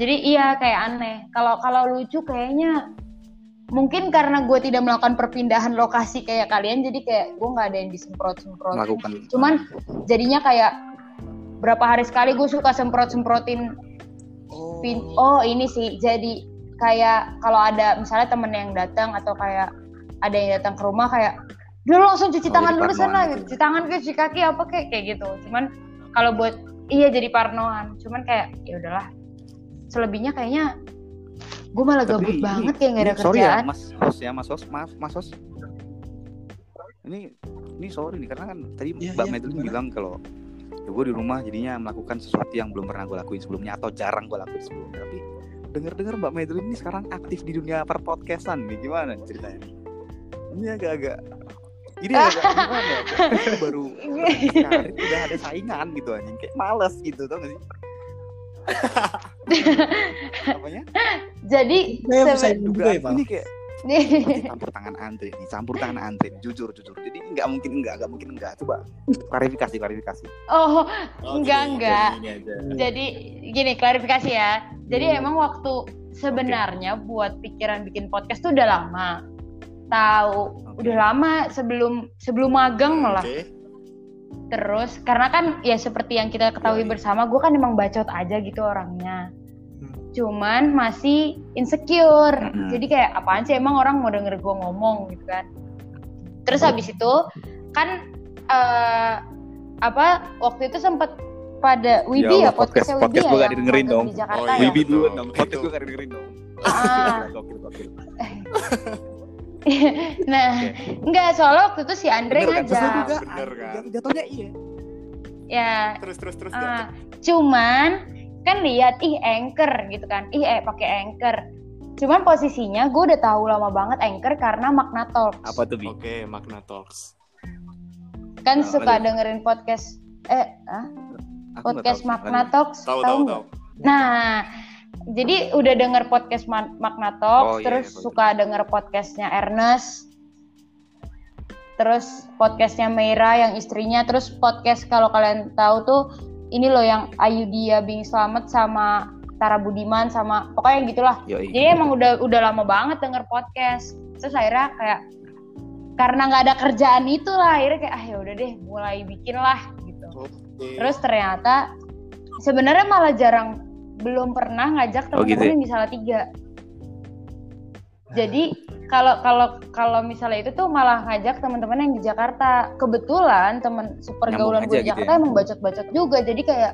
jadi iya kayak aneh kalau kalau lucu kayaknya mungkin karena gue tidak melakukan perpindahan lokasi kayak kalian jadi kayak gue nggak ada yang disemprot semprot cuman jadinya kayak berapa hari sekali gue suka semprot semprotin Oh. Pin- oh ini sih jadi kayak kalau ada misalnya temen yang datang atau kayak ada yang datang ke rumah kayak lo langsung cuci Oh, tangan dulu sana gitu. gitu. cuci tangan ke cuci kaki apa kayak kayak gitu cuman kalau buat iya jadi parnoan cuman kayak ya udahlah selebihnya kayaknya gue malah Tapi gabut ini- banget kayak gak ada sorry ya kerjaan mas host ya mas host maaf mas host ini ini sorry nih karena kan tadi Iya, mbak iya, Madeline gimana? bilang kalau ya gue di rumah jadinya melakukan sesuatu yang belum pernah gue lakuin sebelumnya atau jarang gue lakuin sebelumnya tapi dengar-dengar mbak Madeline ini sekarang aktif di dunia perpodcastan nih gimana ceritanya ini agak-agak Ini agak gimana ya? Kayak baru karir udah ada saingan gitu anjing. Kayak males gitu tau gak sih? Apanya? Jadi Saya bisa juga ya, Pak. Ini kayak campur tangan Andre nih, campur tangan Andre, nih, jujur jujur. Jadi nggak mungkin enggak, nggak mungkin enggak. Coba klarifikasi, klarifikasi. oh Oh, Enggak, gini, enggak. gini aja. jadi gini klarifikasi ya. Jadi Hmm. emang waktu sebenarnya buat pikiran bikin podcast tuh udah lama. Tahu, Oke. udah lama sebelum sebelum magang malah. Oke. Terus karena kan ya seperti yang kita ketahui bersama, gue kan emang bacot aja gitu orangnya. Hmm. Cuman masih insecure. Mm-mm. Jadi kayak apaan sih emang orang mau denger gue ngomong gitu kan. Terus habis itu kan eh apa waktu itu sempet pada Wibi ya, Ya podcast- podcastnya Wibi podcast ya gua nggak yang didengerin dong. di Jakarta Oh, ya. iya. Wibi dulu dong, podcast Itu. gue gak dengerin dong. Ah. Nah, Oke. enggak soalnya waktu itu si Andre Bener kan? Ngajak. juga. Bener kan? Jatuh- Jatuhnya iya. Ya, Terus terus terus. ah, cuman kan lihat ih anchor gitu kan. Ih eh pakai anchor. Cuman posisinya gue udah tahu lama banget anchor karena Magna Talks. Apa tuh, Bi? Oke, Magna Talks. Kan Nah, suka lanjut. dengerin podcast eh ah, Aku podcast. Magna. Talks Tahu tahu tahu. Nah, jadi udah denger podcast Ma- Magna Talks, Oh, iya, terus iya, suka denger podcastnya Ernest, terus podcastnya Meira yang istrinya, terus podcast kalau kalian tahu tuh ini loh yang Ayudia Bing Slamet sama Tara Budiman sama pokoknya gitulah. Yoi. Jadi emang udah udah lama banget denger podcast. Terus akhirnya kayak karena nggak ada kerjaan itu lah akhirnya kayak ah ya udah deh mulai bikin lah gitu. Oke. Terus ternyata sebenarnya malah jarang belum pernah ngajak Oh, gitu teman-teman ya? yang di Salatiga. Jadi kalau kalau kalau misalnya itu tuh malah ngajak teman-teman yang di Jakarta. Kebetulan temen sepergaulan Nyambung gue di gitu Jakarta ya? emang bacot-bacot juga. Jadi kayak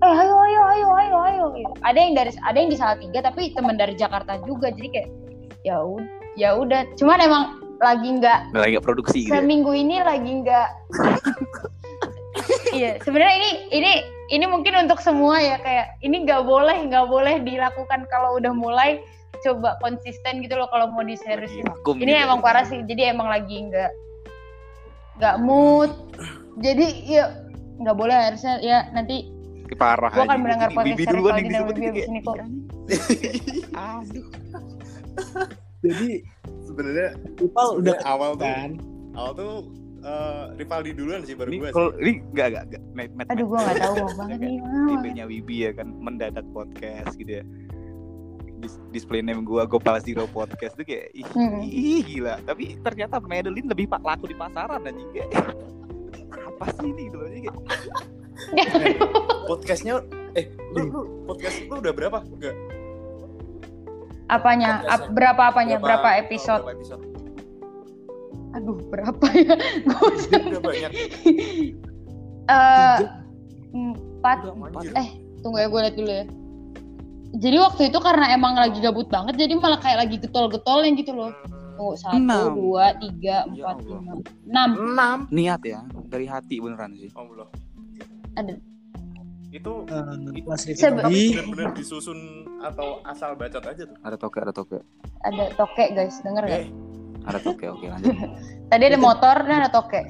eh ayo ayo ayo ayo ayo gitu. Ada yang dari ada yang di Salatiga tapi teman dari Jakarta juga. Jadi kayak ya udah ya udah. Cuman emang lagi nggak Nggak lagi nggak produksi gitu. ya? seminggu ini lagi nggak iya sebenarnya ini ini ini mungkin untuk semua ya kayak ini nggak boleh nggak boleh dilakukan kalau udah mulai coba konsisten gitu loh kalau mau diseriusin ini gitu ya. emang parah sih jadi emang lagi nggak nggak mood jadi ya nggak boleh harusnya ya nanti Parah Gua akan mendengar podcast Bibi dari duluan Claudine yang dan disebut Wibi ini abis kayak, ini kok. Aduh. Jadi Sebenarnya Ipal udah awal tuh kan. awal tuh eh, Rivaldi duluan sih baru gue kalau sih. ini enggak enggak enggak. Met, met, aduh gue nggak tahu banget nih Wah. IP-nya Wibi ya kan mendadak podcast gitu ya. Dis- display name gua Gopal Zero Podcast tuh kayak ih, Mm-mm. ih, gila. Tapi ternyata Madeline lebih pak laku di pasaran anjing kayak. Apa sih ini gitu loh. Podcastnya eh lu, lu podcast lu udah berapa? Enggak. apanya. Ap- berapa apanya berapa episode berapa episode? Aduh berapa ya gue banyak. Eh, empat eh tunggu ya gue liat dulu ya jadi waktu itu karena emang lagi gabut banget jadi malah kayak lagi getol-getolnya gitu loh tunggu satu Enam. dua tiga Ya empat Allah. lima enam Enam. Niat ya, dari hati beneran sih. Oh belum. ada Itu eh, Sebe- Rifdi bener-bener disusun atau asal bacot aja tuh. Ada toke, ada toke. ada toke guys denger gak Ada toke, oke lanjut. tadi ada motor dan ada toke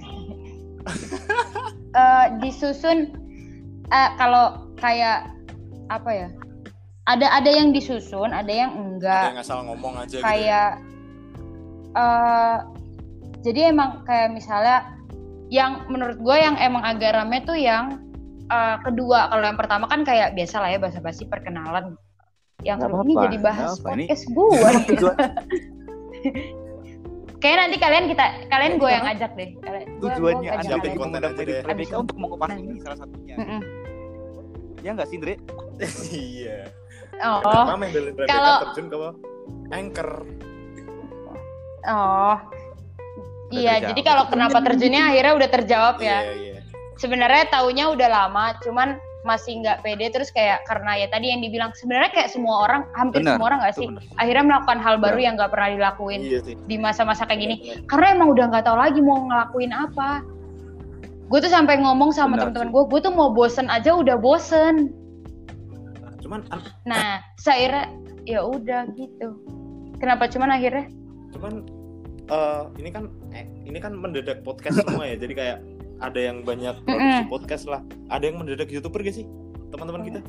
Eh, disusun eh, kalau kayak apa ya ada ada yang disusun ada yang ada enggak yang asal ngomong aja gitu. ya. kayak eh jadi emang kayak misalnya yang menurut gue yang emang agak rame tuh yang eh, kedua kalau yang pertama kan kayak biasa lah ya basa-basi perkenalan yang Nggak kedua ini jadi bahas apa, podcast gue kayak nanti kalian kita kalian gue yang ajak deh kalian tujuannya kalian. konten aja deh. Rebecca untuk mengupas ini salah satunya. Mm-mm. Ya enggak sih, Andre? iya. oh Kenapa Mendelin Rebecca Kalau- terjun ke anchor? oh Udah iya terjawab. jadi kalau kenapa terjunnya akhirnya udah terjawab ya Iya, iya. sebenarnya taunya udah lama cuman masih nggak pede terus kayak karena ya tadi yang dibilang sebenarnya kayak semua orang hampir Benar, semua orang nggak sih benar. akhirnya melakukan hal baru Benar. yang nggak pernah dilakuin Iya sih. di masa-masa kayak gini Benar. karena emang udah nggak tahu lagi mau ngelakuin apa gue tuh sampai ngomong sama teman-teman gue gue tuh mau bosen aja udah bosen Cuman nah saya ya udah gitu kenapa cuman akhirnya cuman eh, ini kan eh, ini kan mendadak podcast semua ya. Jadi kayak ada yang banyak produksi Mm-mm. podcast lah. Ada yang mendadak youtuber gak sih teman-teman kita?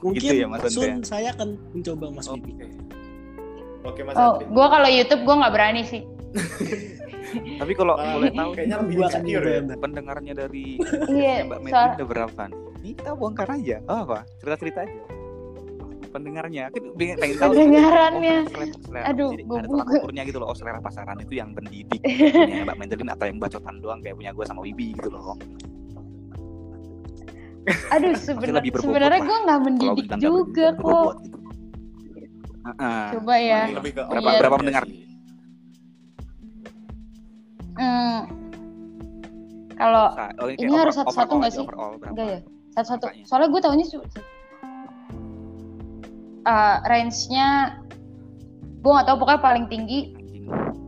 Mungkin gitu ya Mas Andre. soon saya akan mencoba Mas Oke. Bibi. Oke Mas Oh, gue kalau YouTube gue nggak berani sih. Tapi kalau Ah, boleh tahu kayaknya lebih coba ya. Pendengarnya dari Iya, Mbak Medi soal udah berapa nih? Kita bongkar aja. Oh apa? Cerita-cerita aja. Pendengarnya, kan pengen tahu. Pendengarannya. Oh, selera, selera. Aduh, Jadi gua ada tolak buka. ukurnya gitu loh. Oh selera pasaran itu yang pendidik. punya Mbak Mendelin atau yang bacotan doang kayak punya gue sama Wibi gitu loh. aduh sebenar- sebenarnya gue nggak mendidik juga kok. berbobot gitu. Heeh. Coba ya. Ini lebih ke Berapa- berapa pendengar? Hmm. Kalau oh, Ini harus satu-satu nggak sih? Enggak ya satu-satu. Soalnya gue tahunya uh, range-nya gue nggak tahu pokoknya paling tinggi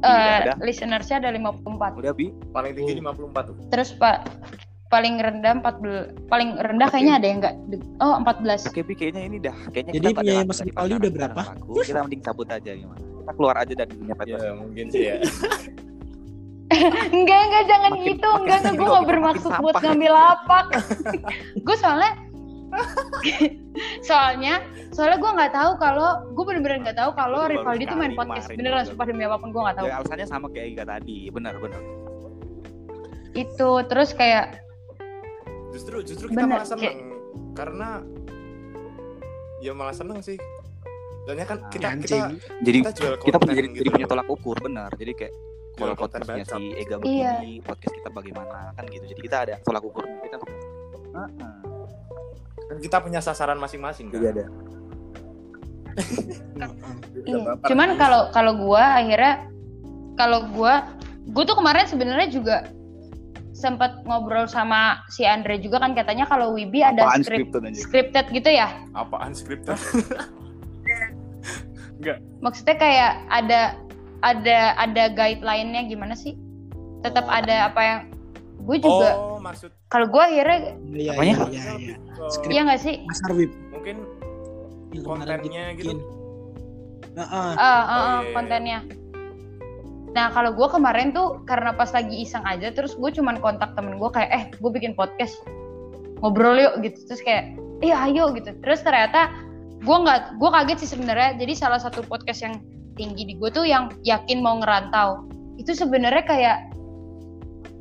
uh, listenersnya ada 54 Udah bi. Paling tinggi Oh. 54 tuh. terus pak paling rendah 14 paling rendah Oke. kayaknya ada yang enggak oh 14 Oke bi kayaknya ini dah. Kayaknya Jadi kita punya Mas pasaran, udah berapa? laku. Kita mending cabut aja gimana? Kita keluar aja dari dunia podcast. Ya mungkin sih ya. enggak enggak jangan Makin- gitu makin enggak enggak gue nggak kita bermaksud buat sampah. ngambil lapak gue soalnya soalnya soalnya gue nggak tahu kalau gue bener-bener nggak tahu kalau Rivaldi tuh main podcast kemarin beneran sumpah demi apa pun gue nggak tahu Ya, alasannya sama kayak Ika tadi, benar benar. itu terus kayak Justru justru kita Bener, malah seneng karena ya malah seneng sih. Soalnya kan kita kita Anjing. Jadi kita jual kita punya jadi, gitu jadi punya tolak ukur benar. Jadi kayak kalau podcastnya si Ega Iya. begini, podcast kita bagaimana kan gitu. Jadi kita ada tolak ukur kita. Heeh. Kan kita punya sasaran masing-masing kan. Jadi ada. Iya. Cuman kalau kalau gua akhirnya kalau gua gua tuh kemarin sebenarnya juga sempat ngobrol sama si Andre juga kan katanya kalau Wibi ada Apaan script scripted scripted gitu ya. apaan skripnya? Maksudnya kayak ada ada ada guideline-nya gimana sih? Tetap Oh. ada apa yang gue juga Oh, maksud kalau gua akhirnya Iya, Apanya? iya, iya, iya. Skrip. iya nggak sih? Mas Arwib. mungkin yang kontennya gitu. Nah, ah, Ah, ah, ah, iya, iya. kontennya. Nah kalau gue kemarin tuh karena pas lagi iseng aja, terus gue cuman kontak temen gue kayak, eh gue bikin podcast, ngobrol yuk gitu. Terus kayak, iya ayo gitu. Terus ternyata gue nggak, gue kaget sih sebenarnya. Jadi salah satu podcast yang tinggi di gue tuh yang yakin mau ngerantau. Itu sebenarnya kayak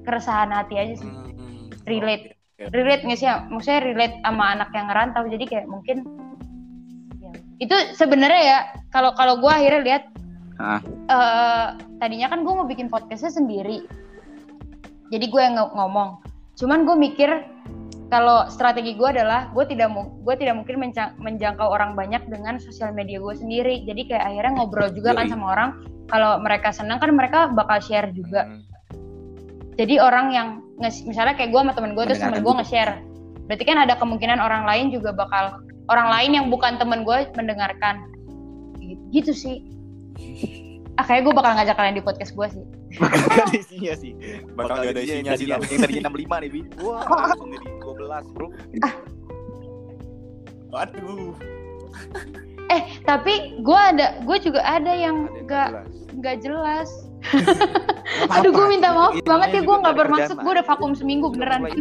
keresahan hati aja sih. Hmm, Relate. oke. Relate nggak sih? Maksudnya relate sama anak yang ngerantau. Jadi kayak mungkin ya. itu sebenarnya ya kalau kalau gue akhirnya lihat Ah. eh tadinya kan gue mau bikin podcastnya sendiri jadi gue yang ng- ngomong cuman gue mikir kalau strategi gue adalah gue tidak gue tidak mungkin menjangkau orang banyak dengan sosial media gue sendiri jadi kayak akhirnya ngobrol juga kan sama orang kalau mereka senang kan mereka bakal share juga Hmm. Jadi orang yang nge- misalnya kayak gue sama temen gue terus temen gue nge-share berarti kan ada kemungkinan orang lain juga bakal orang lain yang bukan temen gue mendengarkan Gitu- gitu sih ah kayak gue bakal ngajak kalian di podcast gue sih Gak ada isinya sih. Bakal gak ada isinya sih, Yang tapi. yang tadinya 65 nih, Bi. Wah, langsung jadi 12, Bro. Waduh. eh tapi gue ada gue juga ada yang Ada yang gak nggak jelas. nggak jelas aduh gue minta maaf itu banget ya gue nggak nggak ada bermaksud gue udah vakum seminggu beneran nggak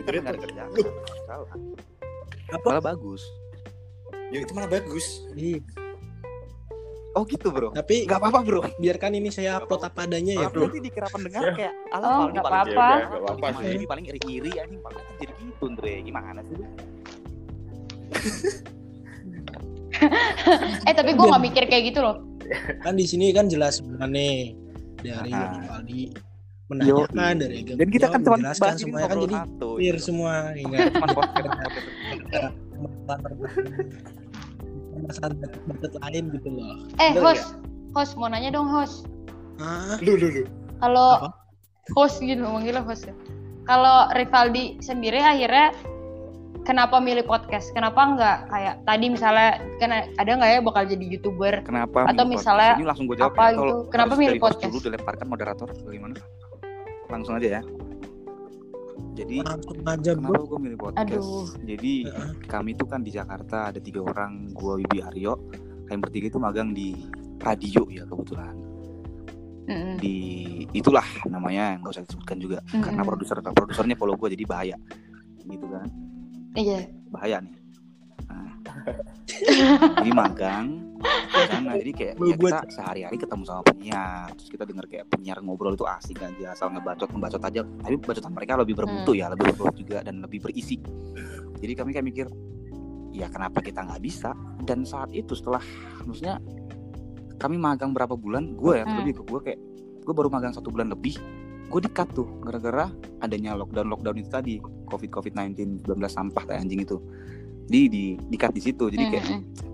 apa? Malah bagus. Ya itu malah bagus. Iya. Oh gitu, Bro. Tapi Gak apa-apa, Bro. biarkan ini saya upload apa adanya ya, Kalau bro. nanti dikira pendengar Ya. kayak ala Oh, paling nggak apa-apa. Ya nggak apa-apa sih. Dewi paling iri-iri anjing paling jadi gitu, Andre. Gimana sih? eh tapi gue nggak mikir kayak gitu loh Kan di sini kan jelas sebenarnya dari. Rivaldi menanyakan dari Ega Dan kita kan cuma menjelaskan semuanya kan jadi clear gitu. semua hingga Cuma podcast. masalah lain gitu loh. eh host host mau nanya dong host Ah, Lu kalau Apa? host gitu manggilnya host ya. kalau Rivaldi sendiri akhirnya kenapa milih podcast kenapa nggak kayak tadi misalnya kan ada nggak ya bakal jadi youtuber Kenapa? Atau milih misalnya podcast? ini langsung gue jawab apa ya. gitu. Kalau Kenapa milih podcast? Dulu dilemparkan moderator bagaimana? Langsung aja ya. Jadi langsung aja bro. kenapa gue milih podcast? Aduh. Jadi kami tuh kan di Jakarta ada tiga orang, gua Wibi Aryo, kami bertiga itu magang di radio ya kebetulan. Di itulah namanya nggak usah disebutkan juga Mm-mm. karena produser produsernya follow gue jadi bahaya gitu kan Iya. bahaya nih Nah. jadi magang di sana jadi kayak ya Buat- kita sehari-hari ketemu sama penyiar terus kita denger kayak penyiar ngobrol itu asik aja asal ngebacot ngebacot aja tapi bacotan mereka lebih bermutu ya lebih berbobot juga dan lebih berisi jadi kami kayak mikir ya kenapa kita nggak bisa dan saat itu setelah maksudnya kami magang berapa bulan gue ya Hmm. lebih ke gue kayak gue baru magang satu bulan lebih gue di cut tuh gara-gara adanya lockdown lockdown itu tadi covid covid 19 19 sampah kayak anjing itu. Di di di cut di situ jadi kayak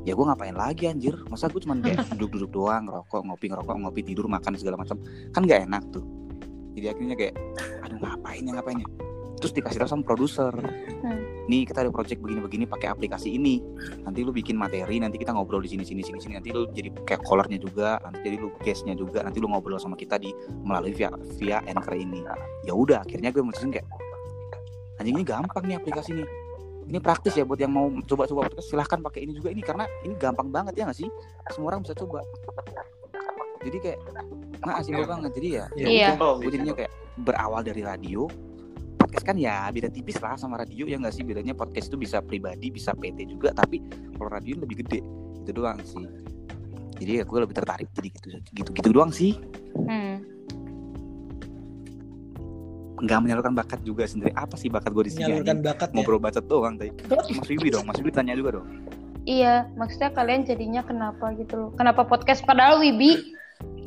ya gue ngapain lagi anjir? Masa gue cuman kayak duduk-duduk doang ngerokok ngopi ngerokok ngopi tidur makan segala macam. Kan gak enak tuh. Jadi akhirnya kayak aduh ngapain ya ngapain ya terus dikasih tahu sama produser nih kita ada project begini-begini pakai aplikasi ini. Nanti lu bikin materi nanti kita ngobrol di sini sini sini sini. Nanti lu jadi kayak callernya juga nanti jadi lu guestnya juga. Nanti lu ngobrol sama kita di melalui via via anchor ini. Ya udah akhirnya gue mutusin kayak anjing ini gampang nih aplikasi nih ini praktis ya buat yang mau coba-coba podcast. Silahkan pakai ini juga. Ini karena ini gampang banget ya nggak sih? Semua orang bisa coba. Jadi kayak nah simpel banget. Jadi ya ya Iya. gue jadinya kayak berawal dari radio podcast kan ya beda tipis lah sama radio ya nggak sih bedanya podcast itu bisa pribadi bisa PT juga tapi kalau radio lebih gede itu doang sih jadi ya gue lebih tertarik jadi gitu gitu gitu doang sih Hmm. nggak menyalurkan bakat juga sendiri apa sih bakat gue di sini menyalurkan bakat ya. ngobrol bacot doang tadi Mas Wibi dong Mas Wibi tanya juga dong Iya, maksudnya kalian jadinya kenapa gitu loh? Kenapa podcast? Padahal Wibi,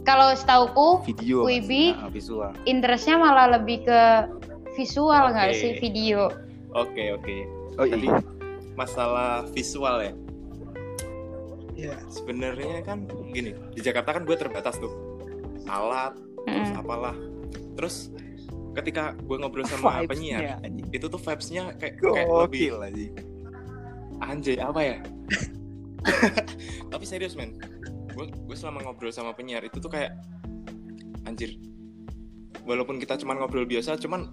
kalau setauku video. Wibi. Nah, visual interestnya malah lebih ke visual nggak Oke. sih video? Oke oke. oh Tadi iya masalah visual ya. Iya. Sebenarnya kan gini, di Jakarta kan gue terbatas tuh alat, terus Mm-mm. apalah. Terus ketika gue ngobrol sama penyiar, Vibes-nya, anjing. itu tuh vibes-nya kayak kayak lebih gokil anjing anjay apa ya? Tapi serius men, gue gue selama ngobrol sama penyiar itu tuh kayak anjir. Walaupun kita cuman ngobrol biasa, cuman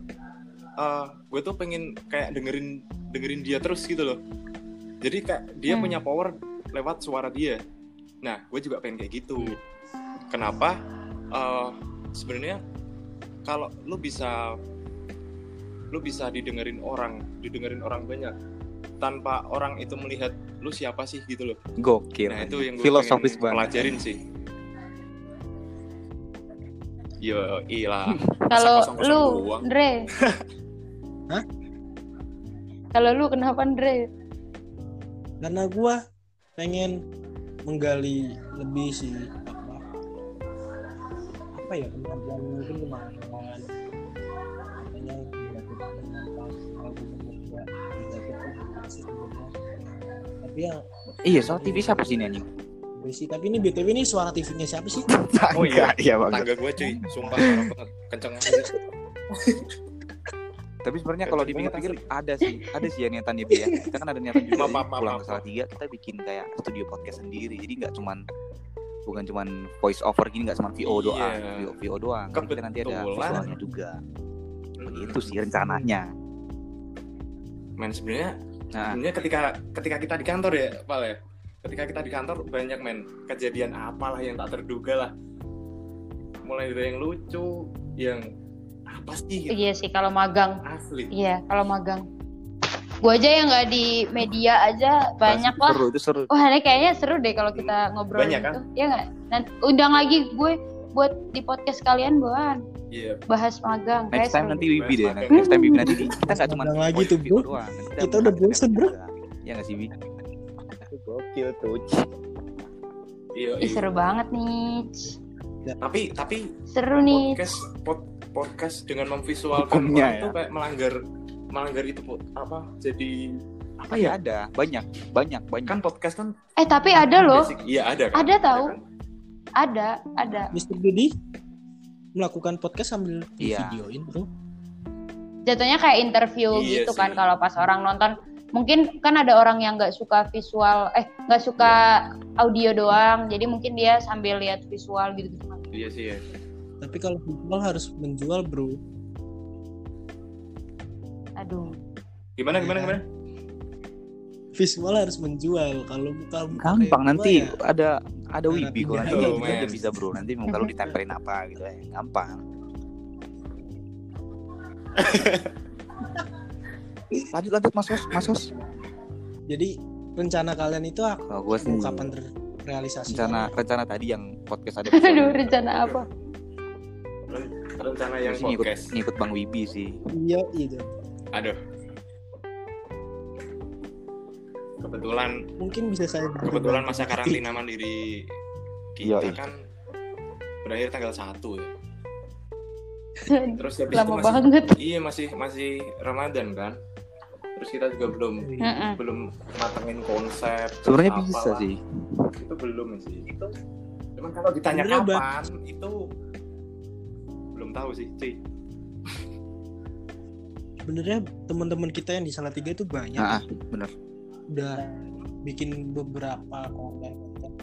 eh gue tuh pengen kayak dengerin dengerin dia terus gitu loh. Jadi kayak dia Hmm. punya power lewat suara dia. Nah, gue juga pengen kayak gitu. Kenapa? Eh Sebenarnya kalau lu bisa lu bisa didengerin orang, didengerin orang banyak tanpa orang itu melihat lu siapa sih gitu loh. gokil Nah, itu yang gue filosofis pengen banget pelajarin sih. Yo, ilah. Kalau lu. Dre. Hah? Kalau lu kenapa Dre? karena gua pengen menggali lebih sih apa apa ya kemampuan mungkin kemampuan katanya sih tapi ya iya soal TV siapa sih ini anjing besi tapi ini btw ini suara TV-nya siapa sih Oh iya. iya banget Tangga gue cuy, sumpah parah banget. Kenceng aja. Tapi sebenarnya kalau dipikir-pikir ada sih, ada sih ya niatan itu ya. Kita kan ada niatan juga Maaf, maaf, pulang maaf, ke Salatiga kita bikin kayak studio podcast sendiri. Jadi nggak cuman bukan cuman voice over gini nggak cuman VO doang, Iya. VO, VO doang. Kan kita nanti ada visualnya juga. Begitu sih rencananya. Men sebenarnya Nah, sebenarnya ketika ketika kita di kantor ya, Pal ya. Ketika kita di kantor banyak men kejadian apalah yang tak terduga lah. Mulai dari yang lucu, yang apa sih gitu. Iya sih kalau magang. asli. Iya, kalau magang. Gua aja yang nggak di media aja banyak lah. seru itu seru. Wah, ini kayaknya seru deh kalau kita ngobrol Banyak, gitu. Iya nggak? Nanti undang lagi gue buat di podcast kalian buat Iya. bahas magang. Next time seru nanti Wibi deh. Bahas Next time Wibi nanti di- kita nggak cuma lagi tuh, bro. doang. Nanti Kita ada udah bosen, bro. Iya nggak sih Wi? Gokil tuh. Iya. Iya. seru banget nih. Tapi tapi Seru nih. podcast pod- podcast dengan memvisualkan Hukumnya orang ya. tuh kayak melanggar melanggar itu apa jadi apa Iya ya ada, banyak, banyak, banyak. kan podcast kan Eh, tapi ada loh. iya ada kan Ada tahu. kan? Ada, ada. Mr. Dudi melakukan podcast sambil Iya. videoin bro Jatuhnya kayak interview Iya gitu kan sih. kalau pas orang nonton. Mungkin kan ada orang yang nggak suka visual, eh nggak suka audio doang. Jadi mungkin dia sambil lihat visual gitu gitu. iya sih ya tapi kalau visual harus menjual bro Aduh. gimana gimana Iya. gimana visual harus menjual kalau bukan Gampang nanti ya. ada Ada wibi kok nanti Oh, aja men. bisa bro. Nanti mau kalau ditempelin apa gitu ya, gampang. lanjut lanjut mas Hos, mas Hos. Jadi rencana kalian itu gue sih kapan terrealisasi? rencana rencana tadi yang podcast ada. Aduh, rencana apa? Rencana yang sih ngikut, ngikut Bang Wibi sih. Iya itu. aduh kebetulan Mungkin bisa saya kebetulan masa karantina mandiri kita Iya, iya. kan berakhir tanggal 1 ya terus habis Lama itu masih, banget. iya masih masih Ramadan kan terus kita juga belum Mm-mm. belum matengin konsep Sebenarnya bisa sih. itu belum sih itu cuman kalau ditanya Sebenarnya kapan itu belum tahu sih cuy Sebenarnya teman-teman kita yang di Salatiga itu banyak. Nah, bener. Udah bikin beberapa konten-konten.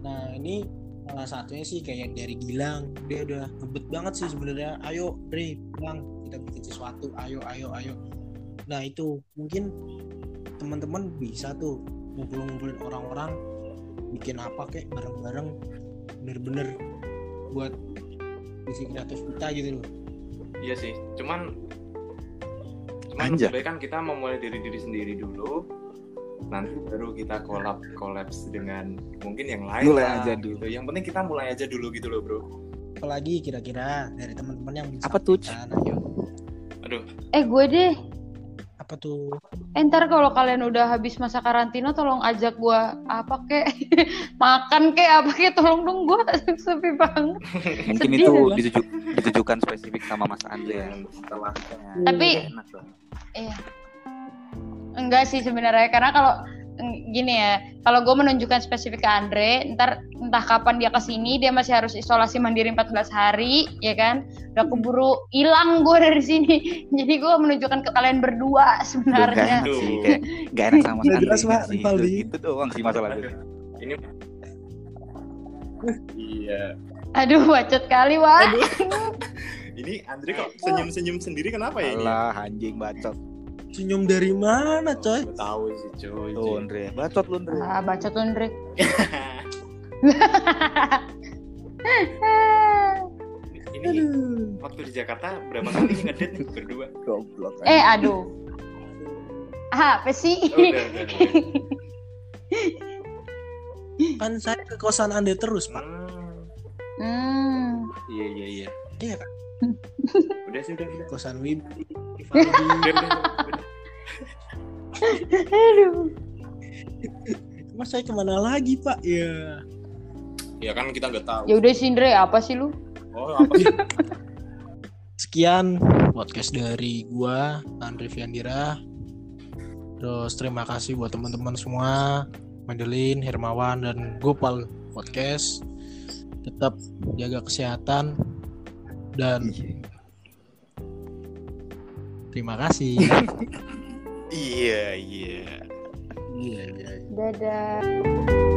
Nah ini salah satunya sih kayak dari Gilang dia udah ngebet banget sih sebenarnya ayo Dre Gilang kita bikin sesuatu ayo ayo ayo nah itu mungkin teman-teman bisa tuh ngumpul-ngumpulin orang-orang bikin apa kek bareng-bareng bener-bener buat isi kreatif kita gitu loh iya sih cuman cuman Anjay. lebih kan kita memulai dari diri sendiri dulu nanti baru kita collab kolaps dengan mungkin yang lain Mulai lah, aja dulu. gitu. yang penting kita mulai aja dulu gitu loh bro apalagi kira-kira dari teman-teman yang bisa Apa tuh? ayo aduh Eh gue deh. Apa tuh Eh, ntar kalau kalian udah habis masa karantina tolong ajak gue apa kek makan kek apa kek tolong dong gue sepi banget. Mungkin Sedih itu gua. dituju, ditujukan spesifik sama Mas Andre ya. Setelahnya. Tapi- enak. Iya. Enggak sih sebenarnya karena kalau gini ya, kalau gue menunjukkan spesifik ke Andre, ntar entah kapan dia ke sini dia masih harus isolasi mandiri 14 hari, ya kan? Udah keburu hilang gue dari sini. Jadi gue menunjukkan ke kalian berdua Duh, gak sebenarnya. enak sih kayak gak enak sama Andre jelas, Pak, sih. Rivaldi. Itu, itu doang sih masalahnya. Aduh, ini iya Aduh, bacot kali, Wak. ini Andre kok senyum senyum sendiri kenapa ya ini Alah anjing bacot. Senyum dari mana coy Gak tahu sih cuy Tuh Andre, bacot lu Andre. Ah, bacot lu, Andre. ini Aduh. waktu di Jakarta berapa kali ngedate nih berdua Goblok. eh, aduh. Ah, apa sih? Oh, udah, udah, udah. kan saya ke kosan anda terus pak Hmm, Hmm. iya iya iya iya kan udah sih udah udah. Kosan Wib. Aduh. mas saya ke mana lagi pak? Ya. Ya kan kita nggak tahu. Ya udah sih, Andre, apa sih lu? oh apa sih? Sekian podcast dari gua Andre Fiandira. Terus terima kasih buat teman-teman semua. Madeline Hermawan dan Gopal podcast. Tetap jaga kesehatan dan terima kasih. Iya. Iya iya iya. Dadah.